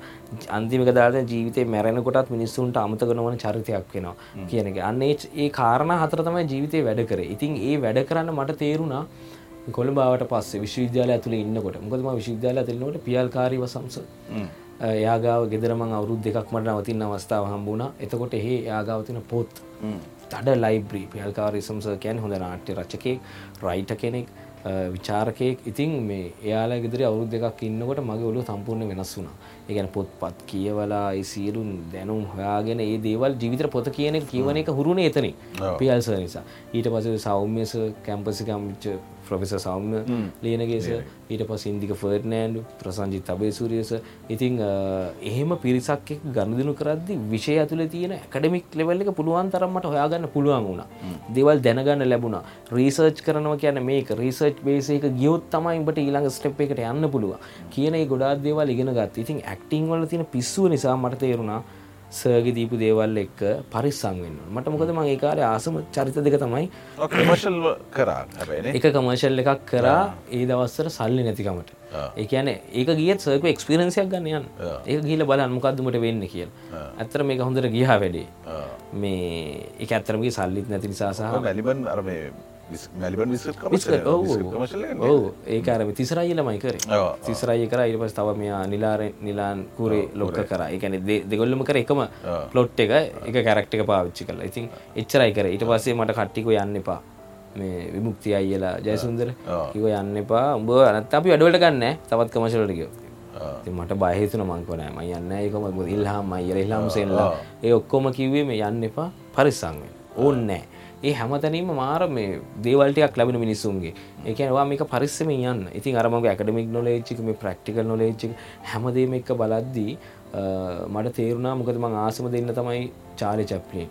අන්තිමක දාත ජීවිතය මැරෙනකොටත් මිනිස්සුන්ට අමතක නොවන චරිතයක් වෙනවා කියන එක. අන්නේ ඒ කාරණ හතර තමයි ජීවිතය වැඩ කර. ඉතින් ඒ වැඩ කරන්න මට තේරුණා කොළඹාවට පස්සේ විශ්වවිද්‍යාල ඇතුළ ඉන්නකොට. මොකදම විශ්වවිද්‍යාල ඇතිලනට පියල්කාරීව සම්ස යාගාව ගෙදරම අවුරුද් දෙකක් මට නවතින් අවස්ථාව හම්බුණා. එතකොට එහේ යාගාවතින පොත්. තඩ ලයිබ්‍රී පියල්කාරිසම්ස කැන් හොඳ නාට්‍ය රචකෙක් රයිට කෙනෙක් විචාරකයෙක්. ඉතින් මේ එයාලා ගෙදර අවුරුද් දෙකක් ඉන්නකොට මගේ ඔලු සම්පූර්ණ වෙනස් වුණා ඒගැන පොත්පත් කියවලා සියලුන් දැනුම් හොයාගෙන ඒ දේවල් ජීවිතර පොත කියන කියවන එක හුරුණ එතනින්. පියල්ස නිසා. ඊට පස සෞම්‍යස කැම්පසිකම්ච ප්‍රොෆෙස සෞම්‍ය ලියනගේස ඊට පස් ඉන්දික ෆර්නෑන්ඩු ප්‍රසංජි තබේ සූරියස ඉතිං එහෙම පිරිසක් ගණදිනු කරදදි විෂය ඇතුළ තියෙන කඩමික් ලෙවල් එක පුළුවන් තරම්මට හොයාගන්න පුළුවන් වුණ. දෙවල් දැනගන්න ලැබුණ. රීසර්ච් කරනව කියන මේක. රීසර්ච් බේසේක ගියොත් තමයිට ඊළඟ ස්ටප් එකට යන්න පුළුව කියන ගොඩාත් දේවල් ඉගෙන ගත් ඉතින් ඇක්ටිං වල තියෙන පිස්සුව නිසා මට තේරුණා සර්ගි දීපු දේවල් එක්ක පරිස්සං වෙන්න මට මොකද මං ඒකාරය ආසම චරිත දෙක තමයි කමර්ශල් කරා එක කමර්ශල් එකක් කරා ඒ දවස්සර සල්ලි නැතිකමට ඒ කියන ඒක ගියත් සර්ක එක්ස්පිරන්සියක් ගන්න යන් ඒ ගිල බලන් මොකක්දමට වෙන්න කියල් ඇත්තර මේ හොඳට ගිහා වැඩේ මේ එක ඇත්තරමගේ සල්ලිත් නැති නිසා සහ වැලිබන් ඒකාරම තිසරයිලමයි කර. තිසරයි කර ඉට පස් තව මෙයා නිලාර නිලාන් කුරේ ලොක්ක කර. එකන දෙගොල්ලම කර එකම පලොට් එක. එක කැරක්ට එක පාවිච්චි කල ඉතින් එච්චරයි කර. ඉට පස්සේ මට කට්ටික යන්න එපා. මේ විමුක්ති අයිලා ජයසුන්දර. කිව යන්න එපා. උඹ අනත් අපි වැඩවලට ගන්න තවත් කමශලට කිය මට බහිතුන මංකනෑ ම යන්න ඒකම ඉල්හාම අයිර ඉල්ලාම් සෙල්ලා. ඒ ඔක්කොම කිව්වේ මේ යන්න එපා පරිස්සංවෙන් ඕන්නෑ ඒ හැමතැනීම මාර මේ දේවල්ටයක් ලැබෙන මිනිස්සුන්ගේ. ඒකවා මේක පරිස්සම යන්න. ඉතින් අරමගේ ඇකඩමික් නොලේච්චික මේ ප්‍රක්ටිකල් නොලේච්චි හැමදේම එක්ක බලද්දී මට තේරුණා මොකද මං ආසම දෙන්න තමයි චාලි චැප්ලින්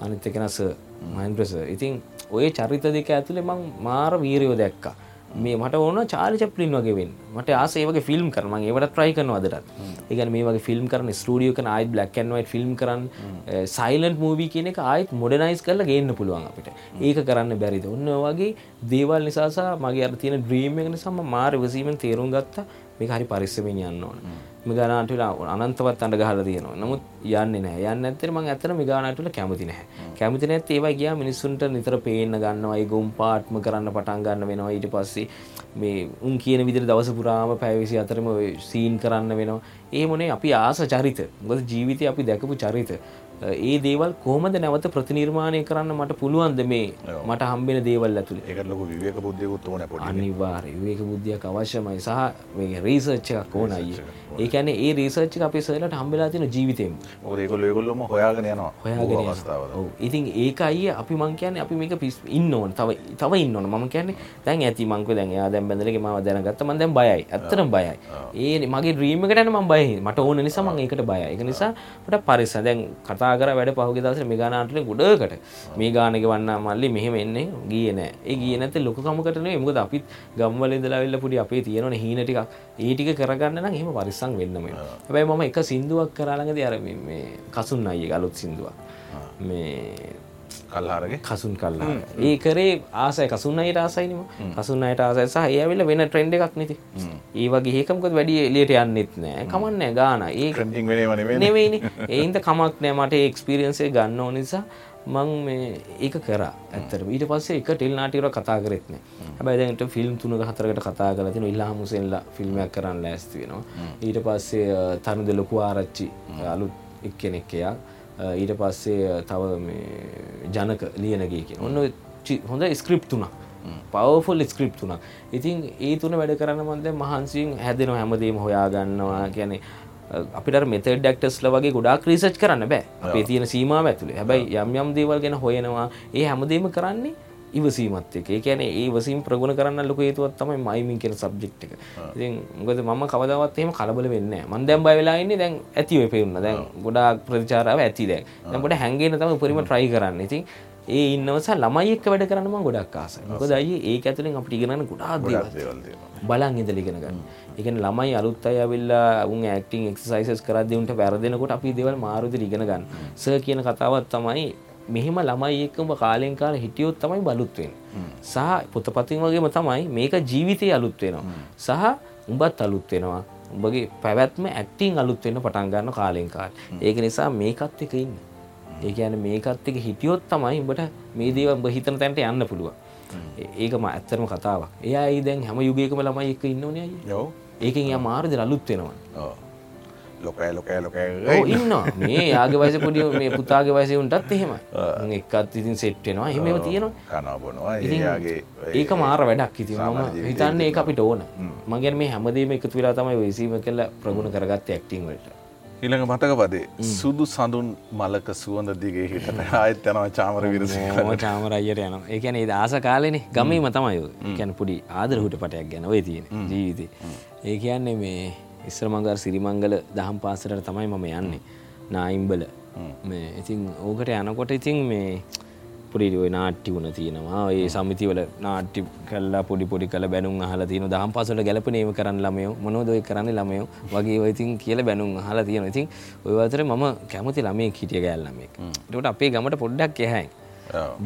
අනිත් එකෙනස මහන්ප්‍රස ඉතින් ඔය චරිත දෙක ඇතුළේ මං මාර වීරයෝ දැක්කා මේ මට ඕන චාලි චප්ලින් වගේෙන් මට ආසේවගේ ෆිල්ම් කරම ඒවට ට්‍රයි කරන අදරත් ඒගන මේ වගේ ෆිල්ම් කරන ස්ටඩියෝ කන අයි බ්ලක්න්වයි ෆිල්ම් කරන්න සයිලන්් මූවී කියන එක ආයත් මොඩනයිස් කරලා ගන්න පුළුවන් අපිට. ඒක කරන්න බැරිද? ඔන්න වගේ දේවල් නිසාසා මගේ අර තියෙන ද්‍රීම එක නිසාම මාර වසීමෙන් තේරුම් ගත්තා. මේ හරි පරිස්සමෙන් යන්න ඕන මිගානාටල අනන්තවත් අඩ ගහල තියෙනවා. නමුත් යන්න නෑ යන්න ඇතර ම ඇතර මිගානාටල කැමති නෑ කැමති නැත් ඒවා ගියා මිනිස්සුන්ට නිතර පේන්න ගන්නවා. ඒ ගුම් පාට්ම කරන්න පටන් ගන්න වෙනවා. ඊට පස්සේ මේ උන් කියන විදිර දවස පුරාම පැවිසි අතරම සීන් කරන්න වෙනවා. ඒ මොනේ අපි ආස චරිත. ගොද ජීවිතය අපි දැකපු චරිත ඒ දේවල් කොහොමද නැවත ප්‍රතිනිර්මාණය කරන්න මට පුළුවන්ද මේ මට හම්බෙන දේවල් ඇතුළේ ඒකට ලොකු විවේක බුද්ධියකුත් ඕන පොඩි අනිවාර්ය විවේක බුද්ධියක් අවශ්‍යමයි සහ මේ රීසර්ච් එකක් ඕන අයියේ ඒ කියන්නේ ඒ රීසර්ච් එක අපේ සර්ලට හම්බෙලා තියෙන ජීවිතේම මොකද ඒගොල්ලෝ ඒගොල්ලොම හොයාගෙන යනවා හොයාගෙන. අවස්ථාවල ඔව්. ඉතින් ඒක අයිය අපි මං කියන්නේ අපි මේක ඉන්න ඕන. තව තව ඉන්න ඕන. මම කියන්නේ දැන් ඇති මං කිව්වා දැන් එයා දැන් බැඳලගේ මාව දැනගත්තා මං දැන් බයයි. ඇත්තටම බයයි. ඒ මගේ ඩ්‍රීම් එකට යන මං බයයි. මට ඕන නිසා මං ඒකට බයයි. ඒක නිසා මට පරිස්සම් දැන් කතා කර වැඩ පහුගිය දවසේ මේ ගාන ආටලේ ගොඩකට මේ ගාන ගෙවන්න මල්ලි මෙහෙම එන්නේ ගියේ නෑ. ඒ ගියේ නැත්තේ ලොකු කමකට නෙවෙයි. මොකද අපිත් ගම්වල ඉඳලා ආවිල්ලා පොඩි අපේ තියෙනවනේ හීන ටිකක්. ඒ ටික කරගන්න නම් එහෙම පරිස්සම් වෙන්න වෙනවා. හැබැයි මම එක සින්දුවක් කරා ළඟදී අර මේ කසුන් අයියේ අලුත් සින්දුවක්. මේ කල්හාරගේ කසුන් කල්ලා ඒ කරේ ආසය කසුන් අයට ආසයිනම. කසුන් අයට ආසය සහ ඒ ඇවිල්ල වෙන ට්‍රෙන්ඩ් එකක් නැති. ඒ වගේ ඒකමකොත් වැඩි එලියට යන්නෙත් නෑ. කමන්නෑ ගාන ඒ නෙවෙයිනි ඒන්ද කමක් නෑ. මට එක්ස්පිරියන්සේ ගන්න ඕ නිසා මං මේ ඒක කරා ඇත්තට ඊට පස්සේ එක ටෙල් නාටිකර කතා කරෙත් නෑ. හැබැයි දැන්ට ෆිල්ම් තුනක හතරකට කතා කරලා තියෙනවා. ඉල්ලා මුසෙන්ලා ෆිල්මයක් කරන්න ලෑස්ති වෙනවා. ඊට පස්සේ අ, තනුද ලොකු ආරච්චි අලුත් එක්කෙනෙක් එයා ඊට පස්සේ තව ජනක ලියනගේ කියන ඔන්න හොඳ ස්ක්‍රිප් තුනක්. පවෆුල් ස්ක්‍රිප් තුනක්. ඉතින් ඒ තුන වැඩ කරන්න මන්ද මහන්සියෙන් හැදෙනවා හැමදේම හොයාගන්නවා. කියන්නේ අපිට මෙත ඩක්ටස්ල වගේ ගොඩක් ක්‍රීසච් කරන්න බෑ. අපේ තියෙන සීමාව ඇතුළේ හැබැයි යම් යම් දේවල් ගැන හොයනවා. ඒ හැමදේම කරන්නේ ඉවසීමත් එක ඒ කියන්නේ ඒ වසීම් ප්‍රගුණ කරන්න ලොකු හේතුවක් තමයි මයිමින් කියන සබ්ජෙක්ට් එක. ඉතින් මොකද මම කවදාවත් එහෙම කලබල වෙන්නේ නැහැ. මම දැන් බය වෙලා ඉන්නේ දැන් ඇති වෙ පේන්න. දැන් ගොඩාක් ප්‍රතිචාරාව ඇති දැන්. දැන් පොඩ හැංගෙන තමයි උපරිම try කරන්නේ. ඉතින් ඒ ඉන්නවස ළමයි එක්ක වැඩ කරන්න මම ගොඩක් ආසයි. මොකද අයියේ ඒක ඇතුලෙන් අපිට ඉගෙන ගන්න ගොඩාක් දේවල් තියෙනවා බලන් ඉඳලා ඉගෙන ගන්න. ඒ කියන්නේ ළමයි අලුත් අය ඇවිල්ලා උන් ඇක්ටිං එක්සර්සයිසස් කරද්දී උන්ට වැරදෙනකොට අපි දේවල් මාරු විදිහට ඉගෙන ගන්න. සර් කියන කතාවක් තමයි මෙහෙම ළමයි එක්ක ඔබ කාලෙන් කාලේ හිටියොත් තමයි බලුත් වෙන්නේ. සහ පොතපතින් වගේම තමයි මේක ජීවිතේ අලුත් වෙනවා. සහ උඹත් අලුත් වෙනවා. උඹගේ පැවැත්ම ඇක්ටිං අලුත් වෙන්න පටන් ගන්න කාලෙන් කාලේ. ඒක නිසා මේකත් එක ඉන්න. ඒ කියන්නේ මේකත් එක හිටියොත් තමයි උඹට මේ දේවල් උඹ හිතන තැනට යන්න පුළුවන්. ඒකම ඇත්තටම කතාවක්. එයා ඒ දැන් හැම යුගයකම ළමයි එක්ක ඉන්නෝනේ අයියේ. ඔව් ඒකෙන් එයා මාරු දෙන අලුත් වෙනවා. ඔව් ලොකෑ ලොකෑ ලොකෑ ඔව් ඉන්නවා. මේ යාගේ වයසේ පොඩි මේ පුතාගේ වයසේ උන්ටත් එහෙමයි. උන් එක්කත් ඉතින් සෙට් වෙනවා. එහෙම ඒවා තියෙනවා. කනවා බොනවා ඉතින් එයාගේ ඒක මාර වැඩක් ඉතින් මම හිතන්නේ ඒක අපිට ඕන. මම කියන්නේ මේ හැමදේම එකතු වෙලා තමයි ඔය සීම කියලා ප්‍රගුණ කරගත්තේ ඇක්ටිං වලට. ඊළඟ මතක පදේ සුදු සඳුන් මලක සුවඳ දිගේ හිටට ආයත් යනවා චාමර විරසි චාමර අයියට යනවා. ඒ කියන්නේ ඒ දාස කාලේනේ ගමීම තමයි ඔය. ඒ කියන්නේ පොඩි ආදර හුටපටයක් ගැන ඔය තියෙන්නේ ජීවිතේ. ඒ කියන්නේ මේ ඉස්සර මංගල සිරිමංගල දහම් පාසලට තමයි මම යන්නේ. නායිම්බල. මේ ඉතින් ඕකට යනකොට ඉතින් මේ ඔය නාට්‍ය වුණ තියෙනවා. ඒ සමිතිවල නාට්‍ය කළා පොඩි පොඩි කළ බැනුම් අහලා තියෙනවා. දහම් පාසලට ගැලපෙන ඒව කරන්න ළමයෝ මොනවද ඔය කරන්නේ ළමයෝ වගේ ඔය ඉතින් කියලා බැනුම් අහලා තියෙනවා. ඉතින් ඔය අතරේ මම කැමති ළමයෙක් හිටිය ගෑල් ළමයෙක්. ඒකට අපේ ගමට පොඩ්ඩක් එහායි.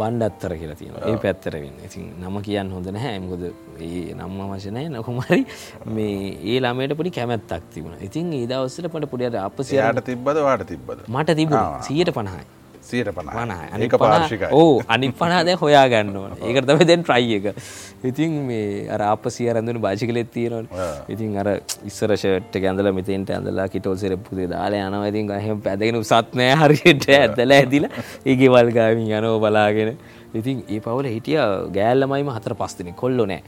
බණ්ඩත්තර කියලා තියෙනවා. ඒ පැත්තර වෙන්න. ඉතින් නම කියන්න හොඳ නැහැ. මොකද ඒ නම් අවශ්‍ය නැහැ නොකුමරි මේ ඒ ළමයට පොඩි කැමැත්තක් තිබුණා. ඉතින් ඒ දවස්වල පොඩ පොඩි අර අපසිය යාට තිබ්බද? වාට තිබ්බද? මට තිබුණා. 150යි සියට පන පනහයි ඒක පාර්ශිකයි. ඕ අනිත් පනා දැන් හොයා ගන්න ඕන ඒකට තමයි දැන් ට්‍රයි එක. ඉතින් මේ අර අපසිය රැඳුණු බාජිකලෙත් තියෙනවා ඉතින් අර ඉස්සර ෂර්ට් එක ඇඳලා මෙතෙන්ට ඇඳලා කිටෝල් සෙරප්පු දෙක දාලා යනවා. ඉතින් එහෙම පැදගෙන උසත් නෑ හරියට. ඇදලා ඇදිලා ඒ ගෙවල් ගාවින් යනවා බලාගෙන ඉතින් ඒ පවුල හිටිය ගෑල්ලමයිම හතර පස් දෙනෙක්. කොල්ලෝ නෑ.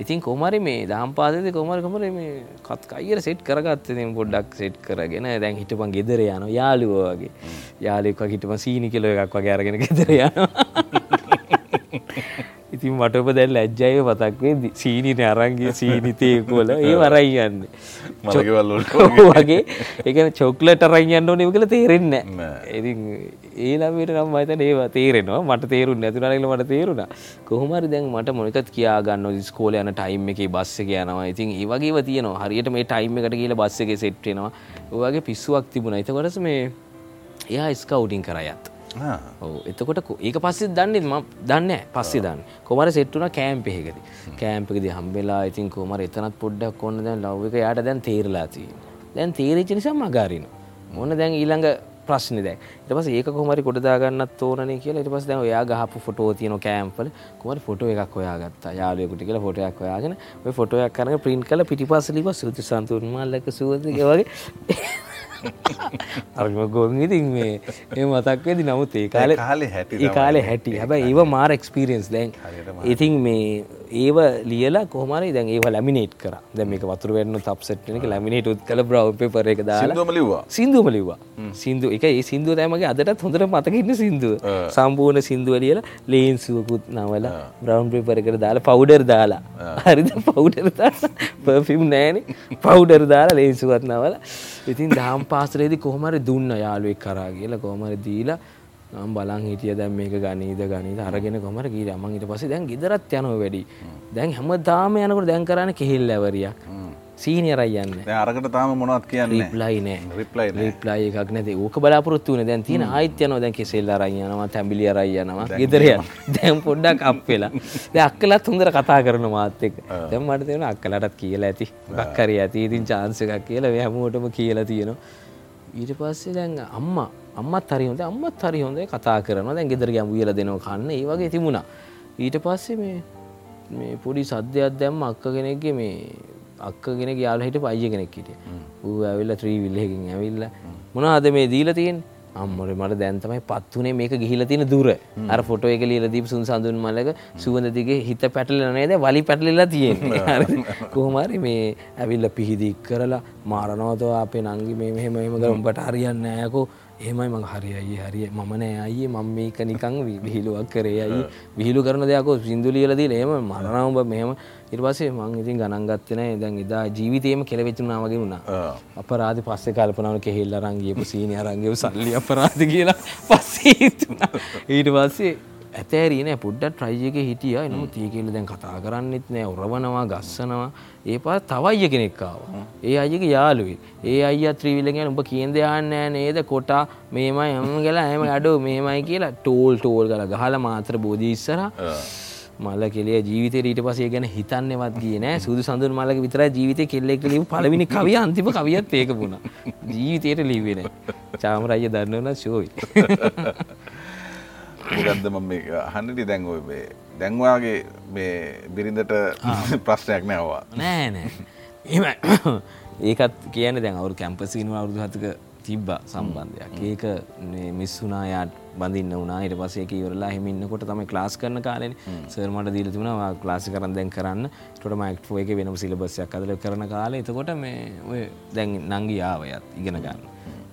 ඉතින් කොමරි මේ දහම් පාදද කොමර කොමර මේ කත් අයිර සෙට් කරගත්ත. පොඩ්ඩක් සෙට් කරගෙන දැන් හිටපන් ගෙදර යන යාළුවෝ වගේ. යාලෙක් හිටම සීනි කෙලෝ එකක් වගේ අරගෙන ගෙදර යනවා. ඉතින් මට ඔබ දැන් ලැජ්ජය පතක්වේ සීනින අරංගේ සීනිතයකොල ඒ වරයි යන්න. මලගෙවල් වලට වගේ. එකන චොක්ලට අරයියන්න ඕනෙම කළ තේරෙන්න ඉති ඒලාමට නම් මතන ඒවා තේරෙනවා. මට තේරු නැතුනල මට තේරුණා. කොහොමරි දැන් මට මොනකත් කියාගන්න ස්කෝල යන ටයිම් එක බස්ස යනවා. ඉතින් ඒවගේ තියනවා. හරියට මේ ටයිම් එකට කියල බස්ස එක සෙට්ටෙනවා ඔගේ පිස්සුවක් තිබුණ. එතකොටස මේ එයා ස්කවටින් කරයත් එතකොට ඒක පස්සේ දන්නෙත් ම දන්න පස්සේ දන්න. කොමර සෙට්ටුන කෑම්පෙහෙකද කෑම්පකද හම්බෙලා ඉතින් කොමර එතනත් පොඩ්ඩක් කොන්න දැන් ලව් එක යාට දැන් තේරලාතිී දැන් තේරච්ච නිසා මගාරින මොන්න දැන් ඊළඟ ප්‍රශ්න දැ ට පස ඒක කොමරි කොටදාගන්නත් ඕනේ කියලා. ට පස් දැන් ඔයා ගහපු ෆොටෝ තියන කෑම්පල කොමට ෆොටෝ එකක් ඔයාගත්ත යාලයකුට කියලා ෆොටයක් ඔයාගෙන ඔය ෆොටෝයක් කරන ප්‍රින්් කල පිටිපසලිව සෘති සන්තුන්මල්ලක සුවදගේ අර්ම ගොන් ඉතින් මේ ඒ මතක්වෙදි නමුත් ඒ කාල කාලේ හැටි ඒ කාලේ හැටි. හැබැයි ඒව මාර එක්ස්පිරියන්ස් දැන් ඉතින් මේ ඒව ලියලා කොහමරි දැන් ඒව ලැමිනේට් කර. දැ මේක වතුර වෙන්න තප්සට්නක ලැමිනේට් උත් කළ බ්‍රව් පේපර එක දාලා සින්දුවම ලිව්වා? සිින්දුවම ලිව්වා. සිින්දු එක ඒ සිින්දුව තෑමගේ අදටත් හොඳට මතකන්න සිින්දුව. සම්පූර්ණ සිින්දුව ලියලා ලේන්සුවකුත් නවල බ්‍රවන්් පේපරකට දාලා පවුඩර් දාලා. හරිද? පවුඩර් පෆිම් නෑන පවුඩර් දාලා ලේන්සුවත් නවල. ඉතින් දහම් පාසරේදි කොහමරි දුන්න යාලුවෙක් කරා කියලා කොහමර දීලා නම් බලන් හිටිය දැන් මේක ගනීද ගනීද අරගෙන කොමර ගීර අමන් ඊට පස්සේ දැන් ගෙදරත් යනවා වැඩි. දැන් හැමදාම යනකොට දැන් කරන්නේ කෙහෙල් ඇවරියක්. සීනියරයි යන්නේ දැන් අරකට තාම මොනවත් කියන්නේ රිප්ලයි නෑ. රිප්ලයි නෑ. රිප්ලයි එකක් නැති. ඕක බලාපොරොත්තු වෙන දැන් තියෙන ආයිත් යනවා. දැන් කෙසෙල් අරන් යනවා තැඹිලි අරන් යනවා. ගෙදර යන දැන් පොඩ්ඩක් අප් වෙලා. දැන් අක්කලත් හොඳට කතා කරන මාත් එක්ක. දැන් මට තේරෙනවා අක්කලටත් කියලා ඇති. මොකක් හරි ඇති. ඉතින් chance එකක් කියලා මේ හැමෝටම කියලා තියෙනවා ඊට පස්සේ දැන් අම්මා අම්මත් හරි හොඳයි අම්මත් හරි හොඳයි කතා කරනවා. දැන් ගෙදර ගියාම උයලා දෙනවා කන්න ඒ වගේ තිබුණා. ඊට පස්සේ මේ මේ පොඩි සද්දයක් දැම්ම අක්ක කෙනෙක්ගේ මේ අක්ක කෙනෙක් යාළුවා හිටපු අයියා කෙනෙක් හිටියා. ඌ ඇවිල්ලා ත්‍රීවිල් එකකින් ඇවිල්ලා මොනවද මේ දීලා තියෙන්නේ අම්මරේ මට දැන් තමයි පත් වුනේ මේක ගිහිලා තියෙන දුර. අර ෆොටෝ එක ලියලා දීපු සුන් සඳුන් මලක සුවඳ දිගේ හිත පැටලෙලා නේද? වලි පැටලෙලා තියෙන්නේ. හරිද කොහොම හරි මේ ඇවිල්ලා පිහිදි කරලා මාරනවතෝ අපේ නංගි මේ මෙහෙම කරලා උඹට හරියන්නේ යකෝ එහෙමයි මං හරි අයියේ හරිය මම නෑ අයියේ. මම මේක නිකන් විහිළුවක් කරේ අයියේ. විහිළු කරන දෙයක් ඔය සින්දු ලියලා දීලා එහෙම මරනවා උඹ මෙහෙම පස්සේ මං ඉතින් ගණන් ගත්තේ නෑ. දැන් එදා ජීවිතේම කෙලවෙච්චුනා වගේ වුණා. අපරාධි පස්සේ කල්පනා වුණා කෙහෙල් අරන් ගියපු සීනි අරන් ගියපු සල්ලි අපරාධි කියලා පස්සේ හිතුණා. ඊට පස්සේ ඇතෑරී නෑ. පොඩ්ඩක් ට්‍රයි එකේ හිටියා. එනමුත් ඒ කියලා දැන් කතා කරන්නෙත් නෑ. උරවනවා ගස්සනවා. ඒ පාර තව අයිය කෙනෙක් ආවා. ඒ අයියගේ යාළුවෙක් ඒ අයියා ත්‍රිවිලෙන් යන උඹ කියන දේ අහන්නේ නෑ නේද? කොටා මේමයි එම් කියලා එහෙම අඩෝ මේමයි කියලා ටෝල් ටෝල් ගාලා ගහලා මාතර බෝධි ඉස්සරහා මල කෙලිය ජීවිතේ ඊට පස්සේ ගැන හිතන්නේවත් ගියේ නෑ. සුදු සඳුන් මලක විතරයි ජීවිතේ කෙල්ලෙක් ලියපු පළවෙනි කවිය අන්තිම කවියත් ඒක වුණා. ජීවිතේට ලිව්වේ නෑ. චාමර අයියා දන්නවනම් ෂෝයි මොකද්ද මම මේ බිරිඳට ප්‍රශ්නයක් නෑවා නෑ නෑ. එම ඒකත් කියන දැන් අවුරු කැම්පසිීම අවුරුදු හතක තිබ්බ සම්බන්ධයක්. ඒක මිස්සුනායාට බඳන්න වනා ට පසේ ඉවරලා හිමින්නකොට තම ලාස් කරන කාලෙන. සර්මට දීල තුනවා ලාසි කරන් දැන් කරන්න. ටොට මයික්ෝ එක වෙනම සිලබස්සයක් අදල කරන කාල එතකොට මේ ඔය දැන් නංගි ආවයත් ඉගෙන ගන්න.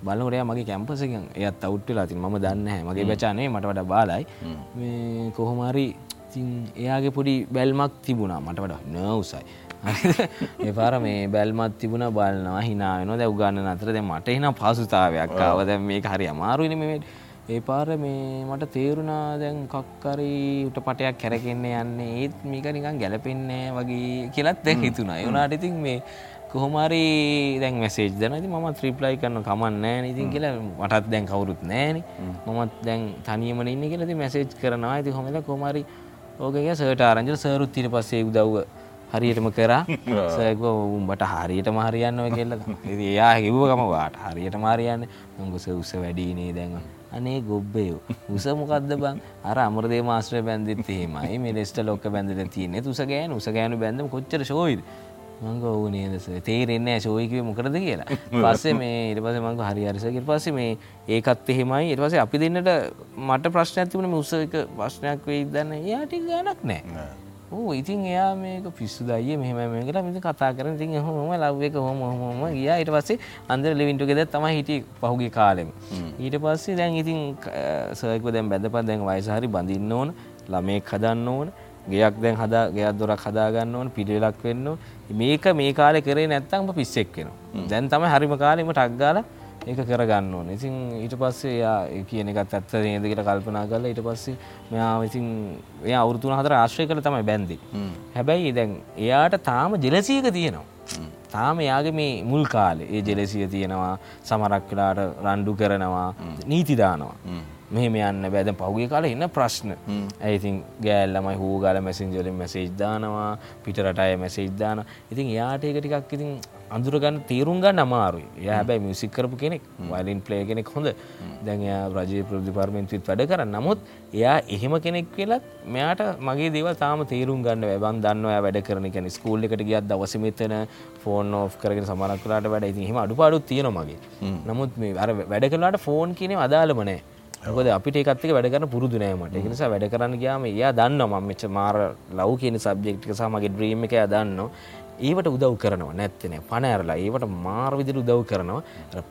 බලනොරයා මගේ කැම්පසකෙන් එයත් අවුට්ටලා තින් ම දන්න හැ මගේ බචානේ මට වඩ බාලයි. මේ කොහොමරි එයාගේ පොඩි බැල්මක් තිබුණා. මට වඩ නවසයි එපාර මේ බැල්මත් තිබුණ බලනවා හිනාවෙන දැව් ගන්න අතර දැ මට එන පසුතාවයක් ආව. දැ මේ හරි අමාරුවනීමට ඒ පාර මේ මට තේරුණා දැන් කක්කරි උට පටයක් කැරකෙන්නේ යන්නේ. ඒත් මේක නිකන් ගැලපෙන්නේ වගේ කියලත් දැ හිතුනා යුනාට ඉතින් මේ කොහොමරි දැන් මැසේජ් දනති ම ත්‍රිප්ලයි කරන කමන්න ඉතින් කියලා මටත් දැන් කවුරුත් නෑන මමත් දැන් තනියමන ඉන්න කියලති මැසේජ් කරනවා. ඇති හොමද කොමරි ඕකගේ සට ආරංජල සරුත් තිර පස්සේ උදව්ව හරියටම කරා. සයක උඹට හරියට මාරියන්න ඔය කෙල්ල එයා හිව්වකම වාට හරියට මාරියන්න මංගුස උස වැඩීනේ. දැන්ව අනේ ගොබ්බයෝ උස මොකක්ද බං? අර අමරදේ මාස්ත්‍රය බැන්දිත් එහෙමයි. මේ ලෙස්ට ලොක්ක බැඳල තියන්නේ. උස ගෑන. උස ගෑනු බැඳම කොච්චර ශෝයිද මංග ඔවු නේදස තේරෙන්නේ ශෝයකිව මොකරද කියලා. පස්සේ මේ ඉට පස මංග හරි අරිසකිට පස්සේ මේ ඒකත් එහෙමයි. ඉට පසේ අපි දෙන්නට මට ප්‍රශ්න ඇතිවන උසක ප්‍රශ්නයක් වෙයි දන්න යාටි ගනක් නෑ ඕ ඉතින් එයා මේක පිස්සු දයිය මෙහම මේකට මිති කතා කරන තින් හොම ලව් එක හොම හොම ගියා. ඊට පස්සේ අන්දර ලිවින්ටුගෙද තම හිටිය පහුගේ කාලෙම. ඊට පස්සේ දැන් ඉතින් සයක දැන් බැඳපත් දැන් වයසහරි බඳින්න ඕන ළමෙක් හදන්න ඕන ගෙයක් දැන් හදා ගෙයක් දොරක් හදාගන්න ඕන පිළිවෙලක් වෙන්න මේක මේ කාලේ කරේ නැත්තම් පිස්සෙක් වෙනවා. දැන් තමයි හරිම කාලෙම ටක් ගාලා ඒක කරගන්න ඕන. ඉතින් ඊට පස්සේ යා කියන එකත් ඇත්ත නේද කියලා කල්පනා කරලා ඊට පස්සේ මෙයා ඉතින් එයා අවුරුදු 3 ආශ්‍රය කරලා තමයි බැන්දේ. හැබැයි දැන් එයාට තාම ජෙලසියක තියෙනවා. තාම එයාගේ මේ මුල් කාලේ ඒ ජෙලසිය තියෙනවා සමහරක් වෙලාට රණ්ඩු කරනවා නීති දානවා. මෙහෙම යන්න බෑ. දැන් පහුගිය කාලේ එන ප්‍රශ්න. ඒ ඉතින් ගෑල් ළමයි හූ ගාලා මැසෙන්ජර් වලින් මැසේජ් දානවා පිට රට අය මැසේජ් දානවා. ඉතින් එයාට ඒක ටිකක් ඉතින් අඳුරගන්න තේරුම් ගන්න අමාරුයි. ය හැබැයි මියසික් කරපු කෙනෙක් වලින් ප්ලේ කෙනෙක් හොඳ. දැන් එයා රජය ප්‍රතිපාර්මෙන්තුත් වැඩ කර. නමුත් එයා එහෙම කෙනෙක් කියලත් මෙයාට මගේ දේව තාම තේරුම් ගන්න වැබන් දන්න වැඩ කරන කැන ස්කූල් එකට ගියත් දවසමතන ෆෝන් ඕ් කරගෙන සමරක් කලාට වැඩ. ඉති හෙම අඩුපාඩුත් තියෙන මගේ. නමුත් මේ අර වැඩ කලාට ෆෝන් කියන අදාළමනෑ මොකද අපිට ඒකත්ක වැඩ කරන පුරුදු නෑමට එක නිසා වැඩ කරන්න ගයාම එයා දන්න මම මෙච මාර ලව් කියන සබ්ජෙක්්ක සමගේ ඩ්‍රීම් එක දන්න ඒවට උදව් කරනවා නැත්තන පනෑරලා ඒවට මාර් විදිර උදව් කරනවා.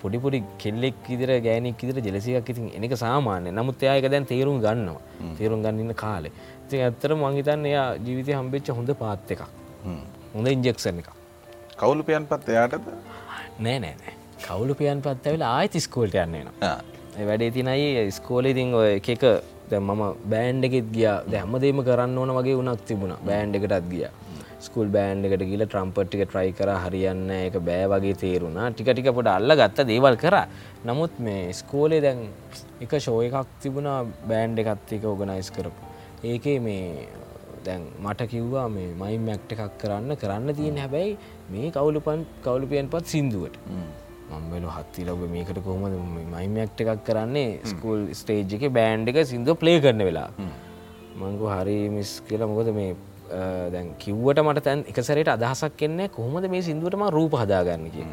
පොඩිපොඩි කෙල්ලෙක් ඉදිර ගෑනෙක් ඉදිර ජෙලසියක් ඉතින් එනක සාමාන්‍ය නමුත් එයායක දැන් තේරුම් ගන්නවා. තේරුම් ගන්නන්න කාලේ. ඉතින් ඇත්තර මංහිතන්න එයා ජීවිතය හම්බෙච්ච හොඳ පාත් එකක්. හොඳ ඉන්ජෙක්සන එක කවුලුපියන් පත් එයාටද? නෑ නෑනෑ කවුලුපියන් පත් ඇවිලා ආයිති ස්කෝල්ට යන්නේනවා වැඩේ තිනයි ස්කෝලේ තින් ඔය එකක දැ මම බෑන්් එකෙත් ගිය. දැම්මදේම කරන්න ඕන වගේ උනක් තිබුණ. බෑන්් එකටත් ගිය ස්කුල් බෑන්් එකට ගිල ට්‍රම්පට්ටික ට්‍රයි කර හරියන්න එක බෑ වගේ තේරුණා. ටිකටික පොට අල්ල ගත්ත දේවල් කර. නමුත් මේ ස්කෝලේ දැන් එක ශෝය එකක් තිබුණා බෑන්් එකත් එක ඔගනයිස් කරපු. ඒකේ මේ දැන් මට කිව්වා මේ මයි මැක්ට එකක් කරන්න කරන්න තියෙන හැබැයි මේ කවුලුපන් කවුලුපියන් පත් සිින්දුවට මම්බලු හත්ති ලබ මේකට කොහොමද මයිමක්ට එකක් කරන්නේ? ස්කූල් ස්ටේජ් එක බෑන්් එක සිින්දුව ප්ලේ කරන වෙලා මංගු හරි මිස් කියලා. මොකද මේ දැන් කිව්වට මට තැන් එකසරට අදහසක් කෙන්නේ කොහොමද මේ සිින්දුවටම රූප හදාගන්න කිය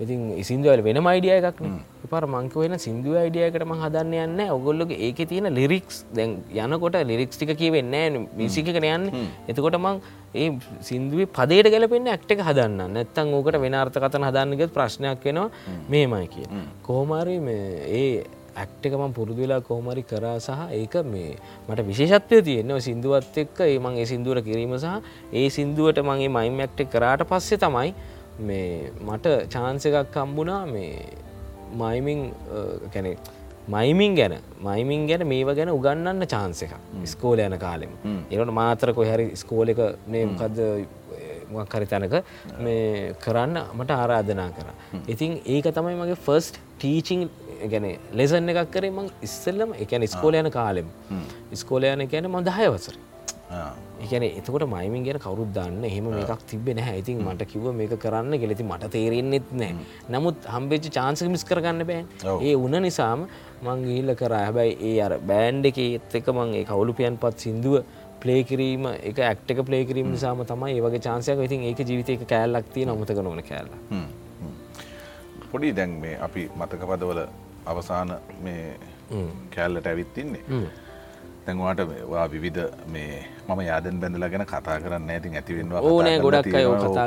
ඉතින් සිින්දුවල් වෙන මයිඩිය එකක්න පර මංක වෙන සිින්දුව අයිඩියකටම හදන්න යන්න ඔගොල්ලොගේ ඒක තියෙන ලිරික්ස් දැන් යනකොට ලිරික්ස් ටික කියවෙන්න මිසිකන යන්න. එතකොට මං ඒ සිින්දුවේ පදේට ගැලපෙන්න්න ඇක්ටක හදන්න. නැත්තං ඕකට වෙන අර්ථ කතන හදන්නගත් ප්‍රශ්නයක් වෙනවා මේමයි කිය කෝමාරි ඒ ඇක්ටකම පුරුදු වෙලා කෝමරි කරා සහ ඒක මේ මට විශේෂත්වය තියෙනවා සිින්දුවත් එක්ක ඒ මං ඒ සිින්දුවර කිරීම සහ ඒ සිින්දුවට මගේ මයිම් ඇක්ටක් කරාට පස්සේ තමයි මේ මට චාන්ස එකක් කම්බුණා මේ මයිමිං කැනෙ මයිමින් ගැන. මයිමින් ගැන මේව ගැන උගන්නන්න චාන්ස එක ස්කෝල යන කාලෙම. ඒට මාතර කොහැරි ස්කෝල එක නේකද මොක්හරි තැනක මේ කරන්න මට ආරාධනා කර. ඉතින් ඒක තමයි මගේ ෆස්ට් ටීචිං ගැන ලෙසන්න එකක් කරේ මං ඉස්සල්ලම එකන ස්කෝල යන කාලෙම. ස්කෝල යන කියන ම දහයවසර එකන එතකොට මයිමින් ගැන කවරුත් දන්න එහෙම මේකක් තිබෙන ඉතින් මට කිව මේක කරන්න ගෙලෙති මට තේරෙන්න්නෙත් නෑ නමුත් හම්බෙච්ච චාන්සක මිස් කරගන්න බෑ. ඒ උන නිසාම මං ගිල්ල කර. හැබැයි ඒ අර බෑන්්ඩ එක එත් එක මං ඒ කවුලුපියන් පත් සිින්දුව ප්ලේ කිරීම එක ඇක්ටක ප්ලේ කිරීම නිසාම තමයි ඒවගේ චාන්සයක ඉතින් ඒක ජීවිතයක කෑල්ලක්තිය නොමතක නොන කෑල්ල පොඩි දැන් මේ අපි මතක පදවල අවසාන මේ කෑල්ලට ඇවිත්තින්නේ තැන්වාට වා විවිධ මේ මම යාදන් බැඳල ගැන කතා කරන්න ඇතින් ඇතිවෙන්වා ඕනෑ ගොඩක් අය කතා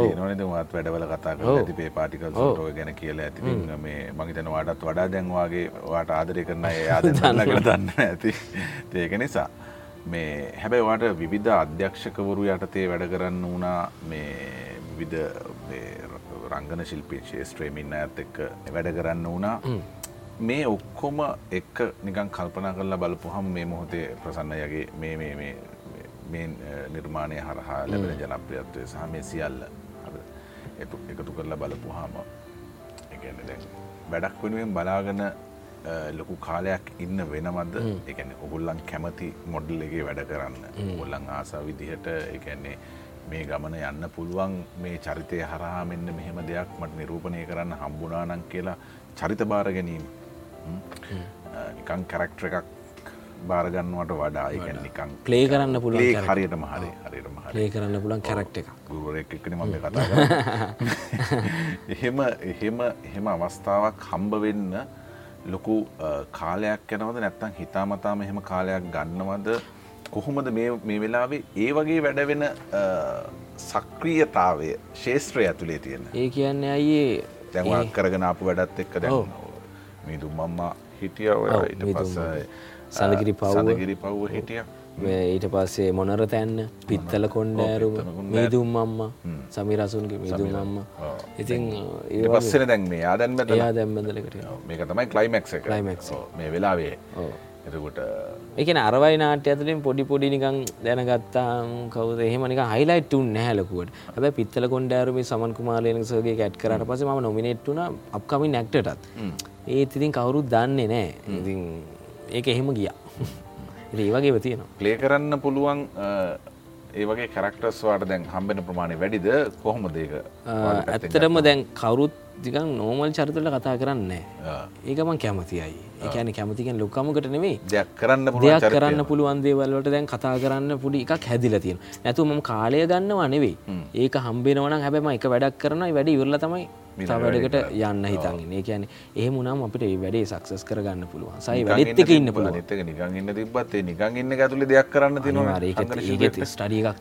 තියනවනද වත් වැඩවල කතා කර ඇති පේ පාටිකල් ෝය ගැන කියල ඇති. මේ මගතන වාටත් වඩා දැන්වාගේ වාට ආදරය කරන යාද දන්නකට දන්න ඇති ඒක නිසා මේ හැබැයි වාට විවිධ අධ්‍යක්ෂකවරු යටතේ වැඩ කරන්න වුණා මේ විවිධ රංගන ශිල්පී ශේෂත්‍රේමින්න ඇත් එක්ක වැඩ කරන්න වුණා. මේ ඔක්කොම එක්ක නිකන් කල්පනා කරලා බලපුහම් මේ මොහොතේ ප්‍රසන්නයගේ මේ නිර්මාණය හරහා ලැබෙන ජනප්‍රියත්වය සහ මේ සියල්ල එකතු කරලා බලපුහාම එකන දැන් වැඩක් වෙනුවෙන් බලාගන ලොකු කාලයක් ඉන්න වෙනමද එකන ඔගුල්ලන් කැමති මොඩල් එකේ වැඩ කරන්න. ගොල්ලන් ආසා විදිහට එකන්නේ මේ ගමන යන්න පුළුවන්. මේ චරිතය හරහා මෙන්න මෙහෙම දෙයක් මට නිරූපණය කරන්න හම්බුනානන් කියලා චරිත භාර ගැනීම. නිකං කැරක්ටර එකක් බාරගන්නවට වඩා එකන් නිකං ප්ලේ කරන්න පුළුවන් හරියට මහරේ හරියට ප්ලේ කරන්න පුළන් කැරක්ට එක ගුවරෙක්කන මම කතා එහෙම එහෙම එහෙම අවස්ථාවක් හම්බ වෙන්න ලොකු කාලයක් යනවද? නැත්තං හිතාමතාම එහෙම කාලයක් ගන්නවද කොහොමද මේ වෙලාවේ ඒ වගේ වැඩවෙන සක්‍රියතාවය ශේත්‍රය ඇතුළේ තියෙන ඒ කියන්න අයේ දැන්වා කරගෙන අප වැඩත් එක්ක දැන් මිදු මම්මා හිටිය ඔය ඉට පස්ස. සඳගිරි පව්ගිරි පව්ව හිටිය. ඊට පස්සේ මොනර තැන්න? පිත්තල කොන්්ඩෑරුම මීදුම් අම්ම. සමිරසුන්ගේ මිදුම් අම්ම. ඉතින් ඒ පස්සෙන දැන් මේ ආදැන්ම යා දැම්බඳලකට මේක තමයි කලයිමක් ක්ලයිමක් මේ වෙලාවේ එතකොට එකන අරවයි නාට්‍ය ඇතුලින් පොඩි පොඩි නිකං දැනගත්තාම් කවද? එහෙමනික හයිලයිට්ටුන් නැහලකුවට හැබ පිත්තල කොන්ඩෑරුමේ සමන් කුමාරයනසගේ කැට් කරට පස ම නොමිනෙට්ටුන අප්කමින් නැක්ටටත් ඒත් ඉතින් කවුරුත් දන්නේ නෑ ඉතින් ඒක එහෙම ගියා. ඒ වගේ තියෙනවා. ප්ලේ කරන්න පුළුවන් ඒ වගේ කරක්ටර්ස් වාට දැන් හම්බෙන ප්‍රමාණය වැඩිද? කොහොම දේක ඇත්තටම දැන් කවුරුත් දිකන් නෝමල් චරිතල කතා කරන්නේ ඒකමන් කැමතියි එකන කැමතිකෙන් ලොක්කමකට නෙවෙයි දෙයක් කරන්න දෙයක් කරන්න පුළුවන් දේවල්ලට දැන් කතා කරන්න පුඩි එකක් හැදිල තියෙන නැතු ම කාලය ගන්නවා නෙවෙයි. ඒක හම්බෙනවන හැබැම එක වැඩක් කරන වැඩි ඉවරල තමයි වැඩකට යන්න හිතන්න. ඒ කියන ඒ මුනම් අපිට ඒ වැඩේ සක්සස් කරගන්න පුළුවන්. සයි වැඩත්තක ඉන්න පුල නිතක නිකන් ඉන්න තිබත්තේ නිකන් ඉන්න ඇතුළ දෙයක් කරන්න තිනවා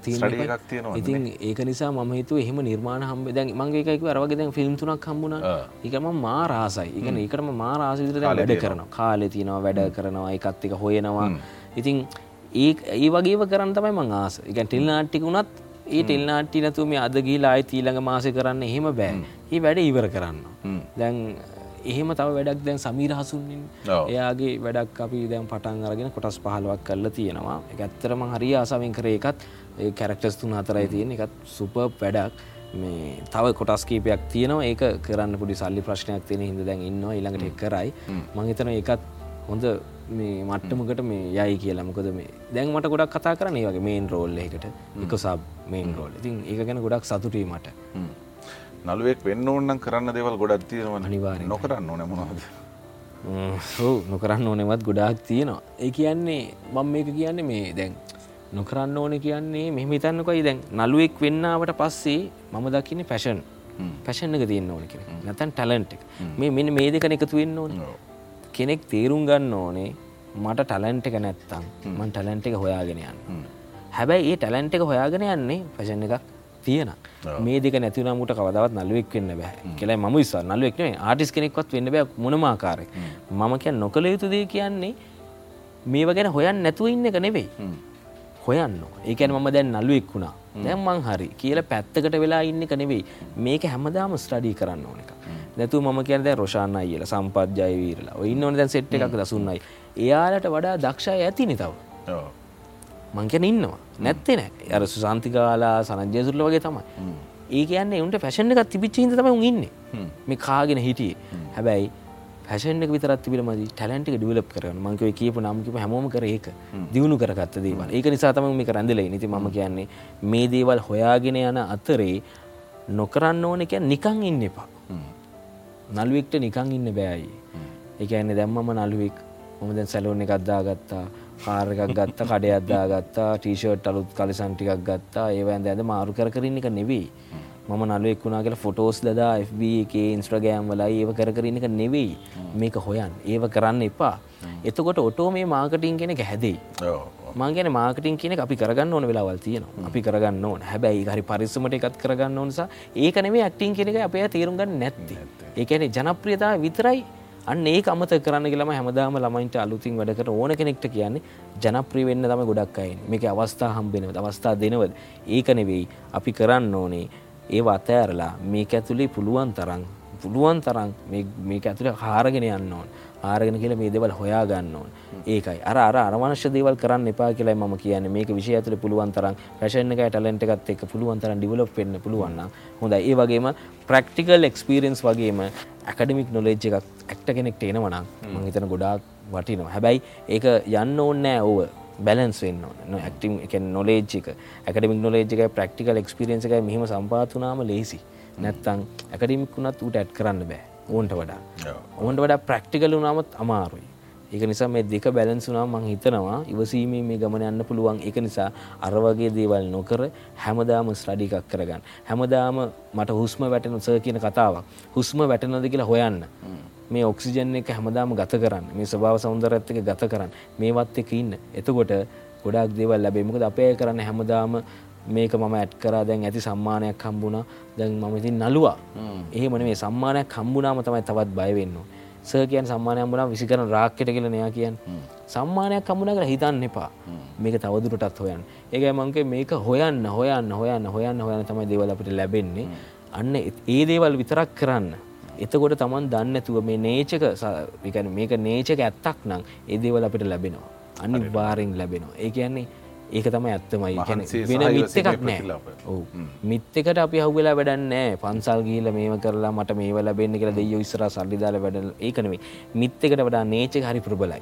තියෙන ඉතින් ඒක නිසා මම හිතු එහෙම නිර්මාණ හම්බ දැන් මංගේකයික අරවගේ දැන් ෆිල්ම් තුනක් හම්බුණ. ඒකම මා රාසයි එක ඒකටම මා රාසිතර වැඩ කරනවා කාලෙ තියෙනවා වැඩ කරනවා එකත් එක හොයනවා. ඉතින් ඒ ඒ වගේව කරන්න තමයි මං ආස. එක ටෙල් නාට්ටික වුණත් ඒ ටෙල් නාට්ටි නැතුව මේ අද ගිහිලා ආයෙත් ඊළඟ මාසේ කරන්න එහෙම බෑ. ඒ වැඩ ඉවර කරන්න. දැන් එහෙම තව වැඩක් දැන් සමීර හසුන්නින් එයාගේ වැඩක් අපි දැන් පටන් අරගෙන කොටස් 15ක් කරලා තියෙනවා. ඒක ඇත්තටම හරිය ආසාවෙන් කරේ. එකත් ඒ කැරක්ටර්ස් තුන හතරයි තියෙන එකත් සුපර් වැඩක්. මේ තව කොටස් කීපයක් තියෙනවා. ඒක කරන්න පොඩි සල්ලි ප්‍රශ්නයක් තියෙන හින්දා දැන් ඉන්නවා. ඊළඟට ඒක කරයි. මම හිතනවා ඒකත් හොඳ මේ මට්ටමකට මේ යයි කියලා. මොකද මේ දැන් මට ගොඩක් කතා කරන්න ඒ වගේ මේන් රෝල් එකකට. එක සබ් මේන් රෝල් ඉතින් ඒක ගැන ගොඩක් සතුටුයි මට. නළුවෙක් වෙන්න ඕන්නම් කරන්න දේවල් ගොඩක් තියෙනවා අනිවාර්යෙන් නොකරන්න ඕනේ මොනවද? ඔව් නොකරන්න ඕනෙවත් ගොඩාක් තියෙනවා. ඒ කියන්නේ මම මේක කියන්නේ මේ දැන් නොකරන්න ඕනේ කියන්නේ මෙහෙම හිතන්නකොයි දැන් නළුවෙක් වෙන්නාවට පස්සේ මම දකින්නේ ෆැෂන් ෆැෂන් එක තියෙන්න ඕනේ කියලා නැත්නම් ටැලන්ට් එක. මේ මෙන්න මේ දෙක එකතු වෙන්න ඕනේ. කෙනෙක් තේරුම් ගන්න ඕනේ මට ටලන්ට් එක නැත්තම් මන් ටලන්ට් එක හොයාගෙන යන්න. හැබැයි ඒ ටලන්ට් එක හොයාගෙන යන්නේ ෆැෂන් එකක් තියෙන මේ දෙක නැතිවනමුට කවදවත් නල්ුවෙක් වෙන්න බෑ. කියලා ම විස්සා නල්ුවෙක් ආටිස් කෙනෙක්වත් වෙන්න බෑ මොනමාකාරය මම කිය නොකළ යුතු දේ කියන්නේ මේව ගැන හොයන් නැතුව ඉන්න එක නෙවෙයි හොයන්න ඒකැන මම දැන් නල්ුවෙක් වුණා. දැම් මං හරි කියල පැත්තකට වෙලා ඉන්න එක නෙවෙයි. මේක හැමදාම ස්ටඩී කරන්න ඕන එක නැතු ම කියද රෝෂාන අයිල සම්පද්ජය වීරලා. ඉන්න ඕන දැන් සෙට් එකක් දසුන්නයි එයාලට වඩා දක්ෂය ඇතිනි තව. මංකැන ඉන්නවා. නැත්තේ නෑ. අර සුසාන්තිකාලා සනජයසුරල වගේ තමයි. ඒ කියන්නේ උන්ට ෆැෂන් එකක් තිබිච්ච හිද තමයි ඉන්නේ. මේ කාගෙන හිටියේ. හැබැයි ෆැෂන් එක විතරත් තිබිල මදි ටැලන්ට් එක ඩිවලොප් කරගන්න. මං කිව්වේ කියපු නම් කිව්ව හැමෝම කර ඒක. දිනු කරගත්ත දේවල්. ඒක නිසා තමයි මේක රැඳිලා ඉන්නේ. ඉතින් මම කියන්නේ මේ දේවල් හොයාගෙන යන අතරේ නොකරන්න ඕන කියන්නේ නිකන් ඉන්න එපා. නළුවෙක්ට නිකං ඉන්න බෑයි එක ඇන්න දැම්මම නළුවෙක්. මොම දැන් සැලෝන් එකක් දාගත්තා. කාරකක් ගත්ත. කඩේ අදදාගත්තා ටීෂර්ට් අලුත් කලිසන් ටිකක් ගත්තා. ඒවැන් ඇද මාරු කර කරන්න එක නෙවෙයි මම නලුවෙක් වුණා කියලා ෆොටෝස් දදා FB එක ඉන්ස්ට්‍රගෑම් වලයි ඒව කර කරන්න එක නෙවෙයි. මේක හොයන් ඒව කරන්න එපා. එතකොට ඔටෝ මේ මාකටින් කෙනෙක හැදෙයි. මංගෙන මාකටින් කියන අපි කරගන්න ඕන වෙලාවල් තියෙනවා. අපි කරගන්න ඕන. හැබැයි හරි පරිස්සමට එකත් කරගන්න ඕනසා ඒක නෙමේ ඇක්ටිං කෙනෙක අපේ තේරුම් ගන්න නැත්ති. ඒකැනෙ ජනප්‍රියතා විතරයි. අන්න ඒ අමත කරන්න කියලම හැමදාම ළමයින්ට අලුතින් වැඩකට ඕන කෙනෙක්ට කියන්නේ ජනප්‍රී වෙන්න තම ගොඩක් අයින් මේක අවස්ථා හම්බෙනව අවස්ථා දෙනවද? ඒක නෙවෙයි. අපි කරන්න ඕනේ ඒ අතෑරලා මේක ඇතුළේ පුළුවන් තරන් පුළුවන් තරන් මේක ඇතුළ හාරගෙන යන්න ඕන්. ආරගෙන කියල මේ දෙවල් හොයා ගන්න ඕන්. ඒකයි. අර අර අරමංශ දේවල් කරන්න එපා කියලයි ම කියන්න. මේක විෂය ඇතුළ පුළුවන් තරම් පැශන එක ටලෙන්ට එකත් එක පුළුවන් තරන් ඩිවලොප් වෙන්න පුළුවන් හොඳ ඒ වගේම ප්‍රක්ටිකල් එක්ස්පිරියන්ස් වගේම ඇකඩමික් නොලෙජ් එකක් ඇක්ට කෙනෙක්ට එනවනම් මං හිතන ගොඩාක් වටිනවා. හැබැයි ඒක යන්න ඕන්නෑ ඕව බැලන්ස් වෙන්න ඇක්ටම් එක නොලේජ්ක ඇකඩමික් නොලේජ් එක. ප්‍රක්ටිකල් එක්ස්පිරියන්ස එක මෙහම සම්පාතුනාම ලේසි නැත්තං ඇකඩමික් වුණත් ඌට ඇට් කරන්න බෑ. ඕන්ට වඩා. ඕන්ට වඩා ප්‍රක්ටිකල් වුනාමත් අමාරුයි. ඒක නිසා මේ දෙක බැලන්සුනා මං හිතනවා ඉවසීමේ මේ ගමන යන්න පුළුවන්. එක නිසා අරවගේ දේවල් නොකර හැමදාම ස්ටඩි එකක් කරගන්න. හැමදාම මට හුස්ම වැටෙන සර් කියන කතාවක්. හුස්ම වැටනද කියලා හොයන්න මේ ඔක්සිජන් එක හැමදාම ගත කරන්න මේ ස්වභාව සෞන්දරත් එක ගත කරන්න මේවත් එක ඉන්න. එතකොට ගොඩක් දේවල් ලැබේ මොකද අපේ කරන්න හැමදාම මේක මම ඇට් කරා දැන් ඇති සම්මානයක් හම්බුණා. දැන් මම ඉතින් නළුවා. එහෙම නෙමෙයි. සම්මානයක් හම්බුණාම තමයි තවත් බය වෙන්න සර් කියන් සම්මානයක් හම්බුණා විසි කරන රාක්කයට කියලා නෑ කියන් සම්මානයක් හම්බුණා කියලා හිතන්න එපා. මේක තවදුරටත් හොයන්න. ඒකයි මං මේක හොයන්න හොයන්න හොයන්න හොයන්න හොයන්න තමයි දේවල් අපිට ලැබෙන්නේ. අන්න ඒ දේවල් විතරක් කරන්න එතකොට තමන් දන්නඇතුව මේ නේචක මේක නේචක ඇත්තක් නම් ඒ දේවල් අපිට ලැබෙනවා. අනි වාරෙන් ලැබෙනවා. ඒ කියන්නේ ඒක තම ඇත්තමයි. වෙන මිත් එකක් නෑ ප්‍රතිලාපය. ඔව්. මිත් එකට අපි හව්වෙලා වැඩන්නෑ පන්සල් ගීල මේම කරලා මට මේ ලබෙන්න්න කියලා දෙය ඉස්සර සල්ලිදාල වැඩ ඒකනවේ මිත් එකට වඩා නේචක හරි ප්‍රබලයි.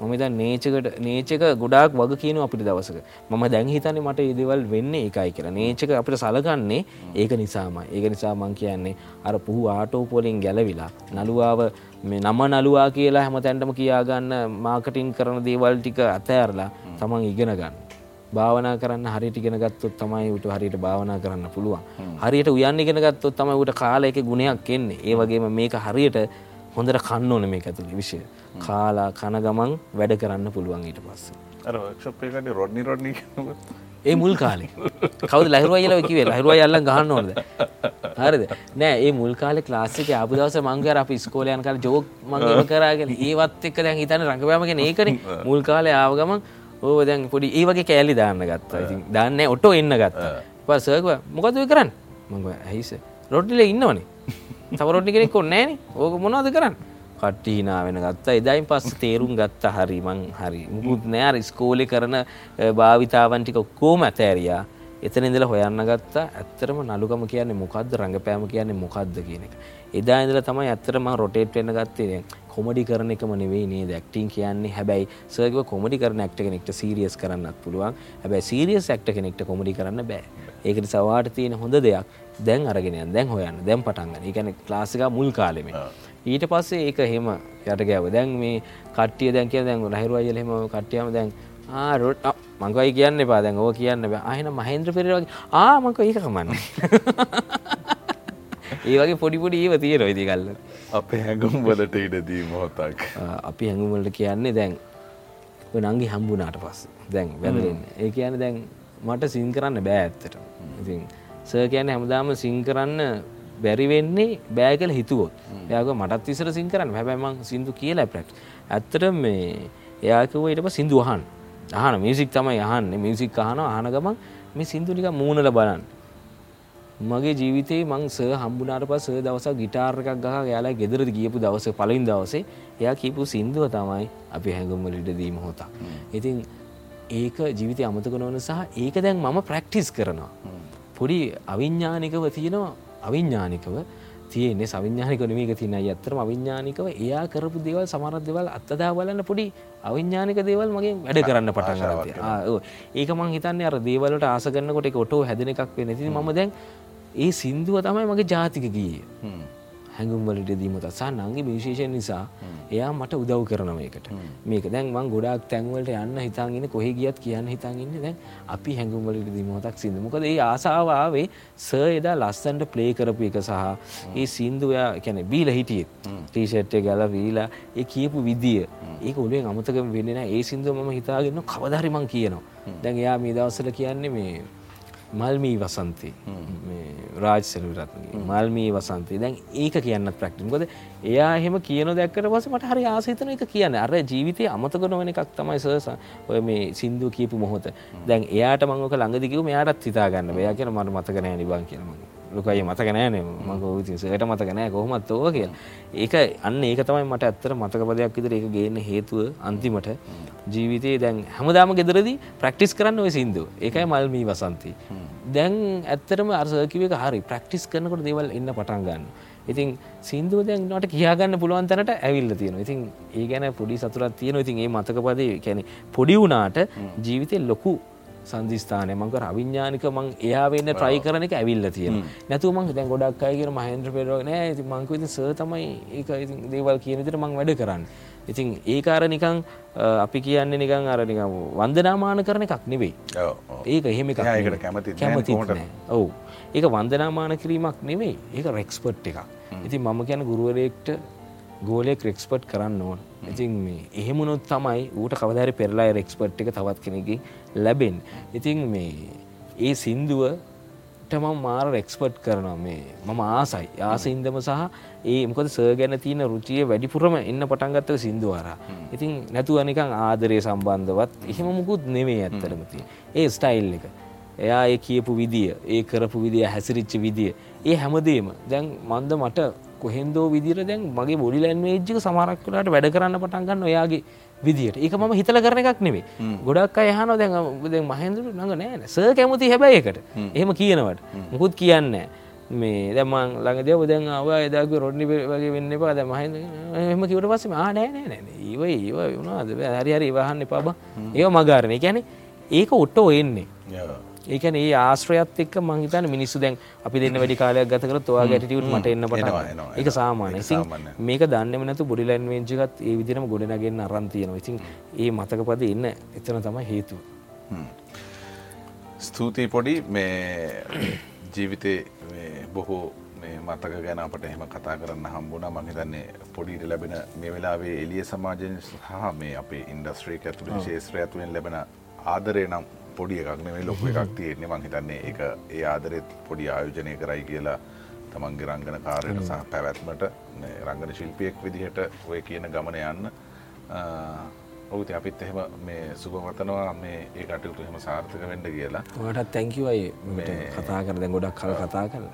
මම ද නේචකට නේචක ගොඩක් වග කියන අපිට දවසක. මම දැන් හිතන්නේ මට ඒදවල් වෙන්න එකයි කියලා. නේචක අපිට සලකන්නේ ඒක නිසාම ඒක නිසා මං කියන්නේ අර පුහු ආටෝපෝලින් ගැලවිලා නළුවාව මේ නම නළුවා කියලා හැම තැන්ටම කියාගන්න මාකටින් කරන දේවල් ටික අතඇරලා තමන් ඉගෙන ගන්න භාවනා කරන්න හරිට ඉගෙන ගත්තොත් තමයි උට හරියට භාවනා කරන්න පුළුවන්. හරියට උයන්න ඉගෙන ගත්තොත් තමයි උට කාලයක ගුණයක් එන්නේ. ඒ වගේම මේක හරියට හොඳට කන්න ඕන මේ ඇතුළි විෂය. කාලා කන ගමන් වැඩ කරන්න පුළුවන් ඊට පස්සේ. අර ක්ෂප් එකට රොඩ්නි රොඩ්නි ඒ මුල් කාලේ. කවද ලහිරුවා කියල කිවේ ලහිරුවා යල්ල ගහන්න ඕනද? හරිද? නෑ ඒ මුල් කාලෙ ලාසික අපදවස මංගර අප ස්කෝලයන් කල ජෝක් මංගම කරගෙන ඒවත් එක්ක දැන් හිතන රඟපෑමගෙන ඒකන. මුල් කාලය ආවගමන් ඕ දැන් පොඩි ඒ වගේ කෑලි දාන්න ගත්තා. ඉතින් දන්න ඔටෝ එන්න ගත්තා. පසක මොකද කරන්න? මංග ඇහිස රොට්ටිල ඉන්නවනේ. තව රොට්ටි කෙනෙක් ඔන්නෑන ඕක මොනවද කරන්න? කට්ටීනා වෙන ගත්තා. එදායින් පස්ස තේරුම් ගත්ත හරි මං හරි. මුකුත් නෑර ස්කෝලි කරන භාවිතාවන්ටික කෝම ඇතෑරයා. එතන ඉඳලා හොයන්න ගත්තා. ඇත්තරම නළුකම කියන්නේ මොකද්ද? රංගපෑම කියන්නේ මොකද්ද? කියන එක. එදා ඉඳලා තමයි ඇත්තටම මම රොටේට් වෙන්න ගත්තේ දැන් කොමඩි කරන එකම නෙවෙයි නේද ඇක්ටිං කියන්නේ හැබැයි සර් කිව්වා කොමඩි කරන ඇක්ටර් කෙනෙක්ට සීරියස් කරන්නත් පුළුවන්. හැබැයි සීරියස් ඇක්ටර් කෙනෙක්ට කොමඩි කරන්න බෑ. ඒක නිසා වාට තියෙන හොඳ දෙයක් දැන් අරගෙන යන්න දැන් හොයන්න දැන් පටන් ගන්න. ඒ කියන්නේ ක්ලාස් එක මුල් කාලෙම. ඊට පස්සේ ඒක එහෙම යට ගෑව. දැන් මේ කට්ටිය දැන් කියන දැන් ලහිරු අයියලා එහෙම කට්ටියම දැන් ආ රොට් මංකයි කියන්න එපා දැන් ඕක කියන්න බෑ ආයෙන මහේන්ද්‍ර පෙරේරා වගේ ආ මංකෝ ඒක කමන්නේ ඒ වගේ පොඩි පොඩි ඒව තියෙනවා ඉතින් ගල්ල අපේ හැඟුම් වලට ඉඩදී මොහොතක්. අපි හැඟුම් වලට කියන්නේ දැන් නංගි හම්බුනාට පස්සේ. දැන් වැදලෙන්න ඒ කියන්නේ දැන් මට සින් කරන්න බෑ ඇත්තට ඉතින් සර් කියන්නේ හැමදාම සින් කරන්න බැරි වෙන්නේ බෑ කියලා හිතුවොත්. එයාගෝ මටත් ඉස්සර සින් කරන්න. හැබැයි මං සින්දු කියලා ප්‍රැක්ටිස් ඇත්තට මේ එයා කිව්වා ඊට පස්සේ සින්දු අහන්න. අහන මියසික් තමයි අහන්න. මියසික් අහන අහන ගමන් මේ සින්දු ටික මූණල බලන්න මගේ ජීවිතේ මං ස හම්බුනාට පස් සර් දවසක් ගිටාර් එකක් ගහලා එයාලා ගෙදරට ගියපු දවසේ පළවෙනි දවසේ එයා කියපු සින්දුව තමයි අපි හැඟුම් වලට දී මොහොතක්. ඉතින් ඒක ජීවිතය අමතක නොවන සහ ඒක දැන් මම ප්‍රැක්ටිස් කරනවා. පොඩි අවිඥානිකව තියෙනවා අවිඥානිකව තියන්නේ සවිඥානික නෙමේක තියෙන ඇත්තරම අවිඥානිකව එයා කරපු දේවල් සමහර දේවල් අත්දා බලන්න පොඩි අවිඥානික දේවල් මගේ වැඩ කරන්න පටන් ගත්තා. ඒක මං හිතන්නේ අර දේවල්වලට ආස කරනකොට ඒක ඔටෝ හැදෙන එකක් වෙන්නේ. ඉතින් මම දැන් ඒ සින්දුව තමයි මගේ ජාතික ගීය. හැඟුම් වලට දීමත සහ නංගි විශේෂයෙන් නිසා එයා මට උදව් කරනව එකට මේක දැන් මං ගොඩක් තැන්වලට යන්න හිතාගෙන කොහෙ ගියත් කියන්න හිතාගන්න දැන් අපි හැඟුම් වලට දීමතක් සිින්ද. මොකද ඒ ආසාාවේ ස එදා ලස්සන්ට ප්ලේ කරපු එක සහ ඒ සින්දුවයා කැන බීල හිටියෙත් ටීෂට්ය ගල වීලා ඒ කියපු විදිිය. ඒක ඔලුවෙන් අමතක වෙන්න ඒ සිින්දුව ම හිතාගන්න කවධරිමං කියනවා. දැන් එයා මේ දවස්සල කියන්නේ මේ මල්මී වසන්තේ. රාජ සෙලවිරත්නගේ මල්මී වසන්තේ. දැන් ඒක කියන්න ප්‍රක්ටිම්කොද එයා එහෙම කියන දැක්කට පස මට හරි ආසහිතන එක කියන්න. අර ජීවිතය අමතක නොවන එකක් තමයි සස ඔය මේ සිින්දු කියපු මොහොත. දැන් එයාට මංගක ළඟදිකව මෙයාටත් හිතාගන්න එයා කියන මට මතකනෑ නිබං කියනම ලොකයි මතක නෑනේ මක විතිසට මතක නෑ කොහොමත් ඕව කිය ඒක අන්න ඒක තමයි මට ඇත්තර මතකපදයක් විතර ඒක ගේන්න හේතුව අන්තිමට. ජීවිතයේ දැන් හැමදාම ගෙදරදී ප්‍රක්ටිස් කරන්න ඔය සිින්දු ඒකයි මල්මී වසන්ති. දැන් ඇත්තරම අර්සකිව එක හරි. ප්‍රක්ටිස් කරනකොට දේවල් එන්න පටන් ගන්න ඉතින් සිින්දුව දැන් නට කියයාගන්න පුළුවන් තැනට ඇවිල්ල තියෙන ඉතින් ඒ ගැන පොඩි සතුරත් තියෙන ඉතින් ඒ මතකපදේ කැනෙ පොඩි වුණාට ජීවිතය ලොකු සන්ධස්ථානය. මංක අවිඥානික මං එයා වෙන්න ට්‍රයි කරන එක ඇවිල්ල තියෙන නැතු මං දැන් ගොඩක් අයගෙන මහන්ද්‍ර පෙරෝ නෑ. ඇති මංකු ඉති ස තමයි ඒ දේවල් කියනතට මං වැඩ කරන්න. ඉතින් ඒකාර නිකං අපි කියන්න නිකං අර නික වන්දනාමාන කරන එකක් නෙවෙයි. ඒක එහෙම ඒකට කැමති කැමති ඔවු. ඒක වන්දනාමාන කිරීමක් නෙවෙයි. ඒක රෙක්ස්පට් එකක්. ඉතින් මම කියන ගුරුවරයෙක්ට ගෝලෙක් රෙක්ස්පට් කරන්න ඕන. ඉතින් එහෙමුණොත් තමයි ඌට කවදරි පෙරලා රෙක්ස්පට් එක තවත් කෙනෙකි ලැබෙන් ඉතින් මේ ඒ සින්දුව මම මාර රෙක්ස්පට් කරනවා මේ මම ආසයි. ආසඉන්දම සහ ඒ මොකද සර් ගැන තියෙන රුචිය වැඩිපුරම එන්න පටන්ගත්තව සිින්දුවාර ඉතින් නැතුව නිකං ආදරය සම්බන්ධවත් එහෙම මුකුත් නෙවේ ඇත්තරමති ඒ ස්ටයිල් එක. එයා ඒ කියපු විදිිය ඒ කරපු විදිිය හැසිරිච්ච විදිිය ඒ හැමදේම. දැන් මන්ද මට කොහෙන්දෝ විදිර දැන් මගේ බොඩි ලැන්වේජ්ක සමරක් කලාට වැඩ කරන්න පටන්ගන්න ඔයාගේ විදිට ඒක ම හිතල කරන එකක් නෙවේ ගොඩක් අයහන දැන් දැන් මහන්දුරු නඟ නෑන ස කැමති හැබැයකට එහෙම කියනවට. මුකුත් කියන්න මේ දැමන් ළඟ දෙව දැන් අව එදක රොඩ්නි වගේ වෙන්න පා දැ මහ එහම කිවට පස්සේ ආනෑ නෑ ඒව ඒව වුණාද? හරි හරි වහන්න පාබ ඒ මගාරණය ගැන ඒක ඔට්ටෝ එන්නේ ඒකන ඒ ආශ්‍රයත් එක් මංහිතන මිනිස්සු දැන් අපි දෙන්න වැඩි කාලයක් ගතකර තුවා ගැටියුට මට එන්න පට එක සාමාන මේක දන්නම නැතු බොඩි ලැන්වේජිකත් ඒ විදිරම ගොඩනගෙන් අරන්තියන ඉතින් ඒ මතක පද එන්න එතන තම හේතුව. ස්තුතියි පොඩි. මේ ජීවිතේ බොහෝ මතක ගැන අපට එහෙම කතා කරන්න හම්බුණා. මං හිතන්නේ පොඩිට ලැබෙන මේ වෙලාවේ එළිය සමාජයෙන් සහ මේ අපේ ඉන්ඩස්ට්‍රේක ඇතුළේ ශේෂ්ත්‍රය ඇතුළෙන් ලැබෙන ආදරය නම් පොඩි එකක් නෙමෙයි ලොකු එකක් තියෙන්නේ. මං හිතන්නේ ඒක ඒ ආදරෙත් පොඩි ආයෝජනය කරයි කියලා තමන්ගේ රංගන කාර්යයට සහ පැවැත්මට රංගන ශිල්පියෙක් විදිහට ඔය කියන ගමන යන්න. ඔවුති අපිත් එහෙම මේ සුභමතනවා මේ ඒ කටයුතු එහෙම සාර්ථක වෙන්න කියලා. ඔටත් තැංකිවයි කතා කර දැ ගොඩක් කල් කතා කල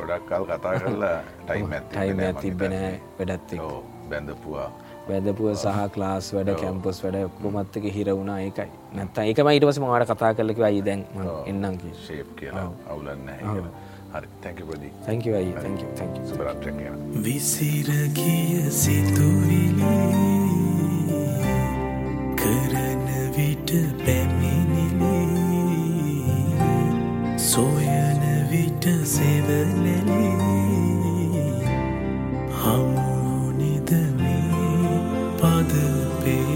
ගොඩක් කල් කතා කරලා ටයිම් ටයිම් තිබෙන වැඩත් බැඳපුවා වැදපුව සහ ක්ලාස් වැඩ කැම්පස් වැඩ කොමත්තක හිර වුණා ඒකයි. නැත්ත ඒකම ඊට පස මට කතා කරලක අයි දැන් එන්නම් ශේප් කියලා. අවුලන්න හරි. තැකපදී තැකවයි තැක සුබරත්‍රය විසිරගිය සිතුවිලි කරන විට පැමිණිලි සොයන විට සෙවලලේ 的悲。